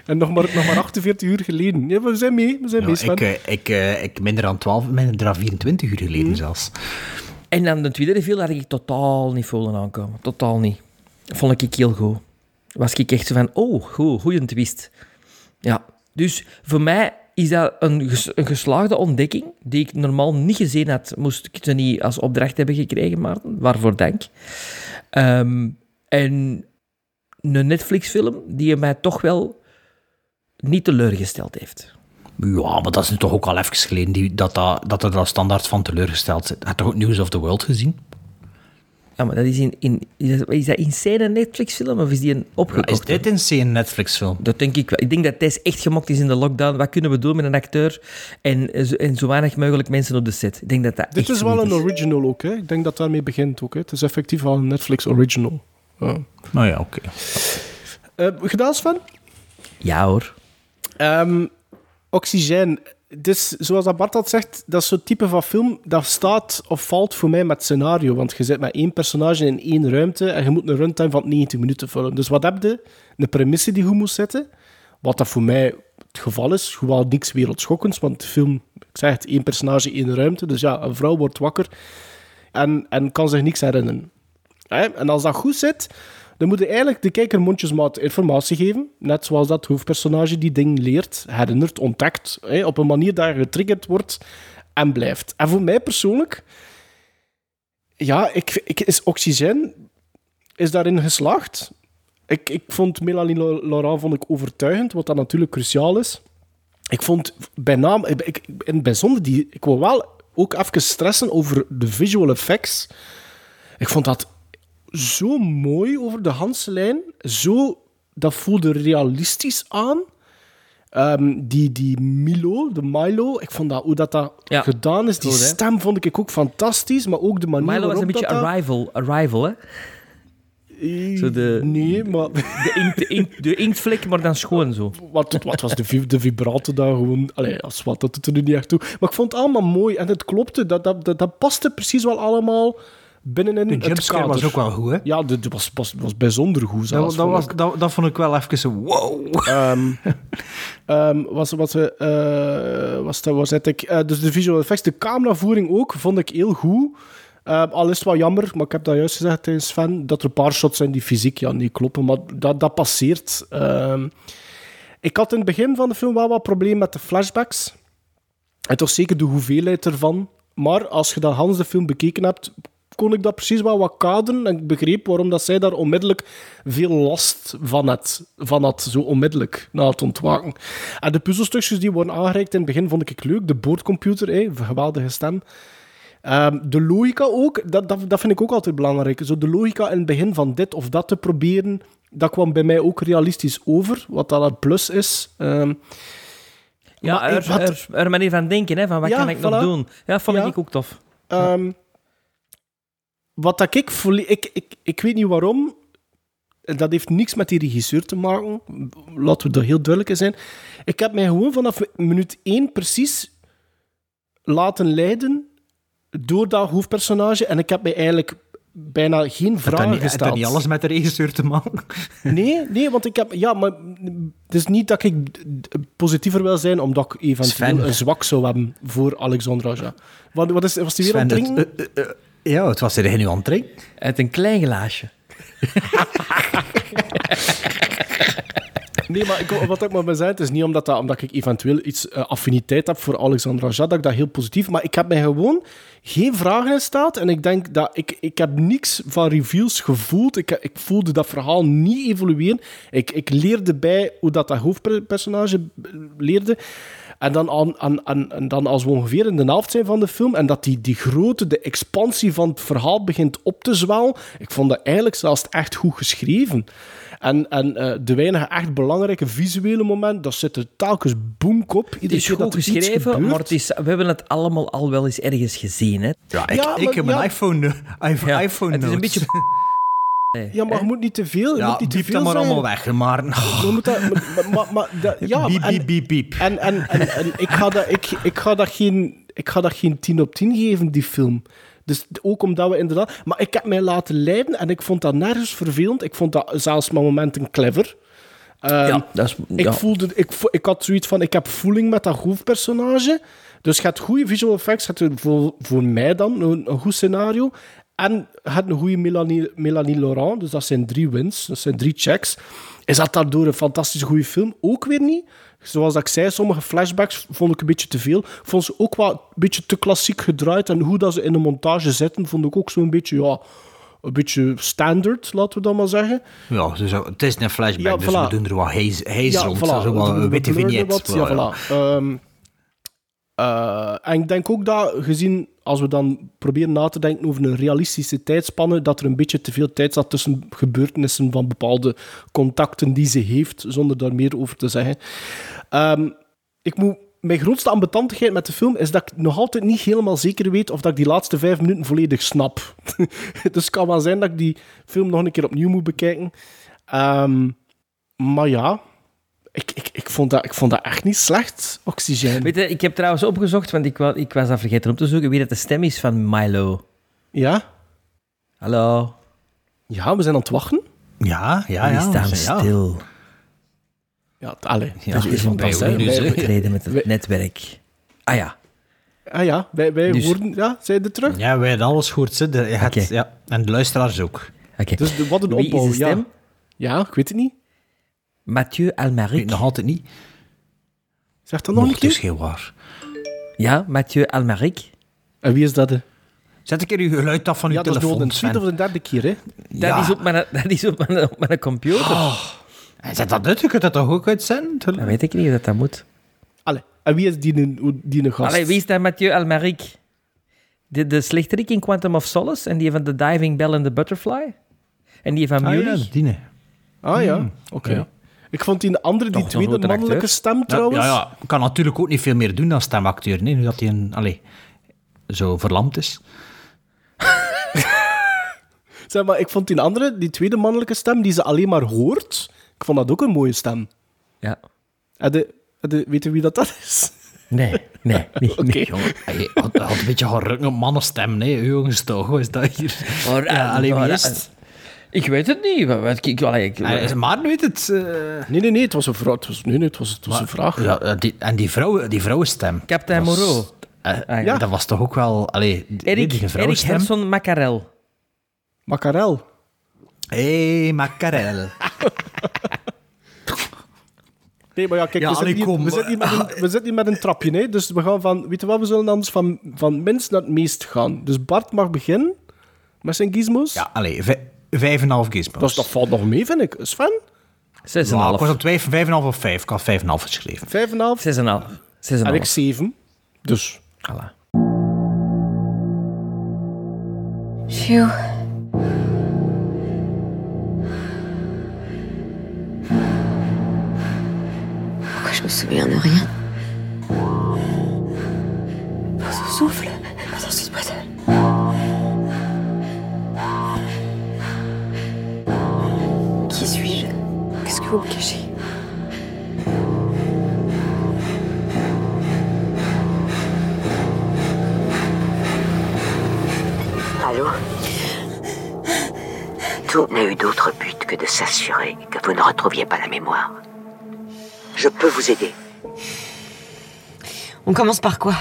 S5: En nog maar, nog maar 48 uur geleden. Ja, we zijn mee. We zijn
S4: Ja,
S5: mee,
S4: ik, ik, eh, ik minder dan 12, minder dan 24 uur geleden zelfs.
S6: En dan de tweede reveal had ik totaal niet voelen aankomen. Totaal niet. Vond ik heel goed. Was ik echt zo van, oh, goed, goeie twist. Ja, dus voor mij is dat een, ges- een geslaagde ontdekking die ik normaal niet gezien had, moest ik ze niet als opdracht hebben gekregen, Maarten. Waarvoor dank. Ehm, en een Netflix-film die mij toch wel niet teleurgesteld heeft.
S4: Ja, maar dat is nu toch ook al even geleden die, dat, dat, dat er dan standaard van teleurgesteld zit. Heb je toch ook News of the World gezien?
S6: Ja, maar dat is in... in is dat- is dat in scène een Netflix-film of is die een opgekocht?
S4: Is dit een scene Netflix-film?
S6: Dat denk ik wel. Ik denk dat deze echt gemokt is in de lockdown. Wat kunnen we doen met een acteur en, zo- en zo weinig mogelijk mensen op de set? Ik denk dat dat
S5: Dit is wel een original ook, hè. Ik denk dat daarmee begint ook, hè. Het is effectief wel een Netflix original. Ja.
S4: Nou ja, oké.
S5: Eh, gedaan, Sven?
S6: Ja hoor.
S5: Ehm, Oxygène. Dus, zoals dat Bart had zegt, dat zo'n type van film dat staat of valt voor mij met scenario. Want je zit met één personage in één ruimte en je moet een runtime van 90 minuten vullen. Dus wat heb je? Een premisse die goed moet zitten. Wat dat voor mij het geval is. Gewoon niks wereldschokkends, want de film, ik zeg het, één personage, één ruimte. Dus ja, een vrouw wordt wakker en, en kan zich niks herinneren. En als dat goed zit, Dan moet je eigenlijk de kijker mondjesmaat informatie geven. Net zoals dat hoofdpersonage die ding leert, herinnert, ontdekt. Hè, op een manier dat getriggerd wordt en blijft. En voor mij persoonlijk... Ja, ik, ik, is Oxygen is daarin geslaagd. Ik, ik vond Melanie Laurent vond ik overtuigend, wat dat natuurlijk cruciaal is. Ik vond bij naam, ik, ik- in het bijzonder, die, ik wil wel ook even stressen over de visual effects. Ik vond dat zo mooi over de Hanse lijn. Zo, dat voelde realistisch aan. Ehm, die, die Milo, de Milo, ik vond dat, hoe dat, dat
S6: Ja.
S5: gedaan is. Die
S6: Goed,
S5: stem vond ik ook fantastisch, maar ook de manier
S6: Milo was
S5: waarop
S6: een beetje
S5: dat dat-
S6: Arrival, Arrival hè? Zo de,
S5: nee, maar...
S6: De, inkt, de, inkt, de inktvlek, maar dan schoon zo.
S5: Wat, wat was de, de vibrato daar gewoon... Allee, als wat, dat doet er nu niet echt toe. Maar ik vond het allemaal mooi en het klopte. Dat, dat, dat, dat paste precies wel allemaal binnenin
S4: De
S5: het kader.
S4: was ook wel goed, hè?
S5: Ja, dat was, was, was bijzonder goed
S4: Dat,
S5: zelfs.
S4: dat,
S5: vond
S4: was,
S5: ik.
S4: dat, dat vond ik wel even. Wow!
S5: Ehm, ehm, was, was, eh, was, dat, was het ik, eh, dus de visual effects, de cameravoering ook, vond ik heel goed. Ehm, al is het wel jammer, maar ik heb dat juist gezegd tegen Sven, dat er een paar shots zijn die fysiek ja, niet kloppen, maar dat, dat passeert. Ehm, ik had in het begin van de film wel wat problemen met de flashbacks. En toch zeker de hoeveelheid ervan. Maar als je dan Hans de film bekeken hebt, kon ik dat precies wel wat kaderen. En ik begreep waarom dat zij daar onmiddellijk veel last van had. Van had zo onmiddellijk na het ontwaken. En de puzzelstukjes die worden aangereikt in het begin vond ik leuk. De boordcomputer, geweldige stem. Ehm, de logica ook, dat, dat, dat vind ik ook altijd belangrijk. Zo de logica in het begin van dit of dat te proberen, dat kwam bij mij ook realistisch over, wat dat een plus is. Ehm,
S6: Ja, er,
S5: had-
S6: er, er manier van denken, hè, van wat
S5: Ja,
S6: kan ik nog doen. Ja, vond
S5: Ja.
S6: ik ook tof.
S5: Ehm, wat dat ik, ik, ik... Ik weet niet waarom. En Dat heeft niks met die regisseur te maken. Laten we daar heel duidelijk in zijn. Ik heb mij gewoon vanaf minuut 1 precies laten leiden door dat hoofdpersonage. En ik heb mij eigenlijk bijna geen
S4: dat
S5: vragen
S4: niet,
S5: gesteld.
S4: dat niet alles met de regisseur te maken?
S5: Nee, nee, want ik heb... Ja, maar het is niet dat ik positiever wil zijn, omdat ik eventueel
S4: Sven.
S5: een zwak zou hebben voor Alexandra. Wat, wat is, was die weer aan het drinken?
S4: het- eh, eh, eh, ja, het was er het drinken.
S6: Uit een klein glaasje.
S5: Nee, maar ik, wat ik maar ben zei, het is niet omdat, dat, omdat ik eventueel iets eh, affiniteit heb voor Alexandra Aja, dat ik dat heel positief... Maar ik heb mij gewoon geen vragen gesteld en ik denk dat... Ik, ik heb niks van reveals gevoeld. Ik, ik voelde dat verhaal niet evolueren. Ik, ik leerde bij hoe dat, dat hoofdpersonage leerde. En dan, aan, aan, aan, en dan als we ongeveer in de helft zijn van de film en dat die, die grote, de expansie van het verhaal begint op te zwellen, ik vond dat eigenlijk zelfs echt goed geschreven. En, en eh, de weinige echt belangrijke visuele momenten, dat zit er telkens boemk op.
S6: Het is goed
S5: dat
S6: geschreven, maar het is, we hebben het allemaal al wel eens ergens gezien. Hè?
S4: Ja, ik,
S5: Ja,
S4: ik
S5: maar-
S4: heb
S5: ja.
S4: een iPhone, eh, iPhone,
S6: Ja,
S4: iPhone
S6: het is een beetje...
S5: Ja, maar je moet niet te veel. Je
S4: Ja,
S5: moet niet te
S4: diep
S5: veel
S4: dat maar
S5: zijn.
S4: allemaal weg. Maar...
S5: Je moet dat, maar, maar, maar, dat- ja,
S4: Biep,
S5: en-
S4: biep, biep, biep.
S5: En, en, en, en ik, ga dat, ik, ik, ga dat geen, ik ga dat geen 10 op 10 geven, die film. Dus ook omdat we inderdaad... Maar ik heb mij laten leiden en ik vond dat nergens vervelend. Ik vond dat zelfs met momenten clever. Ehm,
S6: Ja, dat is...
S5: ik,
S6: ja.
S5: voelde, ik, vo- ik had zoiets van, ik heb voeling met dat hoofdpersonage. Dus je hebt goede visual effects, je hebt voor, voor mij dan een, een goed scenario. En hebt een goede Melanie, Melanie Laurent, dus dat zijn drie wins, dat zijn drie checks. Is dat daardoor een fantastisch goede film? Ook weer niet. Zoals ik zei, sommige flashbacks vond ik een beetje te veel. Vond ze ook wel een beetje te klassiek gedraaid. En hoe dat ze in de montage zitten, vond ik ook zo'n beetje, ja, een beetje standard, laten we dat maar zeggen.
S4: Ja, dus, het is een flashback,
S5: Ja,
S4: dus
S5: voilà.
S4: we doen er wat haze, haze rond.
S5: voilà.
S4: Zo wat
S5: We
S4: een witte vignet.
S5: ja, voilà. Eh, en ik denk ook dat, gezien als we dan proberen na te denken over een realistische tijdspanne, dat er een beetje te veel tijd zat tussen gebeurtenissen van bepaalde contacten die ze heeft, zonder daar meer over te zeggen. Ehm, ik moet, mijn grootste ambetantigheid met de film is dat ik nog altijd niet helemaal zeker weet of dat ik die laatste vijf minuten volledig snap. dus het kan wel zijn dat ik die film nog een keer opnieuw moet bekijken. Ehm, maar ja, ik, ik, ik, vond dat, ik vond dat echt niet slecht, Oxygen.
S6: Weet je, ik heb trouwens opgezocht, want ik, wa- ik was dat vergeten op te zoeken, wie dat de stem is van Milo.
S5: Ja?
S6: Hallo?
S5: Ja, we zijn aan het wachten.
S4: Ja, ja,
S6: Die
S4: ja.
S6: staan
S4: ja.
S6: stil.
S5: Ja, allee.
S4: Ja,
S6: dat is Wij
S4: hè.
S6: optreden met het
S5: Wij-
S6: netwerk. Ah ja.
S5: Ah ja, wij, wij
S6: Dus-
S5: hoorden... Ja, zijn er terug?
S4: Ja, wij hebben alles gehoord. Hè. De,
S6: Oké.
S4: ja, en de luisteraars ook.
S6: Oké.
S5: Dus de, wat een
S6: Wie is
S5: opbouw,
S6: de stem?
S5: ja. Ja, ik weet het niet.
S6: Mathieu Almaric.
S4: Nog altijd niet.
S5: Zeg dat nog een
S4: Mocht is
S5: keer.
S4: heel waar.
S6: Ja, Mathieu Almaric.
S5: En wie is dat? hè?
S4: Zet een keer uw geluid af van uw
S5: Ja, dat is
S4: telefoon,
S5: de tweede of de derde keer, hè?
S6: Dat,
S4: Ja.
S6: is op mijn, dat is op mijn, op mijn computer.
S4: Oh. En Zet dat uit, je kunt dat toch ook uitzenden?
S6: Dat weet ik niet dat, dat moet.
S5: Allee, en wie is die, een- die een gast?
S6: Allee, wie is dat Mathieu Almaric? De, de slechterik in Quantum of Solace en die van The Diving Bell and the Butterfly? En die van
S4: Ah, ja,
S6: Munich?
S4: die, nee.
S5: Ah ja,
S4: Hmm,
S5: oké.
S4: ja.
S5: Ik vond die andere, die
S6: Toch
S5: tweede
S6: een
S5: mannelijke
S6: acteur?
S5: stem trouwens.
S4: Ja, ja, kan natuurlijk ook niet veel meer doen dan stemacteur. Nee, nu dat hij een, allee, zo verlamd is.
S5: Zeg maar, ik vond die andere, die tweede mannelijke stem, die ze alleen maar hoort, ik vond dat ook een mooie stem.
S6: Ja.
S5: En de, en de, weet je wie dat, dat is?
S6: Nee, nee, niet.
S5: Oké.
S4: Jongen, hij had, een beetje op mannenstem, nee, jongens toch, is dat hier? Ja, alleen wie is het?
S6: Ik weet het niet. Wat, wat- ik, allee, ik,
S4: Hij- Maar weet het. eh,
S5: Nee, nee, nee, het was een vraag. Het was, nee, nee, het was, het was een vraag.
S4: Ja, die, en die, vrouw, die vrouwenstem.
S6: Captain
S4: was-
S6: Moreau.
S4: eh,
S6: Ah,
S5: ja.
S4: Dat was toch ook wel... Allee, die-
S6: Erik,
S4: die
S6: Erik. Herson Macarel.
S5: Macarel.
S4: Hé, hey, Macarel.
S5: Nee, maar ja, kijk,
S4: Ja,
S5: we, zitten
S4: allee,
S5: hier,
S4: kom.
S5: we, zitten hier met een, we zitten hier met een trapje, hè? dus we gaan van, weet je wat, we zullen anders van, van minst naar het meest gaan. Dus Bart mag beginnen met zijn gizmos.
S4: Ja, allee, vij- vijf en een half gizmos.
S5: Dat, is- dat valt nog mee, vind ik. Sven?
S6: Zes en
S4: Ja,
S6: een
S4: ik was op twee- vijf en een half of vijf. Ik had vijf en een half geschreven.
S5: Vijf en een half.
S6: Zes en
S5: ik
S6: half.
S5: zeven. Dus.
S6: Voilà.
S8: Phew. Pourquoi je me souviens de rien
S21: Allô Tout n'a eu d'autre but que de s'assurer que vous ne retrouviez pas la mémoire. Je peux vous aider.
S8: On commence par quoi?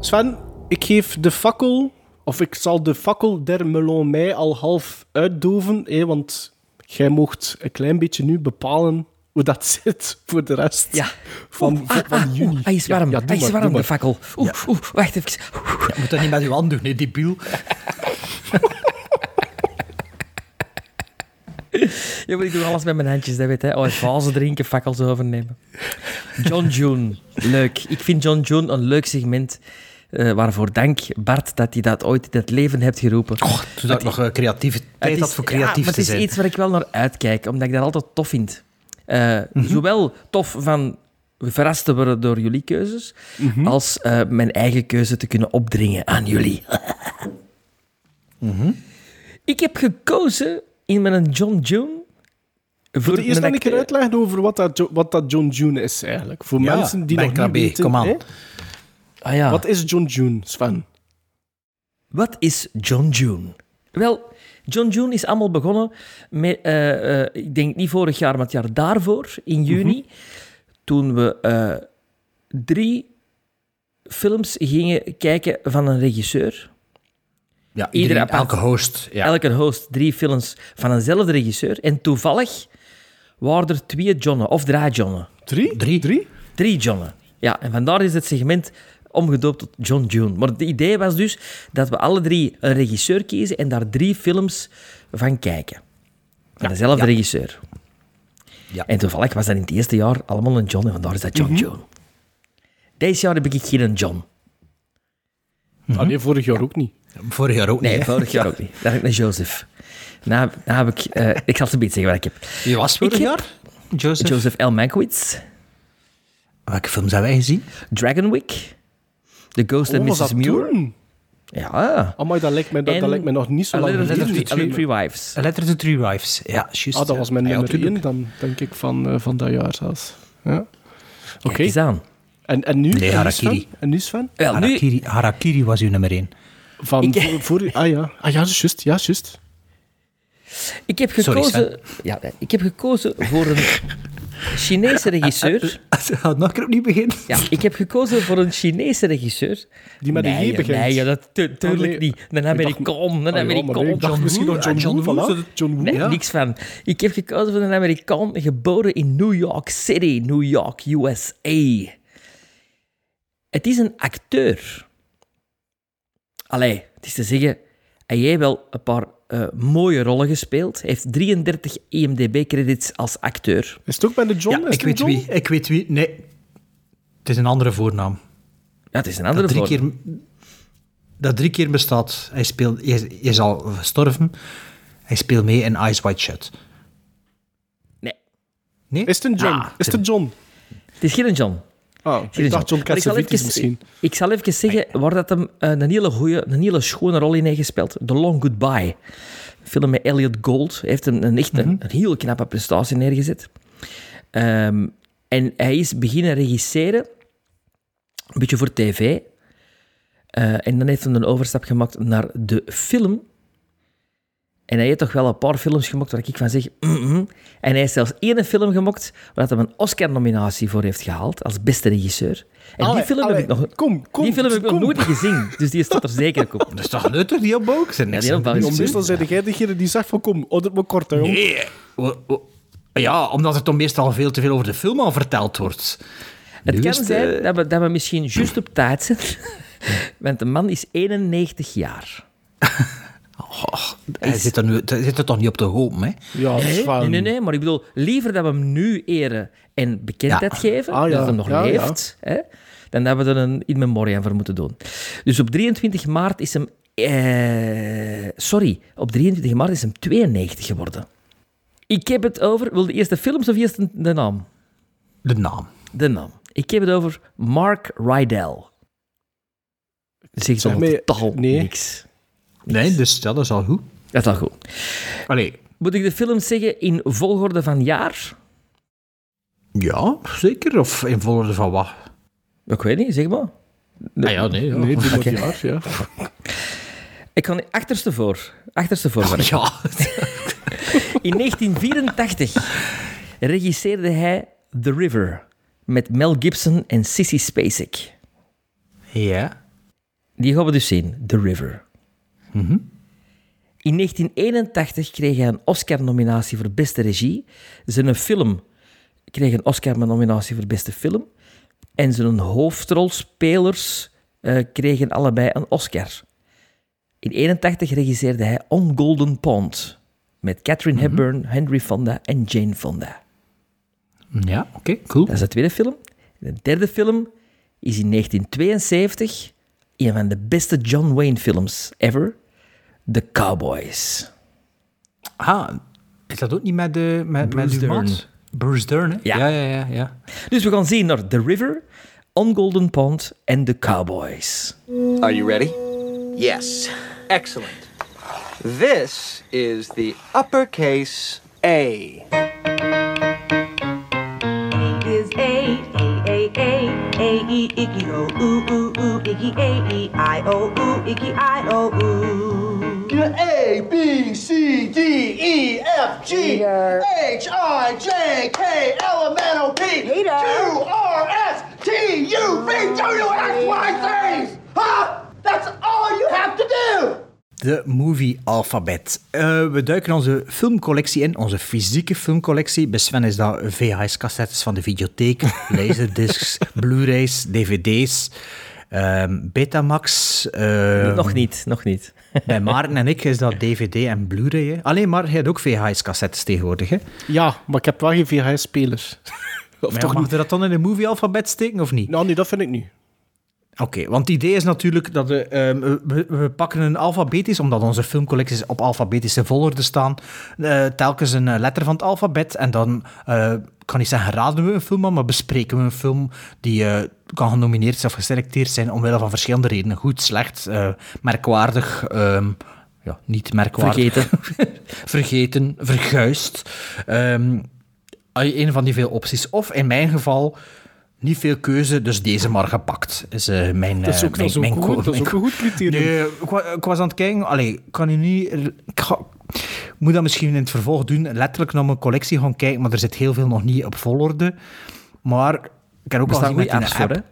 S5: Sven, ik geef de fakkel, of ik zal de fakkel der Melon Mei al half uitdoven, hè, want jij mocht een klein beetje nu bepalen hoe dat zit voor de rest
S6: Ja.
S5: van,
S6: Oeh,
S5: van,
S6: ah, ah,
S5: juni.
S6: oeh, hij is warm.
S5: Ja,
S6: hij is warm, de fakkel. Oeh, oeh, wacht even.
S4: Je moet dat niet met uw hand doen, nee, die biel.
S6: Ja, maar ik doe alles met mijn handjes, dat weet je. Oh, vazen drinken, fakkels overnemen. John June, leuk. Ik vind John June een leuk segment. Eh, waarvoor dank, Bart, dat je dat ooit in het leven hebt geroepen.
S4: Toen dat ik nog eh, creatief,
S6: Het
S4: tijd
S6: is-
S4: had voor
S6: ja,
S4: creatief
S6: maar
S4: te
S6: het is
S4: zijn.
S6: iets waar ik wel naar uitkijk, omdat ik dat altijd tof vind.
S4: Mhm.
S6: Zowel tof van verrast te worden door jullie keuzes,
S4: Mhm.
S6: als eh, mijn eigen keuze te kunnen opdringen aan jullie.
S4: Mhm.
S6: Ik heb gekozen in mijn John June.
S5: Voor eerst
S6: een
S5: dan een keer
S6: acteur-
S5: uitleggen over wat dat, wat dat John June is eigenlijk. Voor
S4: Ja,
S5: mensen die nog niet weten.
S4: kom aan.
S5: hè.
S6: Ah, ja.
S5: Wat is John June, Sven?
S6: Wat is John June? Wel, John June is allemaal begonnen met, eh, eh, ik denk niet vorig jaar, maar het jaar daarvoor, in juni, toen we eh, drie films gingen kijken van een regisseur.
S4: Ja,
S6: Iedere
S4: iedereen, elke host. Ja.
S6: Elke host drie films van eenzelfde regisseur. En toevallig waren er twee Johnnen, of drie Johnnen.
S5: Drie?
S4: Drie.
S5: Drie?
S6: Drie Johnnen. Ja, en vandaar is het segment omgedoopt tot John June. Maar het idee was dus dat we alle drie een regisseur kiezen en daar drie films van kijken. Van dezelfde
S4: ja.
S6: regisseur.
S4: Ja.
S6: En toevallig was dat in het eerste jaar allemaal een John en vandaar is dat John June. Deze jaar heb ik geen John.
S5: Ah, nee, vorig jaar ook niet.
S4: Vorig jaar ook
S6: Nee,
S4: niet. hè?
S6: vorig jaar ook niet. Daar heb ik een Joseph. Nou, nou heb ik... eh, ik zal het een beetje zeggen wat ik heb.
S4: Wie was vorig
S6: Ik
S4: jaar? Joseph?
S6: Joseph L. Mankiewicz.
S4: Welke films hebben wij gezien?
S6: Dragonwick. The Ghost
S5: Oh,
S6: and
S5: was
S6: Mrs.
S5: dat
S6: Muir.
S5: toen?
S6: Ja.
S5: Amai, dat lijkt me, dat, lijkt me nog niet zo lang
S6: Letter
S5: geleden.
S6: Three- A Letter to Three Wives.
S4: A Letter to Three Wives. Ja, juist.
S5: Ah, dat was mijn
S4: Ja,
S5: nummer
S4: tuurlijk.
S5: één dan, denk ik, van, eh, van dat jaar zelfs. Ja. Oké.
S6: Aan.
S5: En, en nu?
S4: Nee,
S5: En
S4: Harakiri.
S5: En nu, Sven?
S6: Wel, nu,
S4: Harakiri, Harakiri was uw nummer één.
S5: Van
S6: Ik-
S5: voor, voor- Ah ja, ah, ja juist. Ja, juist.
S6: ik heb
S4: Sorry,
S6: gekozen... ja, ik heb gekozen voor een Chinese regisseur.
S4: Gaat nog een keer opnieuw beginnen?
S6: Ja, ik heb gekozen voor een Chinese regisseur.
S5: Die met een
S6: nee,
S5: G begint.
S6: Nee, ja, dat tu- tuurlijk
S5: Oh, nee.
S6: niet. Een Amerikaan, een Amerikaan.
S5: ik dacht misschien nog John
S6: Ah,
S5: Woo,
S6: Woo.
S5: voilà. John Woo,
S6: Nee,
S5: ja.
S6: niks van. Ik heb gekozen voor een Amerikaan, geboren in New York City, New York, USA. Het is een acteur. Allee, het is te zeggen, hij heeft wel een paar eh, mooie rollen gespeeld. Hij heeft 33 IMDb-credits als acteur.
S5: Is het ook bij de John?
S4: Ja, ik weet
S5: John?
S4: wie. Ik weet wie. Nee. Het is een andere voornaam.
S6: Ja, het is een andere
S4: dat drie
S6: voornaam.
S4: keer Dat drie keer bestaat. Hij, speelt, hij, is- hij is al gestorven. Hij speelt mee in Eyes Wide Shut.
S6: Nee.
S4: Nee?
S5: Is het een John?
S4: Ah,
S5: is het een John?
S6: Het is geen John.
S5: Oh, ik dacht John Cassavetes misschien.
S6: Ik zal even zeggen waar dat hem eh, een hele goeie, een hele schone rol in heeft gespeeld. The Long Goodbye. Een film met Elliot Gould. Hij heeft een, een echt een, een heel knappe prestatie neergezet. Ehm, en hij is beginnen regisseren, een beetje voor tv. Eh, en dan heeft hij een overstap gemaakt naar de film. En hij heeft toch wel een paar films gemaakt waar ik van zeg... mm, mm. En hij heeft zelfs één film gemaakt waar hij een Oscar-nominatie voor heeft gehaald als beste regisseur. En die
S5: Allee,
S6: film heb
S5: allee,
S6: ik nog...
S5: Kom, kom.
S6: die film heb ik nog nooit gezien, dus die staat er zeker op.
S4: Dat is toch nuttig, die op ook? Zijn
S6: Ja, die op
S5: meestal zijn jij degene die zegt van kom, het maar kort, hè.
S4: Nee. Ja, omdat er toch meestal veel te veel over de film al verteld wordt.
S6: Het
S4: Nu
S6: kan
S4: het,
S6: zijn
S4: eh,
S6: dat, we, dat we misschien juist op tijd zijn. Want de man is 91 jaar.
S4: Hij zit er, nu, hij zit er toch niet op te hopen, hè?
S5: Ja, dat is
S6: Nee,
S5: van-
S6: nee, nee, nee, maar ik bedoel, liever dat we hem nu eren en bekendheid
S4: Ja.
S6: geven,
S5: Ah, ja.
S6: dat hij nog
S5: Ja, ja.
S6: leeft, Hè, dan dat we er een in memoriam voor moeten doen. Dus op 23 maart is hem... eh, sorry, op 23 maart is hem 92 geworden. Ik heb het over... Wil de eerste films of eerst de naam?
S4: De naam.
S6: De naam. Ik heb het over Mark Rydell. Zegt
S5: Zeg
S6: dan
S5: mij-
S6: totaal
S5: nee.
S6: niks.
S4: Nee, dus ja, dat is al goed.
S6: Dat is al goed.
S4: Allee,
S6: Moet ik de films zeggen in volgorde van jaar?
S4: ja, zeker. Of in volgorde van wat?
S6: Ik weet niet, zeg maar.
S4: Ah ja, nee. Ja.
S5: Nee, jaar, ja.
S6: Ik ga achterste voor. Achterste voor. werken.
S4: Ja.
S6: In 1984 regisseerde hij The River met Mel Gibson en Sissy Spacek.
S4: Ja.
S6: Die gaan we dus zien, The River.
S4: Mhm.
S6: In 1981 kreeg hij een Oscar-nominatie voor beste regie. Zijn film kreeg een Oscar-nominatie voor beste film. En zijn hoofdrolspelers eh, kregen allebei een Oscar. In 81 regisseerde hij On Golden Pond met Catherine Hepburn, Henry Fonda en Jane Fonda.
S4: Ja, oké, cool.
S6: Dat is de tweede film. De derde film is in 1972 een van de beste John Wayne films ever. The Cowboys.
S4: Ah, is dat ook niet met, de, met, met
S6: Bruce
S4: uw
S6: Dern.
S4: Bruce Dern, hè?
S6: Ja.
S4: ja, ja. ja, ja.
S6: Dus we gaan zien naar The River, On Golden Pond en The Cowboys.
S22: Are you ready? Yes. Excellent. This is the uppercase A.
S12: is A, A, A, A, E, Icky, O, Ooh, Ooh, Ooh, Icky, A, E, I, O, Ooh, Icky, I, O, Ooh.
S23: A, B, C, D, E, F, G, H, I, J, K, L, M, N, O, P, Q, R, S, T, U, V, W, X, Y, Z. Huh? That's all you have to do.
S4: De Movie Alphabet. Eh, we duiken onze filmcollectie in, onze fysieke filmcollectie. Bij Sven is dat VHS-cassettes van de videotheek, laserdiscs, Blu-rays, DVD's, ehm, Betamax. ehm,
S6: nog niet, nog niet.
S4: Bij Maarten en ik is dat DVD en Blu-ray. Alleen maar, hij had ook VHS-cassettes tegenwoordig. Hè?
S5: Ja, maar ik heb wel geen VHS-spelers.
S4: Of toch mag je dat dan in de Movie Alphabet steken of niet?
S5: Nou, nee, dat vind ik niet.
S4: Oké, want het idee is natuurlijk dat we, ehm, we, we pakken een alfabetisch, omdat onze filmcollecties op alfabetische volgorde staan, eh, telkens een eh, letter van het alfabet. En dan, eh, ik kan niet zeggen raden we een film, aan, maar bespreken we een film die kan genomineerd zijn of geselecteerd zijn omwille van verschillende redenen. Goed, slecht, merkwaardig, ehm, ja, niet merkwaardig.
S6: Vergeten.
S4: Vergeten, verguist. Ehm, een van die veel opties. Of in mijn geval niet veel keuze, dus deze maar gepakt. Is eh, mijn,
S5: Dat is
S4: eh,
S5: ook-
S4: mijn,
S5: dat is ook
S4: mijn
S5: goed, dat is ook een goed criterium.
S4: Nee, ik, wa- ik was aan het kijken, allee, kan u niet... Ik ga- moet dat misschien in het vervolg doen, letterlijk naar mijn collectie gaan kijken, maar er zit heel veel nog niet op volgorde. Maar ik heb ook al gezien met
S6: apps voor,
S4: app-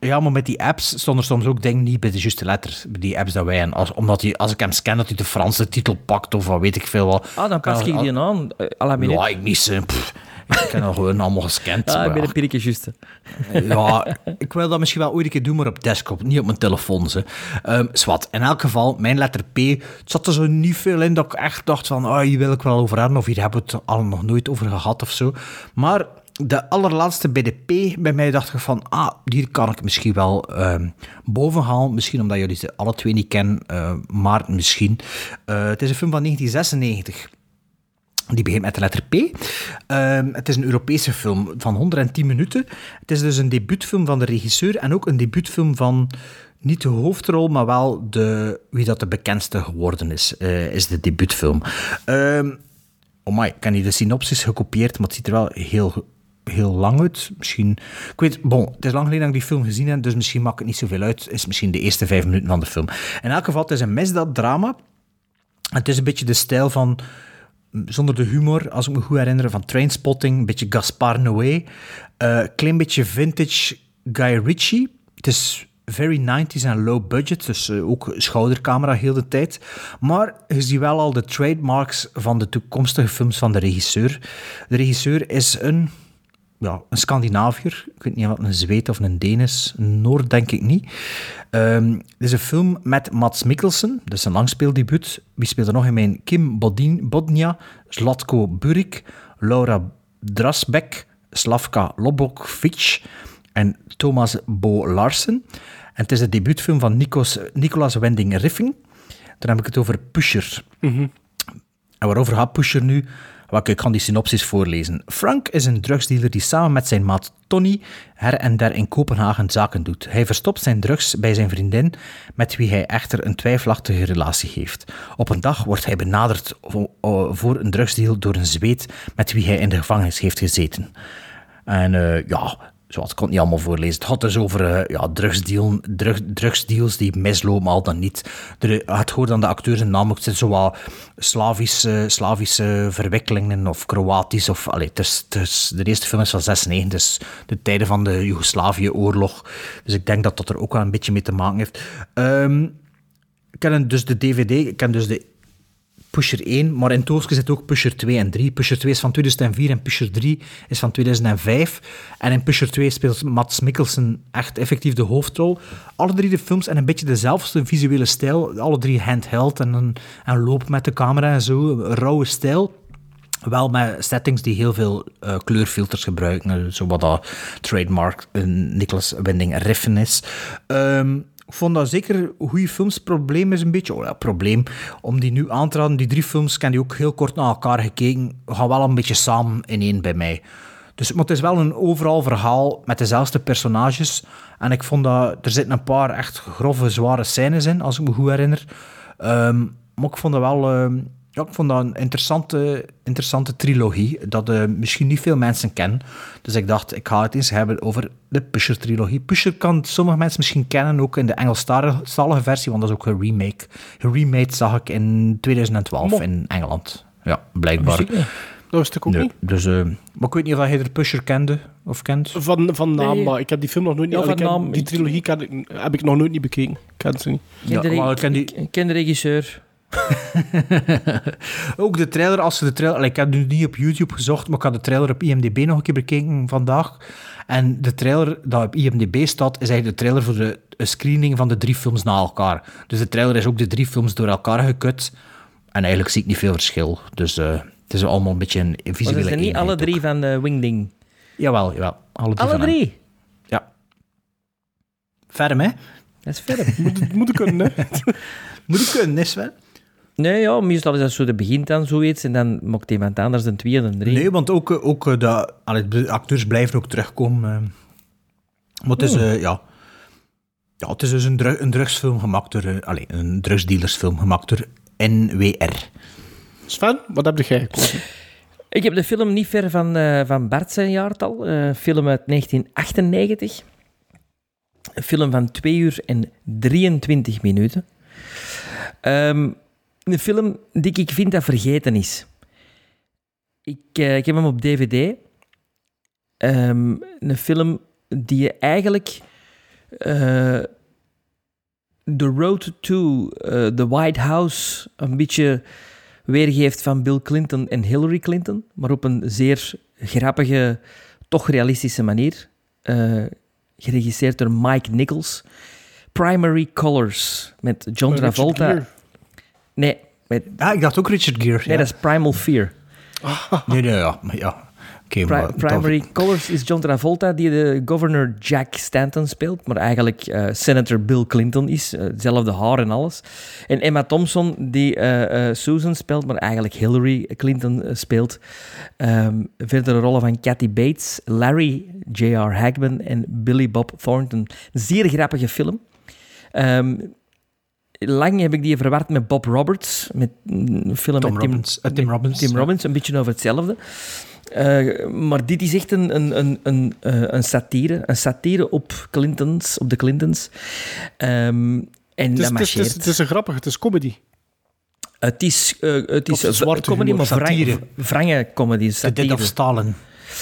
S4: Ja, maar met die apps stonden er soms ook dingen niet bij de juiste letters. Die apps dat wij... En als, omdat hij, als ik hem scan, dat hij de Franse titel pakt of wat weet ik veel wat.
S6: Ah, dan pas
S4: Kan-
S6: ik die aan. eh.
S4: Ja, ik niet. pff. Ik heb dat gewoon allemaal gescand. Maar
S6: ik ben
S4: ja.
S6: een pirkje juist.
S4: Ja, ik wil dat misschien wel ooit een keer doen, maar op desktop, niet op mijn telefoon. Ze. Ehm, zwat. In elk geval, mijn letter P, het zat er zo niet veel in dat ik echt dacht van, ah, hier wil ik wel over hebben, of hier hebben we het al nog nooit over gehad of zo. Maar de allerlaatste bij de P, bij mij dacht ik van, ah, die kan ik misschien wel ehm, boven halen. Misschien omdat jullie ze alle twee niet kennen, eh, maar misschien. Eh, het is een film van 1996. Die begint met de letter P. Ehm, het is een Europese film van 110 minuten. Het is dus een debuutfilm van de regisseur en ook een debuutfilm van niet de hoofdrol, maar wel de, wie dat de bekendste geworden is, eh, is de debuutfilm. Ehm oh my, ik heb hier de synopsis gekopieerd, maar het ziet er wel heel, heel lang uit. Misschien, ik weet, bon, het is lang geleden dat ik die film gezien heb, dus misschien maakt het niet zoveel uit. Is misschien de eerste vijf minuten van de film. In elk geval, het is een misdaaddrama. Het is een beetje de stijl van zonder de humor, als ik me goed herinner, van Trainspotting, een beetje Gaspar Noé, eh klein beetje vintage Guy Ritchie. Het is very 90s en low budget, dus eh, ook schoudercamera heel de tijd. Maar je ziet wel al de trademarks van de toekomstige films van de regisseur. De regisseur is een ja, een Scandinaviër. Ik weet niet wat een Zweed of een Deen is. Een Noord denk ik niet. Ehm dit is een film met Mats Mikkelsen. Dat is een langspeeldebuut. Wie speelt er nog in mijn? Kim Bodin, Bodnia, Zlatko Burik, Laura Drasbeck, Slavka Lobok-Fitch en Thomas Bo Larsen. En het is de debuutfilm van Nikos, Nicolas Wending Riffing. Dan heb ik het over Pusher. En waarover gaat Pusher nu? Wel, ik kan die synopsis voorlezen. Frank is een drugsdealer die samen met zijn maat Tony her en der in Kopenhagen zaken doet. Hij verstopt zijn drugs bij zijn vriendin, met wie hij echter een twijfelachtige relatie heeft. Op een dag wordt hij benaderd vo- voor een drugsdeal door een Zweed met wie hij in de gevangenis heeft gezeten. En eh, ja, zoals ik kon het niet allemaal voorlezen. Het gaat dus over eh, ja, drugsdeal, drug, drugsdeals die mislopen, al dan niet. Er, het hoort aan de acteurs een naam, ook zit zo wat Slavische, Slavische verwikkelingen of Kroatisch. Of, allee, het is, het de eerste film is van 96, dus de tijden van de Joegoslavië-oorlog. Dus ik denk dat dat er ook wel een beetje mee te maken heeft. Ehm, ik ken dus de DVD, ik ken dus de Pusher 1, maar in Tooske zit ook Pusher 2 en 3. Pusher 2 is van 2004 en Pusher 3 is van 2005. En in Pusher 2 speelt Mats Mikkelsen echt effectief de hoofdrol. Alle drie de films en een beetje dezelfde visuele stijl. Alle drie handheld en, een- en lopen met de camera en zo. Rauwe stijl. Wel met settings die heel veel eh, kleurfilters gebruiken. Zo wat dat trademark eh, Nicholas Winding Riffen is. Ehm, ik vond dat zeker goede films. Probleem is een beetje... Oh ja, probleem. Om die nu aan te raden. Die drie films, heb die ook heel kort naar elkaar gekeken. Gaan wel een beetje samen in één bij mij. Dus, maar het is wel een overal verhaal met dezelfde personages. En ik vond dat... Er zitten een paar echt grove, zware scènes in, als ik me goed herinner. Ehm, maar ik vond dat wel... ehm, ja, ik vond dat een interessante, interessante trilogie, dat eh, misschien niet veel mensen kennen. Dus ik dacht, ik ga het eens hebben over de Pusher-trilogie. Pusher kan sommige mensen misschien kennen, ook in de Engelstalige versie, want dat is ook een remake. Remade zag ik in 2012
S5: Mo.
S4: in Engeland. Ja, blijkbaar.
S5: Dat wist ik ook
S4: Nee,
S5: niet.
S4: Dus, eh, maar ik weet niet of jij de Pusher kende of kent.
S5: Van, van naam,
S6: Nee.
S5: maar ik heb die film nog nooit
S6: Ja,
S5: niet...
S6: van naam,
S5: die trilogie ik- heb ik nog nooit niet bekeken. Ik ken ze niet.
S6: Ken de,
S4: Ja, maar ik ken die-
S6: ik ken de regisseur.
S4: Ook de trailer, als ze de trailer... Ik heb nu niet op YouTube gezocht, maar ik had de trailer op IMDb nog een keer bekeken vandaag. En de trailer dat op IMDb staat, is eigenlijk de trailer voor de een screening van de drie films na elkaar. Dus de trailer is ook de drie films door elkaar gekut. En eigenlijk zie ik niet veel verschil. Dus eh, het is allemaal een beetje een
S6: Maar
S4: visuele
S6: ze zijn niet alle drie
S4: ook.
S6: van de Wingding.
S4: Jawel, jawel. Alle drie.
S6: Alle
S4: hem.
S6: drie?
S4: Ja. Ferm, hè?
S6: Dat is verder.
S5: Moet, moet ik kunnen, hè?
S4: Moet ik kunnen, is wel.
S6: Nee, ja, meestal is dat zo, de begint dan zoiets en dan maakt iemand anders een twee en een drie.
S4: Nee, want ook, eh, ook eh, de, acteurs blijven ook terugkomen. eh. Maar het is,
S6: Hmm.
S4: eh, ja... Ja, het is dus een, een drugsfilm gemaakt door... allee, een drugsdealersfilm gemaakt door NWR.
S5: Sven, wat heb jij gekozen?
S6: Ik heb de film niet ver van, eh, van Bart zijn jaartal. eh film uit 1998. Een film van 2 uur en 23 minuten. Ehm, een film die ik vind dat vergeten is. Ik, eh, ik heb hem op DVD. Ehm, een film die je eigenlijk eh, The Road to eh, the White House een beetje weergeeft van Bill Clinton en Hillary Clinton, maar op een zeer grappige, toch realistische manier. Eh, geregisseerd door Mike Nichols. Primary Colors met John Travolta. Nee, met,
S4: Ah, ik dacht ook Richard Gere.
S6: nee, dat is Primal Fear.
S4: Nee, nee, ja. ja. Oké,
S6: Pri-
S4: maar...
S6: Primary Colors is John Travolta, die de governor Jack Stanton speelt, maar eigenlijk eh, senator Bill Clinton is. eh, Hetzelfde haar en alles. En Emma Thompson, die eh, Susan speelt, maar eigenlijk Hillary Clinton speelt. Ehm verdere rollen van Kathy Bates, Larry J.R. Hagman en Billy Bob Thornton. Zeer grappige film. Ehm, lang heb ik die verward met Bob Roberts, met een film
S4: Tom
S6: met Tim,
S4: Robbins, eh, Tim Robbins,
S6: Tim
S4: ja.
S6: Robbins, een beetje over hetzelfde. Eh, maar dit is echt een, een, een, een, eh, een satire. Een satire op, Clintons, op de Clintons. Ehm, en
S5: Het is,
S6: dat
S5: het, is, het, is, een grappig, het is comedy.
S6: Het is, het is
S5: zwarte
S6: comedy,
S5: humor,
S6: maar
S4: satire.
S6: wrange comedy.
S4: The Dead of
S6: Satire.
S4: Stalin.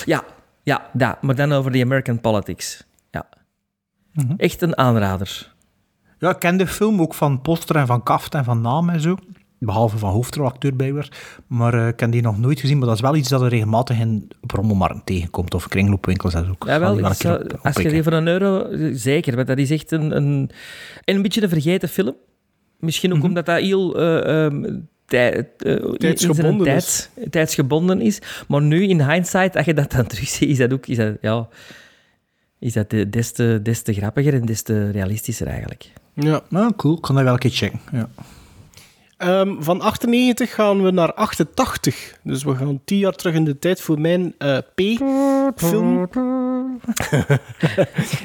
S6: Ja, ja, dat. Maar dan over de American politics. Ja.
S4: Mhm.
S6: Echt een aanrader.
S4: Ja, ik ken de film ook van poster en van kaft en van naam en zo. Behalve van hoofdrolacteur blijkbaar. Maar eh, ik heb die nog nooit gezien. Maar dat is wel iets dat er regelmatig in op rommelmarkt tegenkomt. Of kringloopwinkels en
S6: Ja, wel,
S4: op-
S6: als je die voor een euro... Zeker, want dat is echt een... Een, en een beetje een vergeten film. Misschien ook
S5: Mhm.
S6: omdat dat heel... eh, ehm, tij- eh, in- in zijn
S5: Tijdsgebonden
S6: tijd- tijdsgebonden is. Maar nu, in hindsight, als je dat dan terugziet, is dat ook... Is dat, ja, is dat de- des te, des te grappiger en des te realistischer eigenlijk.
S5: Ja.
S4: Nou, cool. Ik kan dat wel een keer checken. Ja.
S5: Ehm, van 98 gaan we naar 88. Dus we gaan 10 jaar terug in de tijd voor mijn eh, P-film.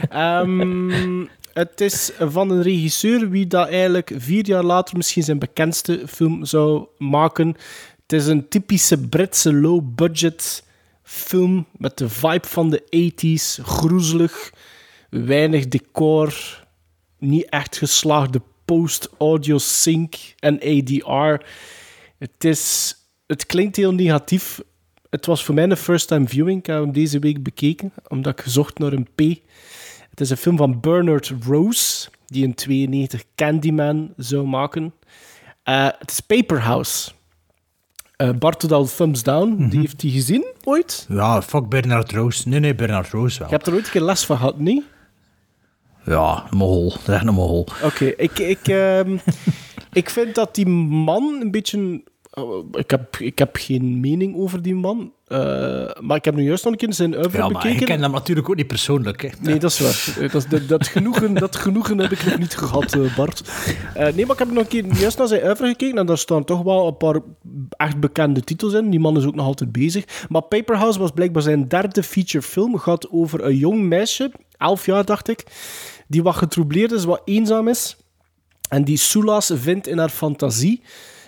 S5: Ehm, het is van een regisseur wie dat eigenlijk vier jaar later misschien zijn bekendste film zou maken. Het is een typische Britse low-budget film met de vibe van de 80s. Groezelig, weinig decor, niet echt geslaagde post-audio sync en ADR. Het, is, het klinkt heel negatief. Het was voor mij een first-time viewing. Ik heb hem deze week bekeken, omdat ik gezocht naar een P. Het is een film van Bernard Rose, die in 92 Candyman zou maken. Eh, het is Paper House. Eh Bart doet al thumbs down. Die heeft die gezien ooit?
S4: ja, fuck Bernard Roos. Nee, nee, Bernard Roos wel.
S5: Je hebt er ooit een keer les van gehad, niet?
S4: Ja, een. Dat is echt een.
S5: Oké, ik, ik, ehm, ik vind dat die man een beetje... oh, Ik heb, ik heb geen mening over die man. eh, maar ik heb nu juist nog een keer zijn oeuvre
S4: Ja, maar
S5: bekeken.
S4: ik ken hem natuurlijk ook niet persoonlijk. Hè.
S5: Nee, dat is waar. Eh, Dat, dat, dat, genoegen, dat genoegen heb ik nog niet gehad, eh, Bart. Eh, nee, maar ik heb nog een keer juist naar zijn oeuvre gekeken en daar staan toch wel een paar echt bekende titels in. Die man is ook nog altijd bezig. Maar Paperhouse was blijkbaar zijn derde feature film. gaat over een jong meisje, elf jaar dacht ik, die wat getroubleerd is, wat eenzaam is. En die solace vindt in haar fantasie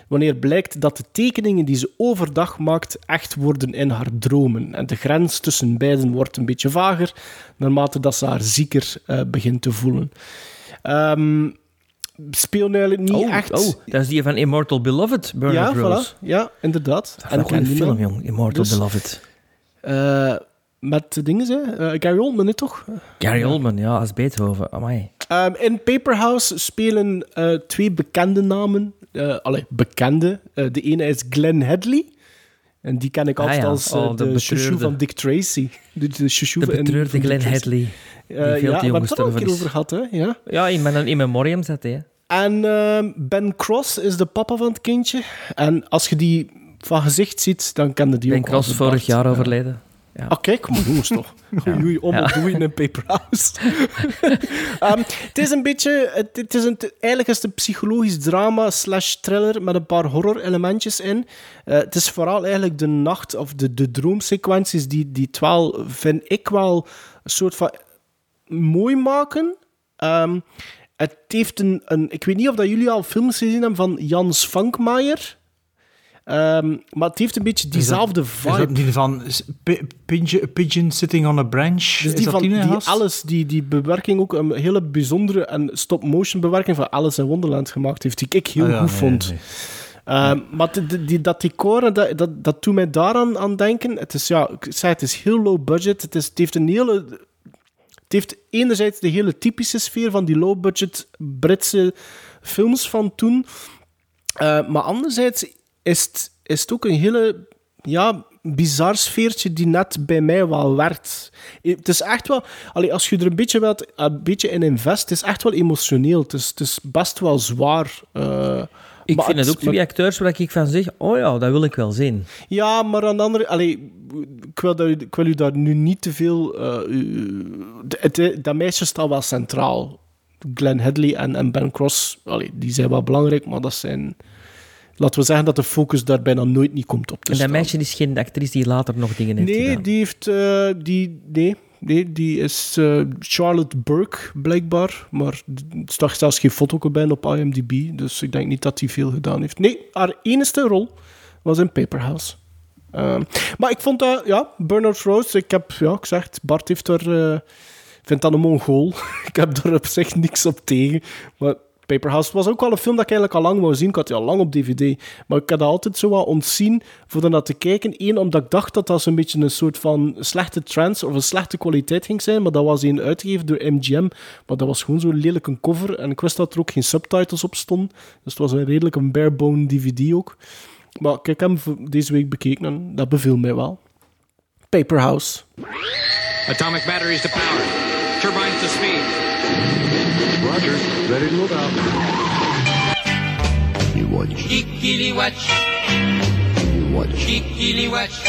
S5: wanneer blijkt dat de tekeningen die ze overdag maakt echt worden in haar dromen. En de grens tussen beiden wordt een beetje vager naarmate dat ze haar zieker eh, begint te voelen. Speel eigenlijk niet
S6: oh,
S5: echt...
S6: oh, dat is die van Immortal Beloved, Bernard
S5: ja,
S6: Rose.
S5: voilà. ja, inderdaad.
S6: Dat is ook een film, jong. Immortal
S5: Dus,
S6: Beloved.
S5: eh, met de dingen, hè? Eh, Gary Oldman, hè, toch?
S6: Gary Oldman, ja, als Beethoven. Amai.
S5: Ehm, in Paperhouse spelen eh, twee bekende namen. allee, bekende. De ene is Glenn Hadley. En die ken ik
S6: Ah,
S5: altijd
S6: ja.
S5: als
S6: Oh, de
S5: de, chouchou van Dick Tracy. De, de chouchou
S6: De betreurde Glenn. Hadley. Die veel
S5: ja,
S6: te
S5: we
S6: jong
S5: hebben het er al een keer over gehad, hè? Ja.
S6: Ja, in, mijn- in Memoriam zat hij.
S5: En ehm, Ben Cross is de papa van het kindje. En als je die van gezicht ziet, dan kende die
S6: Ben
S5: ook al
S6: Cross vorig jaar
S5: Ja.
S6: overleden. Ja.
S5: Ah, kijk, maar jongens toch. Goeie om
S6: Ja.
S5: doen in een paperhouse. Ehm, het is een beetje... Het, het is een, eigenlijk is het een psychologisch drama slash thriller met een paar horror-elementjes in. Eh, het is vooral eigenlijk de nacht of de, de droomsequenties die, die het wel, vind ik wel, een soort van mooi maken. Ehm, het heeft een, een... Ik weet niet of dat jullie al films gezien hebben van Jans Vankmaier. Ehm, maar het heeft een beetje diezelfde
S4: Is
S5: vibe.
S4: dat die van pigeon, pigeon Sitting on a Branch?
S5: Dus
S4: Is
S5: die
S4: dat
S5: van
S4: die,
S5: die? Alice, die, die bewerking ook een hele bijzondere en stop-motion bewerking van Alice in Wonderland gemaakt heeft, die ik heel
S4: Ah ja,
S5: goed
S4: nee,
S5: vond.
S4: nee.
S5: Ehm, Maar de- die, dat decor, dat, dat, dat doet mij daaraan aan denken. Het is, ja, ik zei, het is heel low budget. Het, is, het heeft een hele... Het heeft enerzijds de hele typische sfeer van die low budget Britse films van toen. Eh, maar anderzijds is het, is het ook een hele ja, bizar sfeertje die net bij mij wel werkt. Het is echt wel, als je er een beetje, wilt, een beetje in invest, het is echt wel emotioneel. Het is, het is best wel zwaar. eh,
S6: Ik
S5: maar
S6: vind het ook
S5: maar-
S6: twee acteurs waar ik van zeg, oh ja, dat wil ik wel zien.
S5: ja, maar aan de andere... Allee, ik, wil dat, ik wil u daar nu niet te veel... u- het- het- dat meisje staat wel centraal. Glenn Headley en, en Ben Cross, allee, die zijn wel belangrijk, maar dat zijn... Laten we zeggen dat de focus daar bijna nooit niet komt op te
S6: En dat
S5: staan.
S6: meisje is geen actrice die later nog dingen heeft
S5: Nee,
S6: gedaan.
S5: die heeft... eh, die, nee, nee, die is eh, Charlotte Burke, blijkbaar. Maar er staat zelfs geen foto bij op IMDb. Dus ik denk niet dat hij veel gedaan heeft. Nee, haar enige rol was in Paper House. Ehm, maar ik vond dat... Ja, Bernard Rose, ik heb... Ja, het, Bart heeft er... eh, vindt dat een mongool. ik heb daar op zich niks op tegen. Maar Paper House was ook wel een film dat ik eigenlijk al lang wou zien. Ik had die al lang op DVD. Maar ik had dat altijd zo wat ontzien voor daarnaar te kijken. Eén, omdat ik dacht dat dat zo'n beetje een soort van slechte trends of een slechte kwaliteit ging zijn. Maar dat was een uitgegeven door MGM. Maar dat was gewoon zo'n lelijke cover. En ik wist dat er ook geen subtitles op stonden. Dus het was een redelijk een barebone DVD ook. Maar ik heb hem deze week bekeken en dat beviel mij wel. Paper House.
S24: Atomic batteries to power. Turbines to speed.
S23: Roger. Ready to move out.
S24: You watch. Kikili watch.
S23: You watch.
S24: Kikili watch.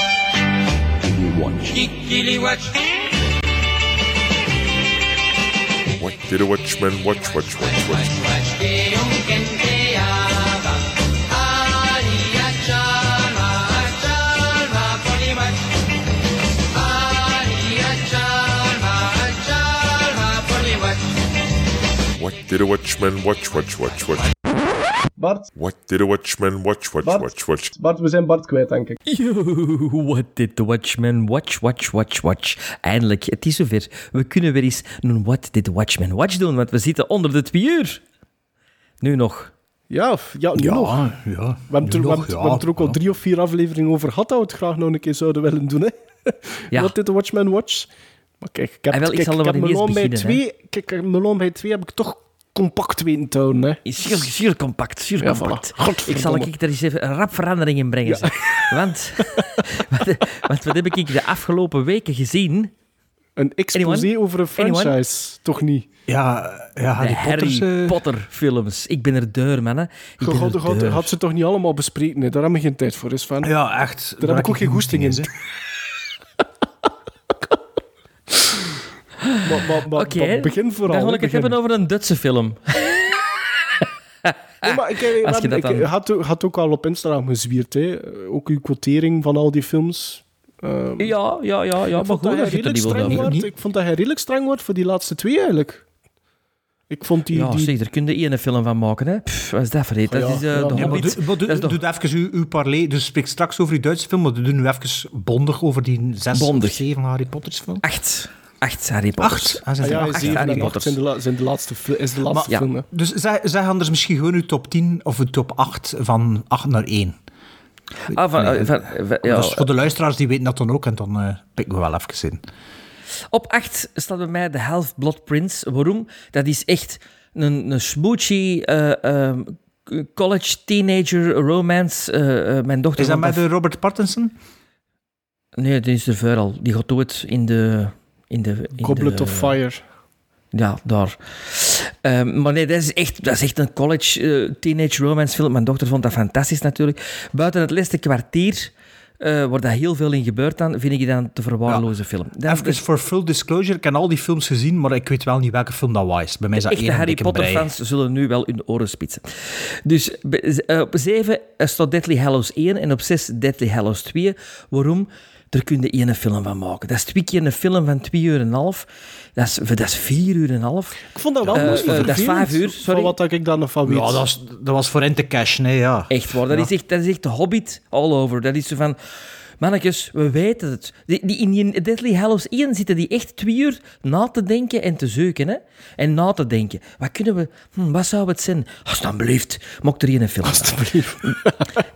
S23: You watch.
S24: Kikili watch.
S25: What did a watchman watch, watch, watch, watch? Did a watchman watch, watch, watch, watch?
S5: Bart.
S25: What did a watchman watch, watch,
S5: Bart.
S25: watch, watch?
S5: Bart, we zijn Bart kwijt, denk ik.
S6: Yo, what did the Watchman watch, watch, watch, watch. Eindelijk, het is zover. We kunnen weer eens een What did the Watchman watch doen, want we zitten onder de twee uur. Nu nog.
S5: Ja, ja nu
S4: Ja,
S5: nog.
S4: ja,
S5: We hebben,
S4: nu
S5: er, we,
S4: nog,
S5: hebben, we
S4: ja,
S5: hebben er ook al drie of vier afleveringen over gehad dat we het graag nog een keer zouden willen doen. Hè?
S6: Ja.
S5: Wat dit de Watchman Watch? Maar kijk, ik heb,
S6: Ah, wel, ik
S5: kijk,
S6: zal er
S5: ik heb
S6: ineens
S5: Melon bij
S6: beginnen,
S5: twee, kijk, ik- Melon bij twee heb ik toch compact weten te houden. Hè?
S6: Zeer, zeer compact, zeer
S5: Ja,
S6: compact.
S5: voilà.
S6: Ik zal ik er eens even een rap verandering in brengen. Want, want, want wat heb ik de afgelopen weken gezien?
S5: Een exposé
S6: Anyone?
S5: over een
S6: Anyone?
S5: franchise, toch niet?
S4: Ja, ja Harry
S6: de
S4: Potters,
S6: Harry Potter films. Ik ben er deur, man.
S5: Had,
S6: er
S5: had,
S6: deur.
S5: had ze toch niet allemaal bespreken? hè? Daar hebben we geen tijd voor, is van.
S4: Ja, echt.
S5: Daar heb ik ook geen goesting in. Maar, maar, maar,
S6: Oké,
S5: maar begin vooral.
S6: dan wil ik het hebben over een Duitse film.
S5: Nee, maar ik, ik,
S6: Als je dat
S5: ik,
S6: dan-
S5: had, ook- had ook al op Instagram gezwierd. Hè. Ook uw quotering van al die films. Ehm,
S6: Ja, ja, ja, ja.
S5: ik
S6: Maar
S5: vond
S6: goed,
S5: dat
S6: je er niet
S5: wordt. Ik vond dat hij redelijk streng wordt voor die laatste twee, eigenlijk. Ik vond die...
S6: Ja,
S5: die...
S6: zeg, daar kun je één film van maken. Hè. Pff, wat is dat voor? Dat is eh,
S5: ja.
S6: de
S5: Ja,
S4: Ja, maar
S6: Hobbit.
S4: doe, maar doe,
S6: Dat is
S4: doe
S6: toch-
S4: even uw, uw parley. Dus spreek straks over die Duitse film, maar doe nu even bondig over die zes
S6: Bondig.
S4: of zeven Harry Potters film.
S6: Acht. Acht Harry Potters.
S4: Acht? Ah, zijn
S5: Ah, ja,
S4: acht
S5: zeven
S6: Harry
S5: en acht
S6: Potters.
S5: zijn de, la- zijn de laatste, is de laatste
S6: Maar-
S5: film. Hè.
S4: Dus zeg, zeg anders misschien gewoon uw top 10 of uw top 8 van 8 naar 1.
S6: Ah, van,
S4: Nee,
S6: van, van- ja,
S4: dus voor de luisteraars die weten dat dan ook en dan eh pikken we wel even in.
S6: Op 8 staat bij mij de Half-Blood Prince. Waarom? Dat is echt een, een smoochy eh, ehm, college teenager romance. Eh, mijn dochter
S4: Is dat met de Robert Pattinson?
S6: Nee, die is er al. Die gaat dood in de... In de in
S5: Goblet
S6: de,
S5: of Fire.
S6: Ja, daar. Ehm, maar nee, dat is echt, dat is echt een college eh, teenage romance film. Mijn dochter vond dat fantastisch natuurlijk. Buiten het laatste kwartier, waar dat heel veel in gebeurt dan, vind ik die dan te verwaarlozen film. Dan,
S4: Even voor full disclosure, ik heb al die films gezien, maar ik weet wel niet welke film dat was. Bij mij is dat
S6: echte Harry. Potter-fans zullen nu wel hun oren spitsen. Dus eh, op 7 staat Deadly Hallows 1 en op 6 Deadly Hallows 2. Waarom? Daar kun je één film van maken. Dat is twee keer een film van 2 uur en een half. Dat is, dat is 4 uur en een half.
S5: Ik vond dat wel mooi
S6: eh, dat is vijf uur, sorry.
S5: Van wat ik daar nog van weet.
S4: Ja, dat was, dat was voor in te cashen, hè, ja.
S6: Echt waar. Dat,
S4: Ja.
S6: is echt, dat is echt de Hobbit all over. Dat is zo van... Mannetjes, we weten het. Die, die, in die Deadly Hallows 1 zitten die echt twee uur na te denken en te zeuken. Hè? En na te denken. Wat kunnen we... Hm, wat zou het zijn? Alsjeblieft, mocht er hier een film Alsjeblieft.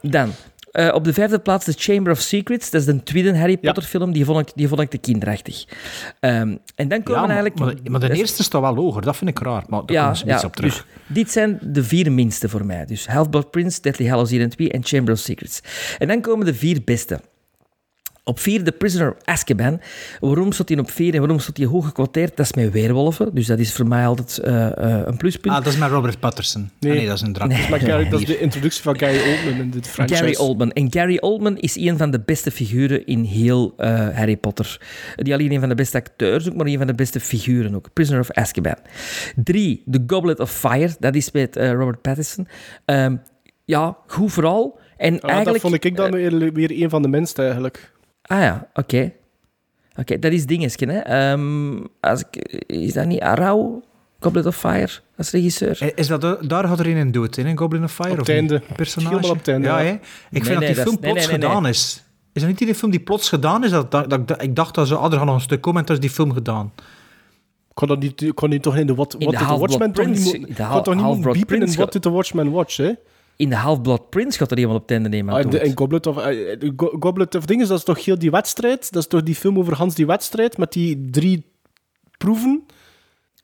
S6: Dan, eh, op de vijfde plaats The Chamber of Secrets. Dat is de tweede Harry Potter film. Die vond ik, die vond ik te kinderachtig. Ehm, en dan komen
S4: Ja, maar,
S6: eigenlijk...
S4: maar, maar de
S6: is-
S4: eerste staat wel hoger. Dat vind ik raar. Maar daar komen ze iets op terug.
S6: Dus dit zijn de vier minste voor mij. Dus Half-Blood Prince, Deadly Hallows 1 en 2 en Chamber of Secrets. En dan komen de vier beste. Op vier The Prisoner of Azkaban. Waarom staat hij op vier en waarom staat hij hoog gekwoteerd? Dat is met weerwolven, dus dat is voor mij altijd eh, eh, een pluspunt.
S4: Ah, dat is met Robert Patterson. Nee, nee dat is een drak.
S6: Nee.
S5: Maar Gary, dat is de introductie van Gary Oldman in dit franchise.
S6: Gary Oldman. En Gary Oldman is een van de beste figuren in heel eh, Harry Potter. Niet alleen een van de beste acteurs, ook maar een van de beste figuren ook. Prisoner of Azkaban. Drie, The Goblet of Fire. Dat is met eh, Robert Pattinson. Ehm, ja, goed vooral. En
S5: Ah,
S6: eigenlijk...
S5: dat vond ik dan weer, weer een van de minste eigenlijk.
S6: Ah ja, oké. Oké, dat is dingetje, hè. Ehm, als ik, is dat niet Arau? Goblet of Fire, als regisseur?
S4: Eh, Is dat, daar had er een dood in, in Goblin of Fire?
S5: Op
S4: of
S5: einde.
S4: Personage?
S5: Helemaal op het einde,
S4: Ja,
S5: ja.
S4: hè? Ik
S6: Nee,
S4: vind dat die film plots
S6: nee, nee,
S4: gedaan
S6: nee.
S4: is. Is dat niet die film die plots gedaan is? Dat, dat, dat- ik dacht dat ze, ah, er gaat nog een stuk komen en toen is die film gedaan.
S5: Kon dat niet, kon niet toch in de What,
S6: In
S5: what
S6: de
S5: Did the Watchmen toch niet, kon toch niet biepen in What Did the Watchmen Watch, hè?
S6: In de Half-Blood Prince gaat er iemand op het einde nemen.
S5: Ah, en, Goblet of, Go- Goblet of Dingen, dat is toch heel die wedstrijd? Dat is toch die film over Hans die wedstrijd met die drie proeven?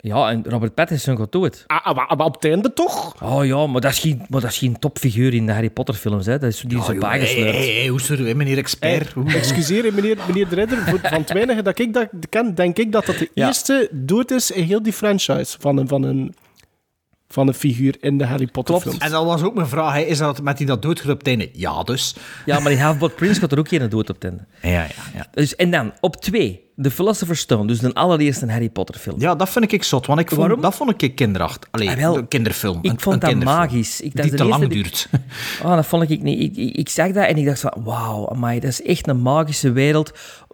S6: Ja, en Robert Pattinson gaat dood.
S5: Ah, ah, maar, maar op het einde toch?
S6: Oh ja, maar dat is geen, maar dat is geen topfiguur in de Harry Potter films. Hè. Dat is, die zo bijgesleurd.
S4: Hoe is er, meneer expert?
S5: Excuseer, meneer, meneer de Ridder, voor- van het weinige dat ik dat ken, denk ik dat dat de
S6: Ja.
S5: eerste dood is in heel die franchise van een, van een, van een figuur in de Harry Potter
S4: Klopt.
S5: films.
S4: En dat was ook mijn vraag. hè. Is dat met die dat doodgaat op het einde? Ja, dus.
S6: Ja, maar in Half-Blood Prince gaat er ook geen dood op het einde.
S4: Ja, ja, ja.
S6: Dus, en dan, op twee, The Philosopher's Stone. Dus de allereerste Harry Potter film.
S4: Ja, dat vind ik zot, want ik vond,
S6: Waarom?
S4: dat vond ik kinderachtig. Allee,
S6: Ah, wel,
S4: een kinderfilm.
S6: Ik
S4: een,
S6: vond
S4: een
S6: dat
S4: kinderfilm.
S6: magisch. Ik, dat
S4: die te lang
S6: die-
S4: duurt.
S6: Oh, dat vond ik niet. Ik, ik, ik zag dat en ik dacht van, wauw, amai, dat is echt een magische wereld.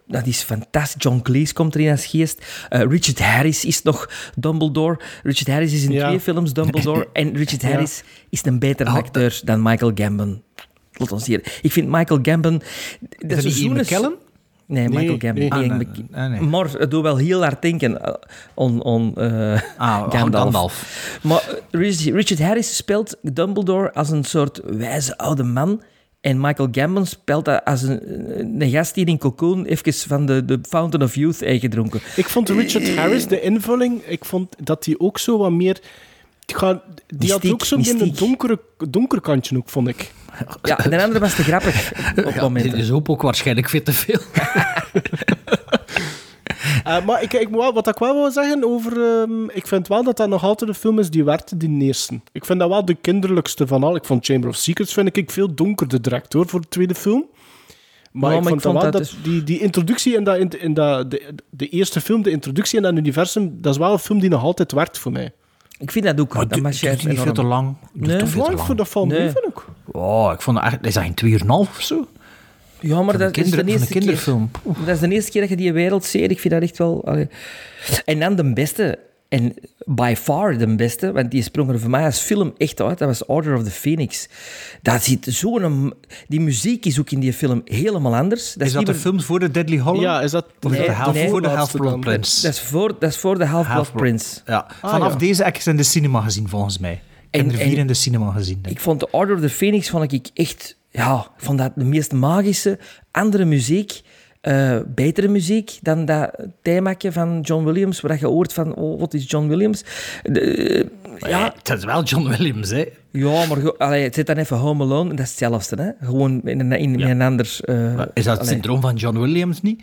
S6: Dat is fantastisch. John Cleese komt erin als geest. Eh, Richard Harris is nog Dumbledore. Richard Harris is in
S5: Ja.
S6: twee films Dumbledore. En Richard
S5: Ja.
S6: Harris is een betere
S4: Oh,
S6: acteur dan Michael Gambon. Laat ons hier. Ik vind Michael Gambon...
S4: Is dat Ian McKellen?
S6: Nee, Michael Gambon.
S5: nee.
S6: Nee,
S4: Ah, nee, nee.
S6: Maar het doet wel heel hard denken eh, on, on eh,
S4: Ah,
S6: Gandalf.
S4: Gandalf.
S6: Maar Rich- Richard Harris speelt Dumbledore als een soort wijze oude man. En Michael Gambon speelt dat als een, een gast die in Cocoon even van de, de Fountain of Youth heeft gedronken.
S5: Ik vond Richard Harris, de invulling, ik vond dat hij ook zo wat meer... Die, had ook zo'n een donkere, donker kantje ook, vond ik.
S6: Ja, en de andere was te grappig op
S4: Ja,
S6: momenten.
S4: dit is ook, ook waarschijnlijk veel te veel.
S5: Eh, maar ik, ik, moet wel- wat ik wel wil zeggen over... ehm, ik vind wel dat dat nog altijd een film is die werkt, die eerste. Ik vind dat wel de kinderlijkste van al. Ik vond Chamber of Secrets vind ik veel donkerder direct, hoor, voor de tweede film. Maar, ik vond,
S6: ik vond
S5: dat wel
S6: dat
S5: dat, die, die introductie in, dat, in, in dat, de, de eerste film, de introductie in dat universum, dat is wel een film die nog altijd werkt voor mij.
S6: Ik vind dat ook.
S4: Maar
S6: dat
S4: die niet veel te lang?
S6: Nee.
S4: te lang?
S5: vind dat valt
S6: Nee.
S5: mee, vind ik.
S4: Oh, ik vond dat echt... Is dat geen 2,5 of zo?
S6: Ja, maar dat is de eerste keer.
S4: kinderfilm.
S6: Dat is de eerste keer dat je die wereld ziet. Ik vind dat echt wel... allee. En dan de beste, en by far de beste, want die sprong er voor mij als film echt uit. Dat was Order of the Phoenix. Dat zit zo'n... Die muziek is ook in die film helemaal anders.
S4: Is dat de
S6: meer-
S4: film voor de Deadly Hollow?
S5: Ja, is dat...
S4: Of is
S6: Nee,
S4: dat de half,
S6: nee.
S4: voor de Half-Blood. Prince?
S6: Dat is voor, dat is voor de Half-Blood. Prince.
S4: Ja,
S5: Ah,
S4: vanaf
S5: ja.
S4: deze heb ik ze in de cinema gezien, volgens mij. Ik heb
S6: En-
S4: er vier
S6: en-
S4: in de cinema gezien. denk
S6: Ik vond de Order of the Phoenix vond ik echt... Ja, ik vond dat de meest magische, andere muziek... eh, betere muziek dan dat themaatje van John Williams, waar je hoort van, oh, wat is John Williams? De,
S4: Ja, het is wel John Williams, hè.
S6: ja, maar allee, het zit dan even Home Alone, dat is hetzelfde, hè? Gewoon in een, in, een ander... eh,
S4: Is dat het
S6: allee.
S4: syndroom van John Williams niet?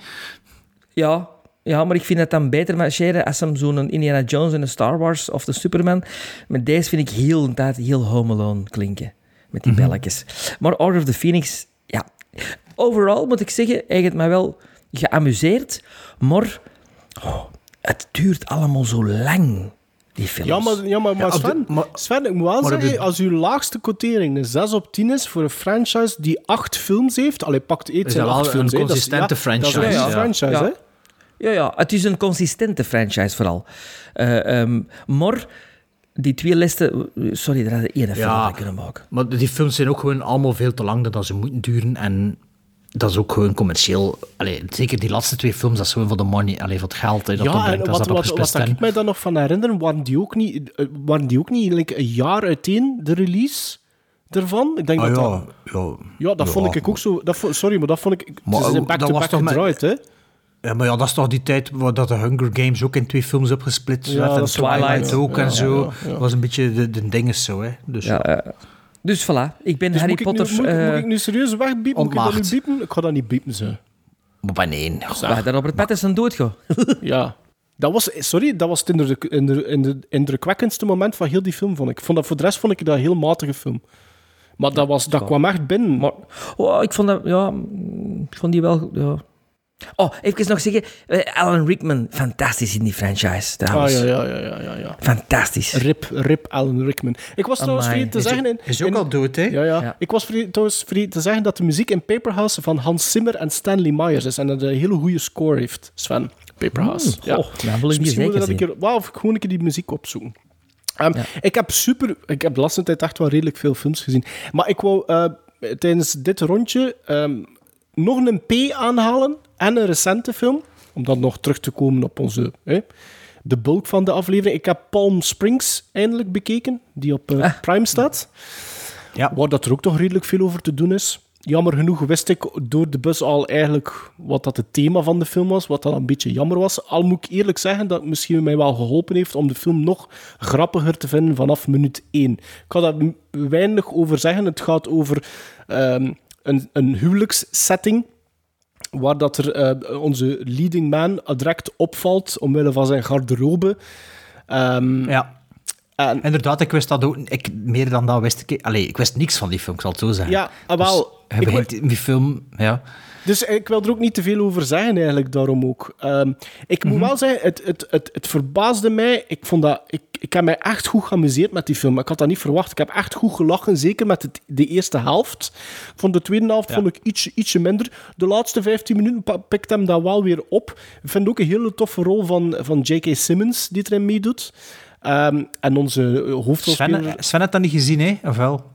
S6: Ja, ja, maar ik vind het dan beter marcheren als hem zo'n Indiana Jones en een Star Wars of de Superman. Met deze vind ik heel tijd heel Home Alone klinken. Met die belletjes. Maar Order of the Phoenix, ja. Overal moet ik zeggen, hij heeft mij wel geamuseerd. Maar oh, het duurt allemaal zo lang, die films.
S5: Ja, maar, ja, maar, maar,
S4: de-
S5: Sven,
S4: maar-
S5: Sven, ik moet wel zeggen,
S4: de-
S5: als uw laagste quotering een 6 op 10 is voor een franchise die acht films heeft, allee, pakt eet
S4: Is
S5: zijn
S4: dat wel
S5: acht
S4: een
S5: films. hè. Dat is-
S4: consistente
S5: ja,
S4: franchise,
S5: Dat is een
S6: ja.
S5: franchise,
S6: Ja.
S5: hè?
S6: Ja, ja, het is een consistente franchise vooral. Eh, ehm, maar die twee lessen... Sorry, daar had ik één film
S4: Ja.
S6: kunnen maken.
S4: Maar die films zijn ook gewoon allemaal veel te lang dan dat ze moeten duren. En dat is ook gewoon commercieel. Allee, zeker die laatste twee films, dat is gewoon voor de money, allee, voor het geld. hè, dat
S5: ja,
S4: opbrengt,
S5: en
S4: dat
S5: wat,
S4: dat
S5: wat, wat ik mij daar nog van herinner, waren die ook niet, eh, waren die ook niet like, een jaar uiteen, de release ervan? Ik denk
S4: Ah,
S5: dat
S4: ja,
S5: dat...
S4: ja,
S5: Ja, dat
S4: ja.
S5: vond ik ook zo... Dat, sorry, maar dat vond ik...
S4: Maar
S5: ze zijn back-to-back
S4: was toch met-
S5: gedraaid, hè?
S4: Ja, maar ja, dat is toch die tijd waar dat de Hunger Games ook in twee films opgesplitst
S5: Ja,
S4: werd. En Twilight
S5: Twilight,
S4: ook
S5: ja,
S4: en zo.
S5: ja, ja.
S4: Dat was een beetje de, de dinges zo, hè. Dus,
S6: Ja, dus voilà, ik ben
S5: Dus
S6: Harry Potter...
S5: moet,
S6: eh,
S5: moet ik nu serieus wegbiepen? Moet ik dat nu biepen? Ik ga dat niet biepen, ze.
S4: Maar wanneer?
S6: waar dat Robert Pattinson doodgaat.
S5: Ja. Dat was, sorry, dat was het indruk, indruk, indruk- indrukwekkendste moment van heel die film, vond ik. Vond dat, voor de rest vond ik dat een heel matige film. Maar dat, was, dat kwam echt binnen.
S6: Maar oh, ik vond dat, ja, ik vond die wel, ja. Oh, even nog zeggen, eh, Alan Rickman, fantastisch in die franchise
S5: Ah,
S6: trouwens.
S5: ja, ja, ja, ja, ja, ja.
S6: Fantastisch.
S5: Rip, rip Alan Rickman. Ik was trouwens vergeten te
S6: Is
S5: zeggen... in-
S4: is ook
S5: in-
S4: al dood, hè?
S5: Ja, ja.
S6: Ja.
S5: Ik was trouwens vergeten te zeggen dat de muziek in Paperhouse van Hans Zimmer en Stanley Myers is. En dat een hele goede score heeft, Sven. Paperhouse.
S6: Hmm, goh, nou wil ik
S5: moet
S6: zeker
S5: dat een keer, wauw, gewoon een keer die muziek opzoeken. Ehm, Ik heb super... Ik heb de laatste tijd echt wel redelijk veel films gezien. Maar ik wou eh, tijdens dit rondje ehm, nog een P aanhalen en een recente film. Om dan nog terug te komen op onze... hè, de bulk van de aflevering. Ik heb Palm Springs eindelijk bekeken, die op eh, Prime staat.
S4: Ja.
S5: Waar dat er ook toch redelijk veel over te doen is. Jammer genoeg wist ik door de bus al eigenlijk wat dat het thema van de film was, wat dat een beetje jammer was. Al moet ik eerlijk zeggen dat het misschien mij wel geholpen heeft om de film nog grappiger te vinden vanaf minuut 1. Ik kan daar weinig over zeggen. Het gaat over ehm, een, een huwelijkssetting waar dat er eh, onze leading man direct opvalt omwille van zijn garderobe. Ehm,
S4: Ja.
S5: en,
S4: Inderdaad, ik wist dat ook. Ik, meer dan dat wist ik. Allee, ik wist niks van die film, ik zal het zo zeggen.
S5: Ja, ah, wel,
S4: Dus
S5: ik
S4: die film, ja.
S5: Dus ik wil er ook niet te veel over zeggen, eigenlijk, daarom ook. Ehm, ik moet wel zeggen, het, het, het, het verbaasde mij. Ik, vond dat, ik, ik heb mij echt goed geamuseerd met die film. Ik had dat niet verwacht. Ik heb echt goed gelachen, zeker met het, de eerste helft. Vond de tweede helft vond ik ietsje, ietsje minder. De laatste 15 minuten pikt hem dat wel weer op. Ik vind ook een hele toffe rol van, van J.K. Simmons, die erin meedoet. Ehm, en onze eh, hoofdrolspeler...
S4: Sven, Sven had dat niet gezien, hè? Of wel?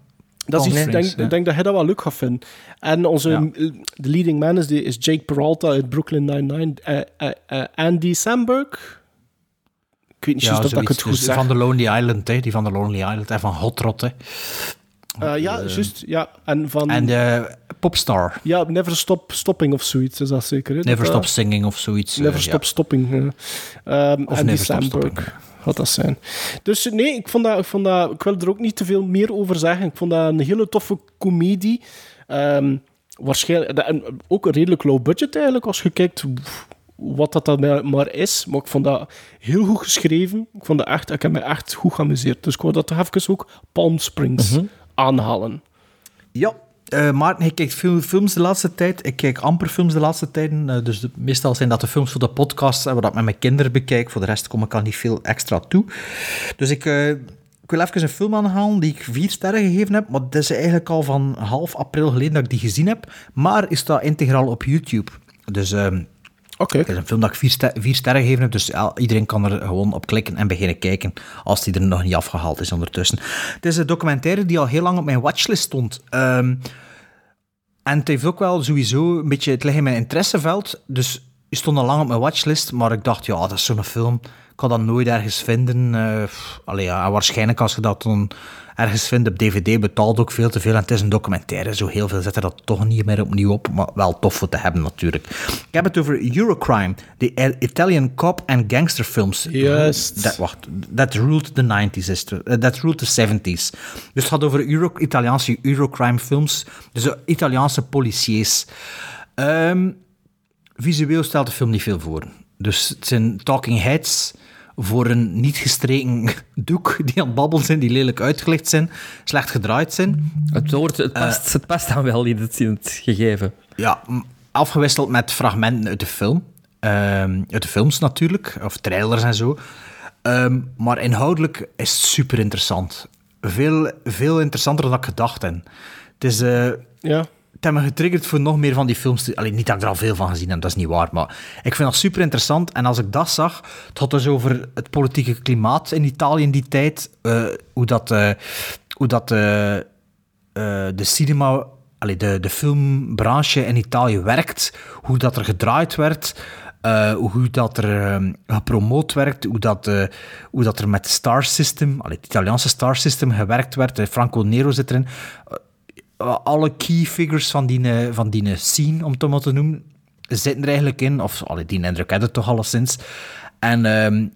S5: Dat is iets, ik denk,
S4: ja.
S5: denk dat hij dat wel leuk gaat vinden. En onze
S4: Ja.
S5: de leading man is, die, is Jake Peralta uit Brooklyn Nine-Nine. Eh, Andy Samberg. Ik weet niet juist of dat ik het goed
S4: Dus
S5: zeg.
S4: Van de Lonely Island, hè? Die van de Lonely Island en van Hot Rod, hè?
S5: Ja, juist. Ja. En van...
S4: En de Popstar.
S5: Ja, Never Stop Stopping of zoiets is dat zeker. Hè?
S4: Never Stop Singing of zoiets.
S5: Never
S4: ja.
S5: Stop Stopping. ja. Ehm,
S4: Of
S5: Andy
S4: Never Stop
S5: Samberg had dat zijn. Dus nee, ik, vond dat, ik, vond dat, ik wil er ook niet te veel meer over zeggen. Ik vond dat een hele toffe comedie. Ehm, waarschijnlijk, en ook een redelijk low budget eigenlijk, als je kijkt wat dat dan maar- is. Maar ik vond dat heel goed geschreven. Ik, vond dat echt, ik heb me echt goed geamuseerd. Dus ik wou dat even ook Palm Springs
S4: Mhm.
S5: aanhalen.
S4: Ja. Eh Maarten, ik kijk veel films de laatste tijd. Ik kijk amper films de laatste tijden. Eh, dus de- meestal zijn dat de films voor de podcast en wat ik met mijn kinderen bekijk. Voor de rest kom ik al niet veel extra toe. Dus ik, eh, wil even een film aanhalen die ik vier sterren gegeven heb. Maar dat is eigenlijk al van half april geleden dat ik die gezien heb. Maar is dat integraal op YouTube. Dus... ehm, Het is een film dat ik vier, ster- vier sterren gegeven heb, dus iedereen kan er gewoon op klikken en beginnen kijken als die er nog niet afgehaald is ondertussen. Het is een documentaire die al heel lang op mijn watchlist stond. Ehm, en het heeft ook wel sowieso een beetje, het ligt in mijn interesseveld, dus het stond al lang op mijn watchlist, maar ik dacht, ja, dat is zo'n film, ik kan dat nooit ergens vinden. Pff, allee, ja, en waarschijnlijk als je dat dan ergens vindt op DVD, betaalt ook veel te veel. En het is een documentaire, zo heel veel zetten dat toch niet meer opnieuw op, maar wel tof voor te hebben natuurlijk. Ik heb het over Eurocrime, de Italian cop and gangster films.
S5: Juist.
S4: Dat, wacht, that ruled the 90s, is eh, that ruled the 70s. Dus het gaat over Euro, Italiaanse Eurocrime films, dus Italiaanse policiers. Ehm, visueel stelt de film niet veel voor. Dus het zijn talking heads voor een niet gestreken doek die aan het babbelen zijn, die lelijk uitgelicht zijn, slecht gedraaid zijn.
S6: Het, hoort, het, past, het past dan wel in het, in het gegeven.
S4: Ja, afgewisseld met fragmenten uit de film. Ehm, uit de films natuurlijk, of trailers en zo. Ehm, maar inhoudelijk is het super interessant. Veel, veel interessanter dan ik gedacht heb. Het is... eh,
S5: Ja.
S4: Het heeft me getriggerd voor nog meer van die films. te- Allee, niet dat ik er al veel van gezien heb, dat is niet waar. Maar ik vind dat super interessant. En als ik dat zag, het had dus over het politieke klimaat in Italië in die tijd. eh, hoe dat, eh, hoe dat eh, de cinema allee, de, de filmbranche in Italië werkt, hoe dat er gedraaid werd, hoe dat er ehm, gepromoot werd, hoe dat, hoe dat er met Star System, het Italiaanse Star System gewerkt werd. Franco Nero zit erin. Eh, alle key figures van die, eh, van die scene, om het maar te noemen, zitten er eigenlijk in. Of allee, die indruk had het toch alleszins. En ehm,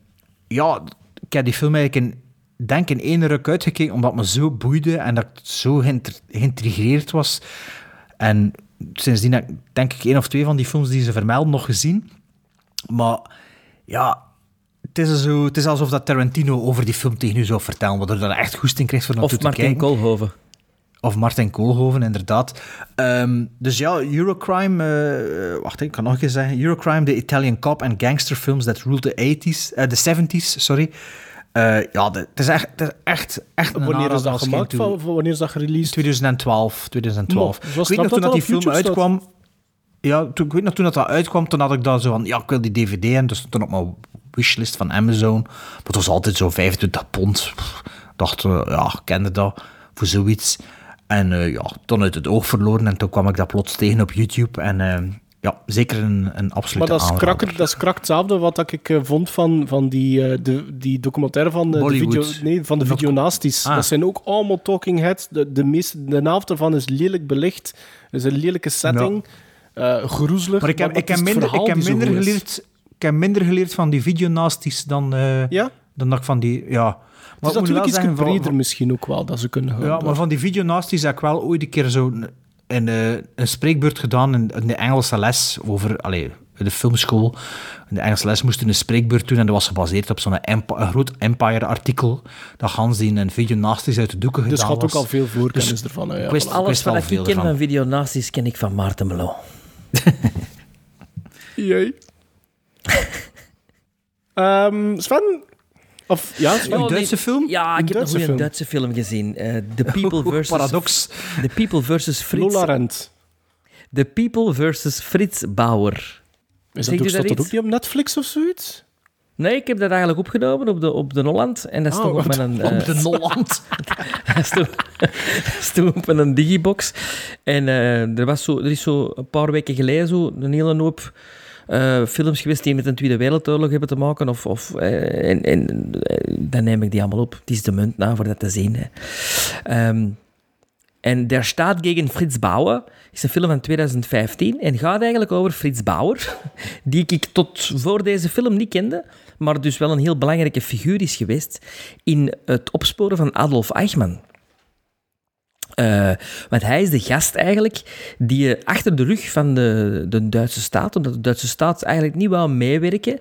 S4: ja, ik heb die film eigenlijk in, denk in één ruk uitgekeken, omdat het me zo boeide en dat ik zo geïntrigeerd was. En sindsdien heb ik denk ik één of twee van die films die ze vermelden nog gezien. Maar ja, het is, zo, het is alsof dat Tarantino over die film tegen u zou vertellen, je er echt goesting krijgt voor
S6: Of
S4: naartoe te
S6: Martin
S4: kijken.
S6: Koolhoven.
S4: Of Martin Koolhoven, inderdaad. Ehm, dus ja, Eurocrime, eh, wacht, ik kan nog eens zeggen. Eurocrime, de Italian cop and gangster films that ruled the 80s, eh, de 70s, sorry. Eh, ja, het is echt, het is echt, echt een
S5: Wanneer is dat gemaakt? Van, wanneer is dat gereleased?
S4: 2012, 2012.
S5: Maar, was
S4: ik weet nog toen dat die film
S5: YouTube staat?
S4: uitkwam. Ja, toen, ik weet nog toen dat, dat uitkwam, toen had ik dat zo van, ja, ik wil die DVD en dus toen op mijn wishlist van Amazon. Maar het was altijd zo 25 pond. Pff, dacht, eh, ja, ik kende dat voor zoiets. En eh, ja, toen uit het oog verloren en toen kwam ik dat plots tegen op YouTube. En eh, ja, zeker een, een absolute
S5: Maar dat is,
S4: aanrader.
S5: krak, dat is krak hetzelfde wat ik eh, vond van, van die, de, die documentaire van de, video, nee, van de videonasties.
S4: Ah.
S5: Dat zijn ook allemaal talking heads. De, de, meeste, de helft ervan is lelijk belicht. is een lelijke setting. groezelig.
S4: Maar ik heb,
S5: maar
S4: ik heb minder, ik heb minder,
S5: is.
S4: geleerd, ik heb minder geleerd van die videonasties dan,
S5: Ja?
S4: dan dat ik van die... Ja.
S5: Is natuurlijk iets
S4: zeggen, van-
S5: breder misschien ook wel, dat ze kunnen gaan.
S4: Ja, maar van die videonasties heb ik wel ooit een keer zo een, een, eh, een spreekbeurt gedaan in, in de Engelse les over... Allee, in de filmschool. In de Engelse les moesten een spreekbeurt doen en dat was gebaseerd op zo'n groot Empire-artikel dat Hans die een videonasties uit de doeken
S5: Dus
S4: gedaan
S5: je had ook al veel voorkennis
S4: Dus
S5: ervan. hè,
S4: ik
S5: Ja,
S4: wist-
S5: voilà.
S4: ik
S6: Alles
S4: wist wel
S6: wat ik
S4: veel
S6: ken
S4: ervan.
S6: van videonasties ken ik van Maarten Melo.
S5: Jee. Ehm, Sven? Of, ja, Sven?
S6: Oh, nee.
S4: film?
S6: Ja,
S5: Een
S6: ik heb nog
S5: Duitse
S6: een
S5: film.
S6: Duitse film gezien. Eh, The People versus...
S4: Paradox.
S6: The People versus Fritz...
S5: Lola Rent.
S6: The People versus Frits Bauer.
S5: Is dat ook, dat ook niet op Netflix of zoiets?
S6: Nee, ik heb dat eigenlijk opgenomen op de, op de Holland. En dat
S5: Ah,
S6: stond op
S5: op
S6: mijn...
S5: de-
S6: eh,
S4: Op de Nolland.
S6: Dat stond, stond op een digibox. En eh, er, was zo, er is zo een paar weken geleden zo een hele hoop eh, films geweest die met een Tweede Wereldoorlog hebben te maken. Of, of, eh, en, eh, dan neem ik die allemaal op. Het is de munt na voor dat te zien. Hè. Ehm, en Der Staat gegen Frits Bauer is een film van 2015 en gaat eigenlijk over Frits Bauer, die ik tot voor deze film niet kende, maar dus wel een heel belangrijke figuur is geweest in het opsporen van Adolf Eichmann. Eh, want hij is de gast eigenlijk die eh, achter de rug van de, de Duitse staat, omdat de Duitse staat eigenlijk niet wou meewerken,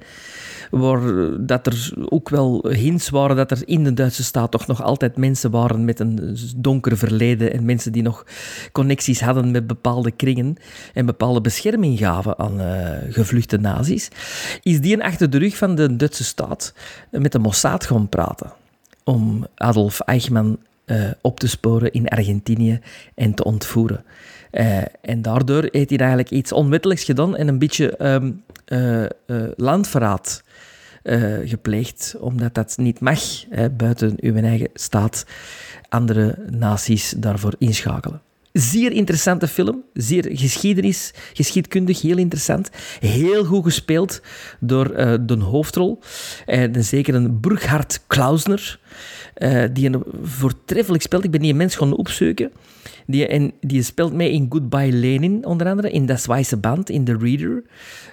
S6: waar dat er ook wel hints waren dat er in de Duitse staat toch nog altijd mensen waren met een donker verleden en mensen die nog connecties hadden met bepaalde kringen en bepaalde bescherming gaven aan eh, gevluchte nazi's, is die achter de rug van de Duitse staat met de Mossad gaan praten om Adolf Eichmann eh, op te sporen in Argentinië en te ontvoeren. Eh, en daardoor heeft hij eigenlijk iets onwettelijks gedaan en een beetje ehm, eh, landverraad gepleegd, omdat dat niet mag buiten uw eigen staat andere naties daarvoor inschakelen. Zeer interessante film, zeer geschiedenis, geschiedkundig, heel interessant. Heel goed gespeeld door de hoofdrol. En zeker een Burkhard Klausner, eh, die een voortreffelijk speelt. Ik ben die mens gaan opzoeken. Die, en die speelt mee in Goodbye Lenin, onder andere, in Das Weiße Band, in The Reader.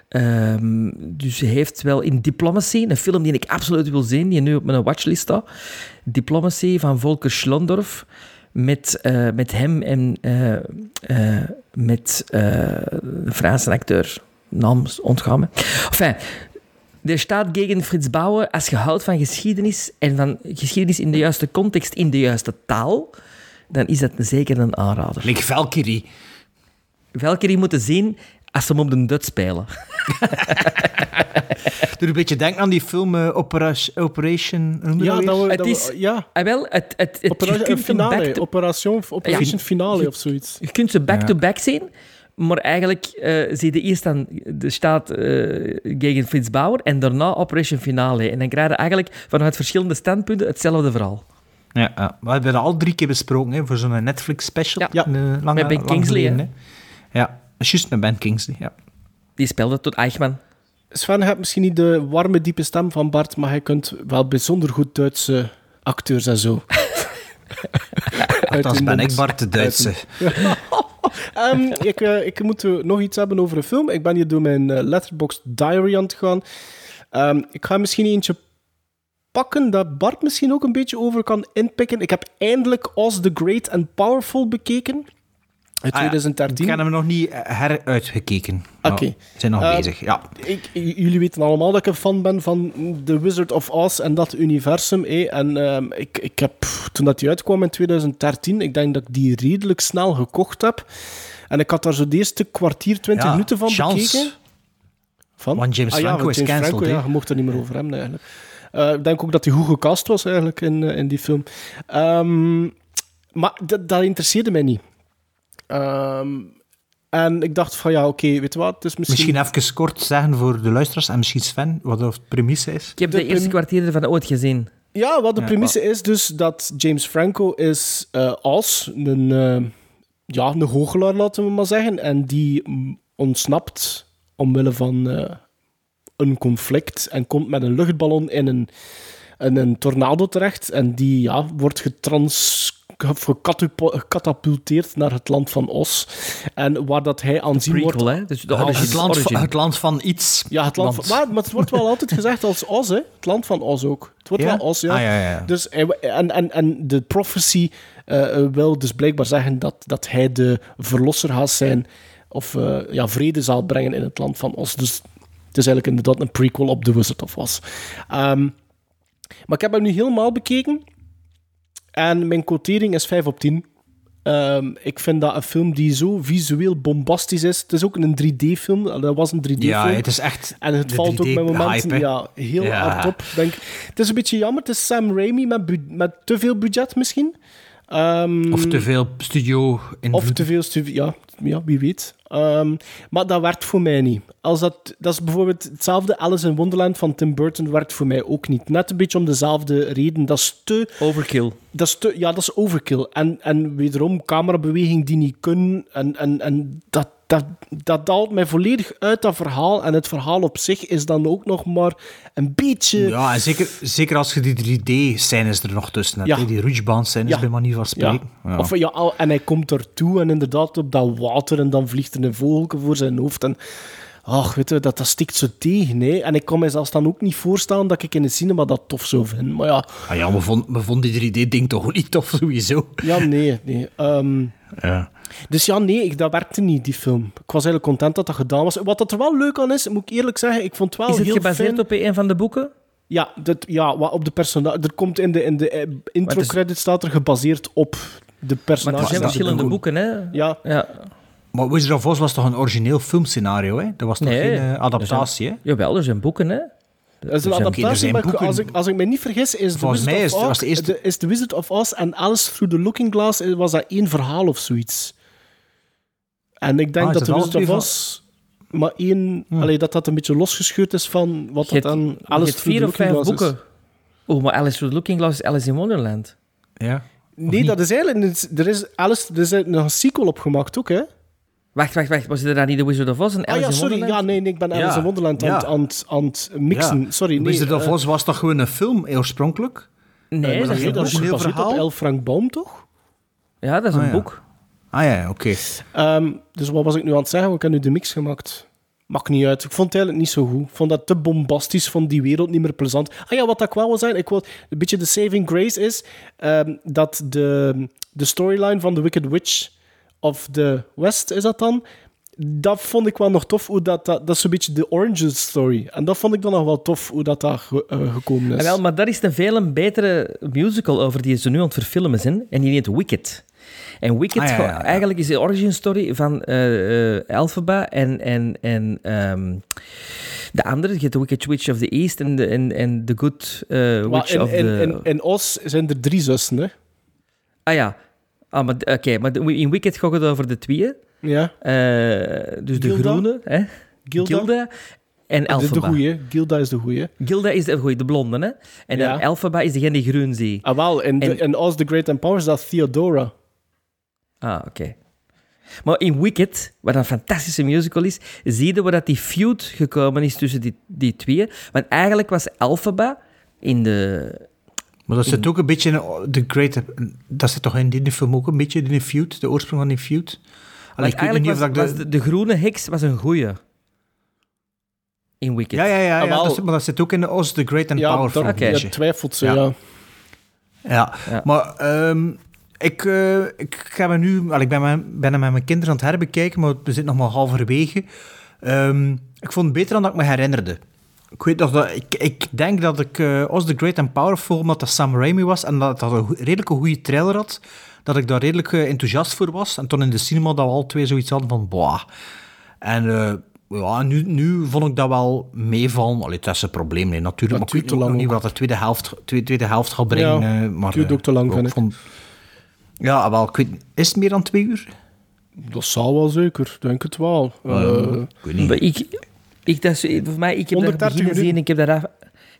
S6: Ehm, dus hij heeft wel in Diplomacy, een film die ik absoluut wil zien, die nu op mijn watchlist staat. Diplomacy van Volker Schlondorf. Met, eh, met hem en eh, met de Franse acteur. Naam ontgaan er staat tegen Frits Bauer, als je houdt van geschiedenis en van geschiedenis in de juiste context, in de juiste taal, dan is dat zeker een aanrader.
S4: Like Valkyrie.
S6: Valkyrie moeten zien als ze hem op de Dut spelen.
S4: Doe een beetje denken aan die film eh, Opera- Operation... je
S5: Ja,
S4: dat
S5: we,
S6: Het
S5: dat we-
S6: is-
S5: ja.
S6: Ah, wel, het, het, het,
S5: Opera-
S6: je kunt hem
S5: finale,
S6: back to-
S5: Operation, Operation
S6: Ja.
S5: Finale of zoiets.
S6: Je kunt ze back-to-back
S4: Ja.
S6: zien, maar eigenlijk eh, zie je eerst dan de staat eh tegen Frits Bauer en daarna Operation Finale. En dan krijg je eigenlijk vanuit verschillende standpunten hetzelfde verhaal.
S4: Ja, ja. we hebben dat al drie keer besproken hè, voor zo'n Netflix special.
S6: Ja.
S4: Een lange,
S6: Met Ben
S4: lang
S6: Kingsley,
S4: geleden. Ja, juist met Ben Kingsley. Ja.
S6: Die speelde tot Eichmann.
S5: Sven hebt misschien niet de warme, diepe stem van Bart, maar hij kunt wel bijzonder goed Duitse acteurs en zo.
S4: Althans ben ik Bart de Duitse.
S5: Ehm, ik, eh, ik moet eh, nog iets hebben over een film. Ik ben hier door mijn eh, Letterboxd diary aan het gaan. Ehm, ik ga misschien eentje pakken dat Bart misschien ook een beetje over kan inpikken. Ik heb eindelijk Oz the Great and Powerful bekeken. Uit
S4: Ah ja,
S5: 2013.
S4: Ik heb hem nog niet eh, heruitgekeken.
S5: Oké.
S4: We zijn nog
S5: Eh,
S4: bezig, ja.
S5: Ik, jullie weten allemaal dat ik een fan ben van The Wizard of Oz en dat universum. eh. En ehm, ik, ik heb, toen dat die uitkwam in 2013, ik denk dat ik die redelijk snel gekocht heb. En ik had daar zo de eerste kwartier, 20
S4: Ja,
S5: minuten van
S4: chance.
S5: bekeken. Van?
S4: Want James
S5: Ah ja,
S4: Franco is
S5: James
S4: cancelled,
S5: Franco, ja, je mocht er niet meer over hebben eigenlijk. Eh, ik denk ook dat hij goed gecast was eigenlijk in, in die film. Ehm, maar dat, dat interesseerde mij niet. Ehm, en ik dacht van ja, oké, weet je wat, is misschien...
S4: Misschien even kort zeggen voor de luisteraars en misschien Sven, wat de premisse is.
S6: Ik heb de,
S5: De
S6: eerste
S5: prim-
S6: kwartier ervan ooit gezien.
S5: Ja, wat de
S4: Ja,
S5: premisse is dus dat James Franco is eh Oz, een, eh, ja, een goochelaar, laten we maar zeggen. En die ontsnapt omwille van eh, een conflict en komt met een luchtballon in een, in een tornado terecht. En die ja, wordt getrans of gekatupo- gecatapulteerd naar het land van Oz. En waar dat hij aanzien
S6: Prequel,
S5: wordt...
S6: hè? Dus de origin.
S4: Het land, van, het land van iets.
S5: ja, het land van, maar, maar het wordt wel altijd gezegd als Oz, hè? Het land van Oz ook. Het wordt
S4: Ja?
S5: wel Oz, ja.
S4: Ah, ja, ja.
S5: Dus, en, en, en de prophecy eh, wil dus blijkbaar zeggen dat, dat hij de verlosser gaat zijn, of eh, ja, vrede zal brengen in het land van Oz. Dus het is eigenlijk inderdaad een prequel op The Wizard of Oz. Ehm, maar ik heb hem nu helemaal bekeken. En mijn quotering is 5 op 10. Ehm, ik vind dat een film die zo visueel bombastisch is. Het is ook een 3D-film. Dat was een 3D-film.
S4: Ja, het is echt
S5: En het valt ook met
S4: 3D-hype,
S5: momenten ja, heel
S4: Ja.
S5: hard op. Denk. Het is een beetje jammer. Het is Sam Raimi met, met te veel budget misschien. Ehm,
S4: Of te veel studio in
S5: of te veel studie, ja, ja, wie weet. Ehm, maar dat werkt voor mij niet. Als dat, dat is bijvoorbeeld hetzelfde Alice in Wonderland van Tim Burton werkt voor mij ook niet. Net een beetje om dezelfde reden. Dat is te...
S6: Overkill.
S5: Dat is te, ja, dat is overkill. En, en wederom camerabeweging die niet kunnen. En, en, en dat, dat, dat daalt mij volledig uit dat verhaal. En het verhaal op zich is dan ook nog maar een beetje...
S4: Ja, en zeker, zeker als je die 3D-scènes er nog tussen hebt.
S5: Ja.
S4: Die rutschbaan-scènes,
S5: Ja.
S4: bij manier van spreken.
S5: Ja. Of, ja, en hij komt ertoe en inderdaad op dat water en dan vliegt er een vogelke voor zijn hoofd. En ach, weet je, dat, dat stikt zo tegen. Hè. En ik kan mij zelfs dan ook niet voorstellen dat ik in de cinema dat tof zou vinden. Maar ja,
S4: Ah ja, we vonden, we vonden die 3D-ding toch ook niet tof, sowieso.
S5: ja nee. nee. Ehm,
S4: Ja.
S5: Dus ja, nee, ik, dat werkte niet, die film. Ik was eigenlijk content dat dat gedaan was. Wat dat er wel leuk aan is, moet ik eerlijk zeggen, ik vond het wel
S6: Is het
S5: heel
S6: gebaseerd
S5: fijn...
S6: op een van de boeken?
S5: Ja, dat, ja wat op de personage... Er komt in de, in de eh, intro-credit staat er gebaseerd op de
S6: Maar
S5: personage.
S6: er zijn verschillende boeken, hè?
S5: Ja,
S6: Ja.
S4: Maar Wizard of Oz was toch een origineel filmscenario, hè? Dat was toch
S6: Nee,
S4: geen eh,
S6: er
S4: adaptatie, hè?
S6: Jawel, er zijn boeken, hè?
S5: Dat is een
S6: zijn-
S5: adaptatie,
S4: zijn
S5: maar als, ik, als ik me niet vergis, is The Wizard
S4: mij
S5: of Oz,
S4: was de eerste-
S5: is The Wizard of Oz en Alice Through the Looking Glass eh, was dat één verhaal of zoiets. En ik denk
S4: Ah,
S5: dat
S4: dat
S5: Wizard of Oz maar één... Allee, dat dat een beetje losgescheurd is van wat
S6: Je
S5: dat
S6: hebt-
S5: dan
S6: je
S5: Alice
S6: hebt
S5: Through
S6: vier
S5: the
S6: of
S5: Looking
S6: vijf
S5: Glass is.
S6: boeken. Oh, maar Alice Through the Looking Glass is Alice in Wonderland.
S4: Ja.
S5: Nee, dat is eigenlijk... Er is, Alice, er is nog een sequel opgemaakt ook, hè?
S6: Wacht, wacht, wacht. Was er daar niet The Wizard of Oz en
S5: Ah
S6: Alice
S5: ja,
S6: in
S5: sorry.
S6: Wonderland?
S5: Ja, nee, nee, ik ben Alice
S4: Ja,
S5: in Wonderland aan,
S4: ja.
S5: het- aan, het- aan het mixen.
S4: Ja.
S5: Sorry, nee.
S4: Wizard of
S5: eh,
S4: Oz was toch gewoon een film, oorspronkelijk?
S6: Nee, dat is een
S5: dat is
S6: boek.
S4: origineel
S5: gebaseerd op
S4: verhaal?
S5: L. Frank Baum, toch?
S6: Ja, dat is
S4: Ah,
S6: een
S4: ja.
S6: boek.
S4: Ah ja, oké.
S5: Ehm, dus wat was ik nu aan het zeggen? Ik heb nu de mix gemaakt. Maakt niet uit. Ik vond het eigenlijk niet zo goed. Ik vond dat te bombastisch. Ik vond die wereld niet meer plezant. Ah ja, wat ik wel wil zijn, ik wil, een beetje de saving grace is ehm, dat de, de storyline van The Wicked Witch of the West, is dat dan? Dat vond ik wel nog tof. Hoe dat, dat, dat is een beetje de origin story. En dat vond ik dan nog wel tof, hoe dat daar ge- eh, gekomen
S6: Ah,
S5: is.
S6: wel, maar daar is een veel betere musical over die ze nu aan het verfilmen zijn. En die heet Wicked. En Wicked,
S4: Ah, ja, ja, ja.
S6: eigenlijk is de origin story van eh eh, Elphaba en, en, en ehm, de andere. Je hebt de Wicked Witch of the East en de en, en the Good eh, Witch
S5: in,
S6: of
S5: in,
S6: the...
S5: in, in Oz zijn er drie zussen, hè?
S6: Ah ja. Ah, maar oké, maar in Wicked gaat het over de tweeën.
S5: Ja.
S6: Eh, dus de
S5: Gilda?
S6: groene, hè?
S5: Gilda?
S6: En
S5: Dat is de goeie. Gilda is de goeie.
S6: Gilda is de, goeie, de blonde, hè? En
S5: Ja.
S6: is degene die groen zie.
S5: Ah, wel. En,
S6: En-
S5: en Oz the Great and Power is dat Theodora.
S6: Ah, oké. Maar in Wicked, wat een fantastische musical is, zie je waar dat die feud gekomen is tussen die, die twee. Want eigenlijk was Elphaba in de...
S4: Maar dat zit ook een beetje in The Great... Dat zit toch in die film ook een beetje in de feud? De oorsprong van die feud? Allee, ik
S6: eigenlijk
S4: niet of
S6: was,
S4: dat ik
S6: was de, de groene heks was een goeie. In Wicked.
S4: Ja, ja, ja. ja
S5: Ah, wel.
S4: dat zit- maar dat zit ook in de Oz the Great and
S5: Ja,
S4: Powerful. beetje.
S5: je twijfelt ze,
S4: Ja.
S5: ja.
S4: Ja,
S6: Ja.
S4: maar ehm, ik, eh, ik ga me nu... wel, ik ben, ben hem met mijn kinderen aan het herbekijken, maar we zitten nog maar halverwege. Ehm, ik vond het beter dan dat ik me herinnerde. Ik weet nog dat... Ik, ik denk dat ik eh Oz the Great and Powerful, omdat dat Sam Raimi was en dat dat een go- redelijke goede trailer had, dat ik daar redelijk eh, enthousiast voor was. En toen in de cinema dat we al twee zoiets hadden van... Boah. En... ja, nu, nu vond ik dat wel meevallen. Allee, dat is een probleem, nee, natuurlijk.
S5: Dat
S4: maar ik weet nog niet wat de tweede helft, tweede, tweede helft gaat brengen.
S5: Ja,
S4: maar,
S5: duurt ook te lang,
S4: ik Ja, wel, ik weet, is het meer dan twee uur?
S5: Dat zal wel zeker, denk het wel.
S4: Eh,
S5: Eh,
S4: ik weet niet.
S6: Maar ik, ik, dat is, voor mij, ik heb dat
S5: 130
S6: beginnen zien, ik heb dat af,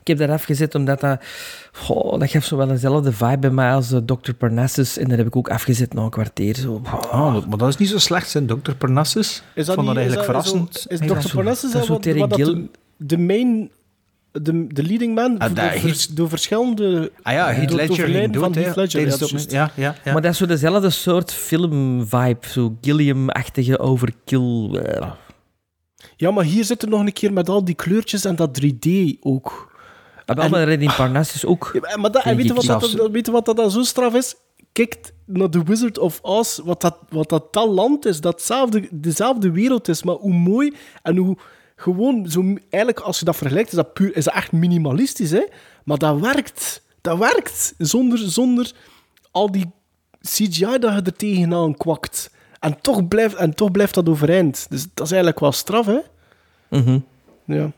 S6: ik heb dat afgezet omdat dat... goh, dat geeft zo wel dezelfde vibe bij mij als eh, Dr. Parnassus. En dat heb ik ook afgezet na een kwartier. Zo.
S4: Dat- maar dat is niet zo slecht, zijn Dr. Parnassus.
S5: Is
S4: ik vond dat
S5: niet-
S4: eigenlijk
S5: is
S4: verrassend.
S5: Is, is
S6: dat
S5: Dr. Parnassus
S6: dat zo
S5: wat, dat de main... De, de leading man
S4: Ah,
S5: door, vers- door verschillende...
S4: Ah ja, Heath
S5: door het
S4: Ledger ging
S5: van
S4: dood,
S5: Heath Ledger, ja,
S4: ja, ja, ja.
S6: Maar dat is zo dezelfde soort film-vibe. Zo Gilliam-achtige overkill. eh.
S5: Ja, maar hier zit er nog een keer met al die kleurtjes en dat 3D ook.
S6: Maar wel,
S5: En-
S6: maar in Parnassus ook.
S5: Ja, maar dat, en weet je, wat dat,
S6: zelfs.
S5: dat- weet je wat dat dan zo straf is? Kijk naar The Wizard of Oz, wat dat, wat dat, dat land is, datzelfde, dezelfde wereld is, maar hoe mooi en hoe gewoon, zo, eigenlijk als je dat vergelijkt, is dat, puur, is dat echt minimalistisch, hè? maar dat werkt. Dat werkt, zonder, zonder al die CGI dat je er tegenaan kwakt. En toch, blijft, en toch blijft dat overeind. Dus dat is eigenlijk wel straf, hè?
S6: Mhm.
S5: Ja.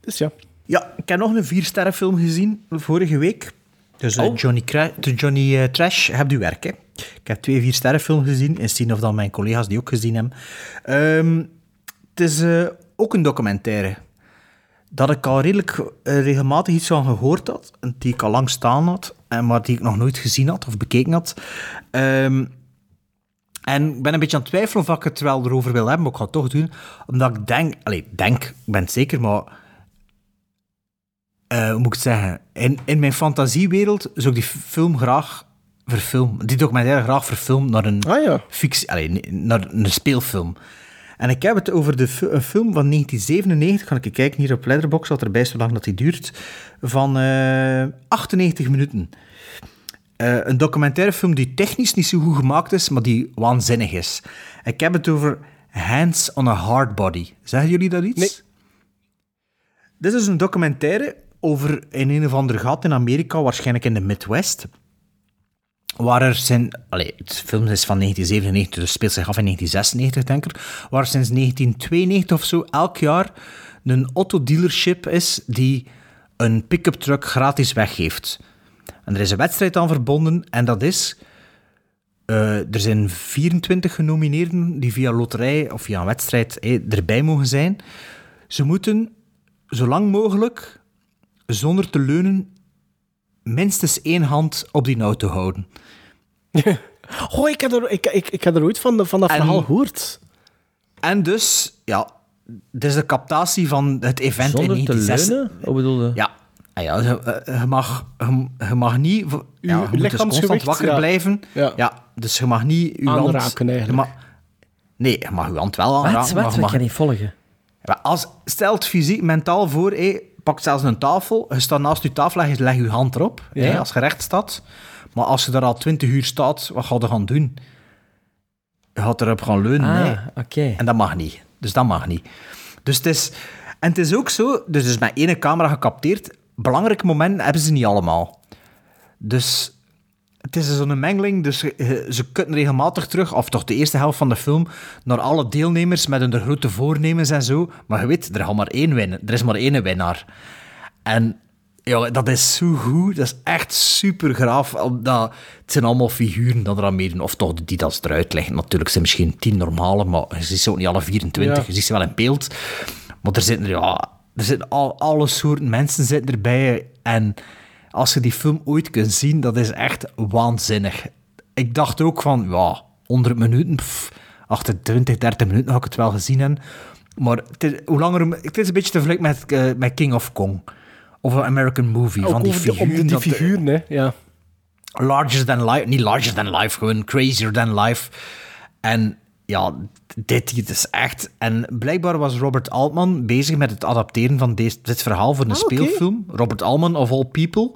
S5: Dus ja.
S4: Ja, ik heb nog een viersterrenfilm gezien vorige week. Dus eh,
S6: Oh.
S4: Johnny, Cra- de Johnny eh, Trash, hebt u werk, hè? Ik heb twee viersterrenfilms gezien. En zien of dan mijn collega's die ook gezien hebben. Ehm, het is eh, ook een documentaire. Dat ik al redelijk eh, regelmatig iets van gehoord had. Die ik al lang staan had. En maar die ik nog nooit gezien had of bekeken had. Ehm, en ik ben een beetje aan het twijfelen of ik het wel erover wil hebben, maar ik ga het toch doen. Omdat ik denk, allee, denk, ik ben het zeker, maar eh, hoe moet ik het zeggen? In, in mijn fantasiewereld zou ik die film graag verfilmen. Die documentaire graag verfilmen naar een
S5: Ah ja.
S4: fictie, naar een speelfilm. En ik heb het over de, een film van 1997. Kan ik kijken hier op Letterboxd, wat erbij is, hoe lang dat die duurt. Van eh 98 minuten. Eh, een documentairefilm die technisch niet zo goed gemaakt is, maar die waanzinnig is. Ik heb het over Hands on a Hard Body. Zeggen jullie dat iets?
S5: Nee.
S4: Dit is een documentaire over in een of ander gat in Amerika, waarschijnlijk in de Midwest. Waar er zijn... Allee, het film is van 1997, dus speelt zich af in 1996, denk ik. Waar sinds 1992 of zo elk jaar een autodealership is die een pick-up truck gratis weggeeft. En er is een wedstrijd aan verbonden en dat is... eh, er zijn 24 genomineerden die via loterij of via een wedstrijd eh, erbij mogen zijn. Ze moeten zo lang mogelijk, zonder te leunen, minstens één hand op die auto houden.
S5: Oh, ik heb er, ik, ik, ik heb er ooit van, van dat
S4: En-
S5: verhaal gehoord.
S4: En dus, ja, dit is de captatie van het event
S6: Zonder
S4: in
S6: te
S4: 1960.
S6: leunen? Wat bedoelde?
S4: Ja. Ah ja, je, eh, je mag, je, je mag niet... Ja, je moet dus constant wakker
S5: ja.
S4: blijven.
S5: Ja.
S4: dus je mag niet je hand...
S5: Aanraken, eigenlijk.
S4: je mag- nee, je mag je hand wel aanraken.
S6: Wat? Wat?
S4: je
S6: Ik kan niet volgen.
S4: Ja, als, stel het fysiek, mentaal voor, hé, pak zelfs een tafel, je staat naast je tafel en je hand erop,
S5: Ja.
S4: hé, als je recht staat. Maar als je daar al twintig uur staat, wat ga je gaan doen? Je gaat erop gaan leunen,
S6: Ah,
S4: nee. En dat mag niet. Dus dat mag niet. Dus het is... En het is ook zo, dus is met één camera gecapteerd. Belangrijke momenten hebben ze niet allemaal. Dus het is zo'n mengeling, dus eh, ze kutten regelmatig terug, of toch de eerste helft van de film, naar alle deelnemers met hun grote voornemens en zo. Maar je weet, er, gaat maar één winnen. er is maar één winnaar. En ja, dat is zo goed, dat is echt super graaf. Omdat, het zijn allemaal figuren dat er aan meedoen, of toch die dat eruit leggen. Natuurlijk zijn misschien tien normale, maar je ziet ze ook niet alle 24,
S5: Ja.
S4: je ziet ze wel in beeld. Maar er zitten ja, er zitten al, alle soorten mensen zitten erbij. En als je die film ooit kunt zien, dat is echt waanzinnig. Ik dacht ook van, ja, 100 minuten, pff, achter 20, 30 minuten had ik het wel gezien. hebben. Maar het is, hoe langer, het is een beetje te vergelijken met, eh, met King of Kong. Of een American Movie.
S5: Ook
S4: van die
S5: over de- om
S4: figuren.
S5: die figuren, hè. Ja.
S4: larger than life. Niet larger than life, gewoon crazier than life. En ja, dit hier is echt... En blijkbaar was Robert Altman bezig met het adapteren van deze, dit verhaal voor een
S5: Ah,
S4: speelfilm. Robert Altman, of all people.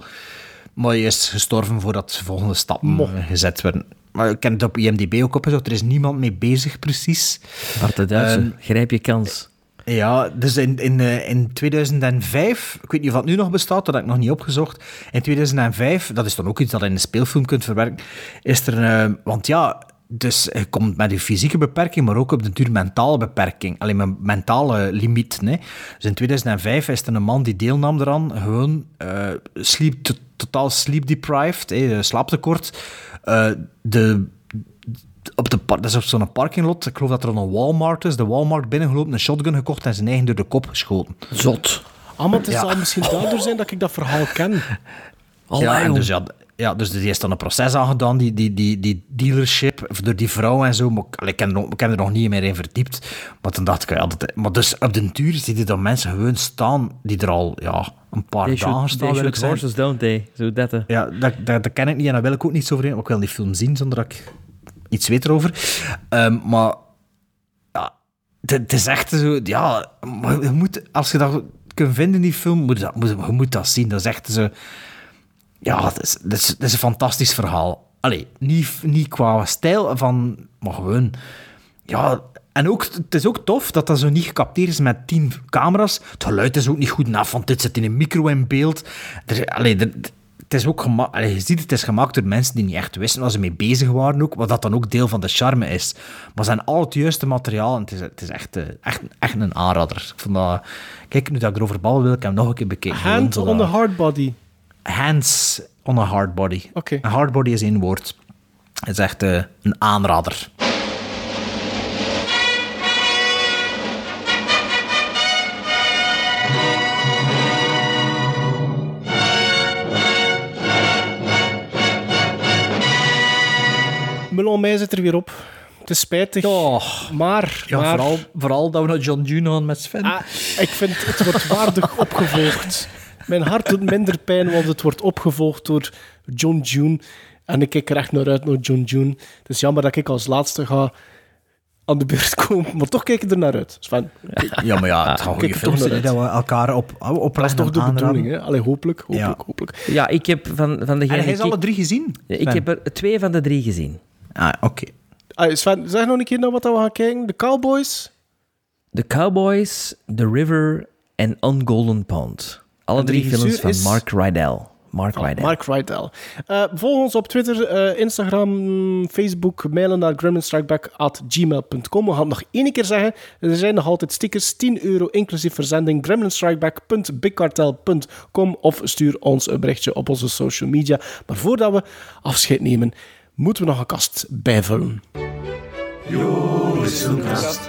S4: Maar hij is gestorven voordat de volgende stappen eh, gezet werden. Maar ik ken het op IMDb ook opgezocht. Er is niemand mee bezig, precies.
S6: Bart de Duitse,
S4: Ehm,
S6: grijp je kans.
S4: ja, dus in, in, eh, in 2005, ik weet niet of dat nu nog bestaat, dat heb ik nog niet opgezocht. In 2005, dat is dan ook iets dat je in een speelfilm kunt verwerken, is er een... eh, want ja, dus je komt met je fysieke beperking, maar ook op de duur mentale beperking. Alleen mijn mentale limiet. Nee. Dus in 2005 is er een man die deelnam eraan, gewoon eh sleep, to- totaal sleep deprived, eh, slaaptekort. Eh, de op de par- dat is op zo'n parkinglot. Ik geloof dat er een Walmart is. De Walmart binnengelopen, een shotgun gekocht en zijn eigen door de kop geschoten.
S6: Zot.
S5: Ah, maar het
S4: Ja.
S5: zal misschien daardoor zijn dat ik dat verhaal ken.
S4: ja, en dus, ja, ja, dus die is dan een proces aangedaan, die, die, die, die dealership, door die vrouw en zo. Maar ik, ken er nog, ik heb er nog niet meer in verdiept. Maar toen dacht ik, ja, dat, maar dus op den duur zie je dan mensen gewoon staan die er al ja, een paar
S6: They
S4: dagen staan.
S6: they horses, don't they? Zo dat.
S4: Ja, dat, dat, dat ken ik niet en daar wil ik ook niet zo over in. Ik wil die film zien zonder dat ik iets weet erover. Ehm, maar ja, het, is echt zo... Ja, je moet, als je dat kunt vinden in die film, moet je dat, moet, je moet dat zien. Dat is echt zo... Ja, het is, het is, een fantastisch verhaal. Allee, niet, niet qua stijl, van, maar gewoon... Ja, en ook, het is ook tof dat dat zo niet gecapteerd is met tien camera's. Het geluid is ook niet goed af, want dit zit in een micro in beeld. Er, allee, er- het is ook allee, je ziet, het is gemaakt door mensen die niet echt wisten waar ze mee bezig waren ook, wat dat dan ook deel van de charme is. Maar ze zijn al het juiste materiaal en het is, het is echt, eh, echt, echt een aanrader. Ik vond dat, kijk, nu dat ik erover babbel, wil ik hem nog een keer bekijken. Gewoon
S5: Hand on the hard body.
S4: Hands on a hard body. Een hard body is één woord. Het is echt eh, een aanrader.
S5: Melon mij zit er weer op. Het is spijtig. maar,
S4: Ja,
S5: maar
S4: vooral, vooral dat we naar John June gaan met Sven.
S5: Ah, ik vind het wordt waardig opgevolgd. Mijn hart doet minder pijn, want het wordt opgevolgd door John June. En ik kijk er echt naar uit naar John June. Het is jammer dat ik als laatste ga aan de beurt komen, maar toch kijk ik er naar uit. Sven,
S4: Ja, maar ja, het gaat goede
S5: Kijk toch
S4: films zijn dat we elkaar op, op
S5: Dat is toch de bedoeling, hè? Allee, hopelijk, hopelijk,
S4: Ja.
S5: hopelijk.
S6: Ja, ik heb van, van degene...
S4: En hij is alle drie gezien?
S6: ik,
S4: Sven?
S6: ik heb er twee van de drie gezien.
S4: Ah, oké.
S5: Allee, Sven, zeg nog een keer naar wat we gaan kijken. De Cowboys.
S6: The Cowboys, The River en On Golden Pond. Alle drie films van
S5: is-
S6: Mark Rydell. Mark Rydell.
S5: Mark Rydell. Eh, volg ons op Twitter, eh, Instagram, Facebook. Mailen naar gremlinstrikeback.gmail.com. We gaan het nog één keer zeggen. Er zijn nog altijd stickers. 10 euro inclusief verzending. gremlinstrikeback.bigcartel.com of stuur ons een berichtje op onze social media. Maar voordat we afscheid nemen, moeten we nog een kast bijvullen.
S23: Joris Filmkast.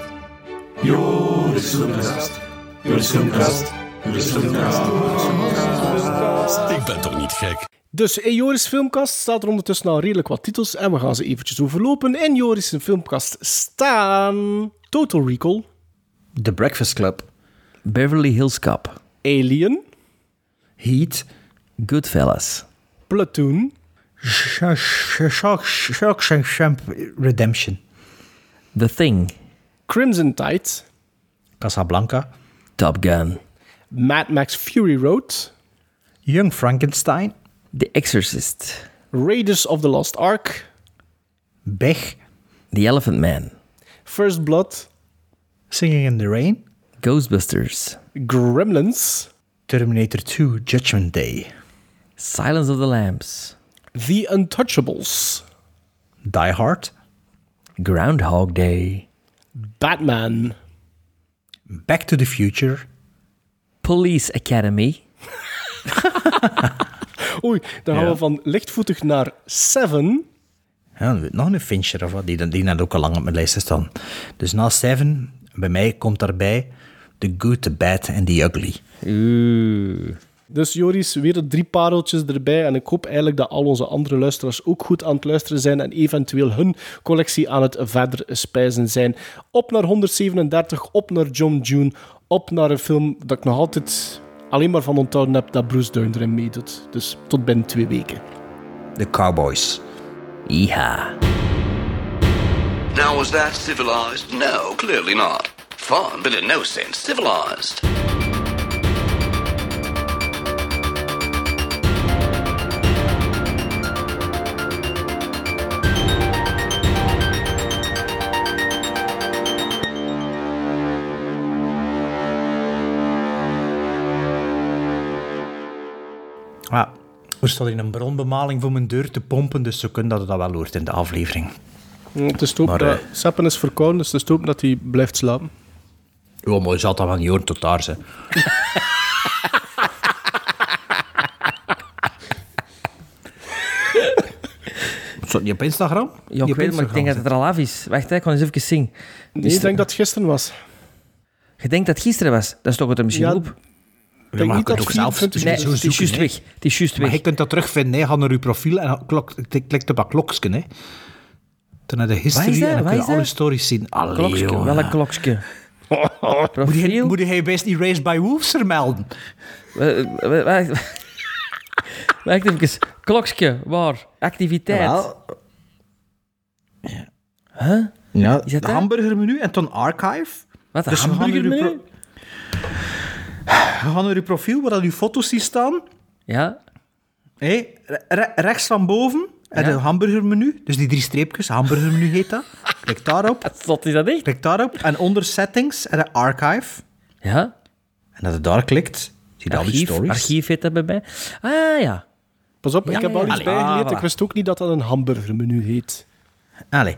S23: Joris Filmkast. Joris Filmkast.
S26: Ik ben toch niet gek?
S5: Dus in Joris' filmkast staat er ondertussen al redelijk wat titels en we gaan ze eventjes overlopen. In Joris' filmkast staan Total Recall,
S4: The Breakfast Club.
S6: Beverly Hills Cop.
S5: Alien,
S4: Heat.
S6: Goodfellas.
S5: Platoon,
S4: Shawshank Redemption.
S6: The Thing.
S5: Crimson Tide,
S4: Casablanca.
S6: Top Gun.
S5: Mad Max Fury Road,
S4: Young Frankenstein.
S6: The Exorcist.
S5: Raiders of the Lost Ark,
S4: Bech.
S6: The Elephant Man.
S5: First Blood,
S4: Singing in the Rain.
S6: Ghostbusters.
S5: Gremlins,
S4: Terminator 2 Judgment Day.
S6: Silence of the Lambs.
S5: The Untouchables,
S4: Die Hard.
S6: Groundhog Day.
S5: Batman,
S4: Back to the Future.
S6: Police Academy.
S5: Oei, dan gaan
S4: Ja.
S5: we van lichtvoetig naar Seven,
S4: Ja, dan weet nog een Fincher of wat, die, die net ook al lang op mijn lijst staan. Dus na Seven, bij mij komt daarbij The Good, The Bad and The Ugly.
S5: Dus Joris, weer drie pareltjes erbij. En ik hoop eigenlijk dat al onze andere luisteraars ook goed aan het luisteren zijn en eventueel hun collectie aan het verder spijzen zijn. Op naar 137, op naar John June, op naar een film dat ik nog altijd alleen maar van onthouden heb dat Bruce Dern erin meedoet. Dus tot binnen twee weken.
S4: The Cowboys.
S6: Ja.
S27: Now, was that civilized? No, clearly not. Fun, but in no sense civilized.
S4: Ja, er staat hier een bronbemaling voor mijn deur te pompen, dus zo kunnen dat het dat wel hoort in de aflevering.
S5: Het is
S4: Maar,
S5: dat Seppen is verkouden, dus het is te hopen dat hij blijft slapen.
S4: Ja, maar je zal dat wel niet horen tot daar, ze. Zo, niet op Instagram?
S6: Ja,
S4: Niet
S6: ik
S4: op
S6: weet het, maar ik denk dat het er al af is. Wacht, ik ga eens even zien.
S5: Nee, ik denk dat het gisteren was.
S6: Je denkt dat het gisteren was? Dat is toch het er misschien
S5: Ja,
S6: op?
S4: Ja, maar je kunt ook zelf
S6: Nee,
S4: zo
S6: het is juist weg. Het is juist
S4: Maar
S6: weg.
S4: je kunt dat terugvinden. hè. Ga naar je profiel en klok, klikt op dat klokje. Hè. Dan naar de history en dan kun je alle stories zien. Allee,
S6: Klokske, welk klokske?
S4: Moet je, moet je best niet Raised by Wolves vermelden?
S6: Wacht even. Klokske, waar? Activiteit. Huh?
S4: Ja,
S6: Is dat
S4: de hamburgermenu en dan archive.
S6: Wat, een
S4: Dus
S6: hamburgermenu?
S4: We gaan naar uw profiel, waar dat uw foto's zien staan.
S6: Ja.
S4: Re- re- rechts van boven, en
S6: Ja.
S4: de hamburgermenu. Dus die drie streepjes, hamburgermenu heet dat. Klik daarop.
S6: Wat is dat echt?
S4: Klik daarop. En onder settings en de archive.
S6: Ja.
S4: En als je daar klikt, zie je al die
S6: Archief,
S4: stories.
S6: archief heet dat bij mij. Ah, ja.
S5: Pas op,
S6: Ja,
S5: ik heb
S6: ja,
S5: al
S6: ja.
S5: iets bijgeleerd.
S6: ah,
S5: Ik wist ook niet dat dat een hamburgermenu heet.
S4: Allee.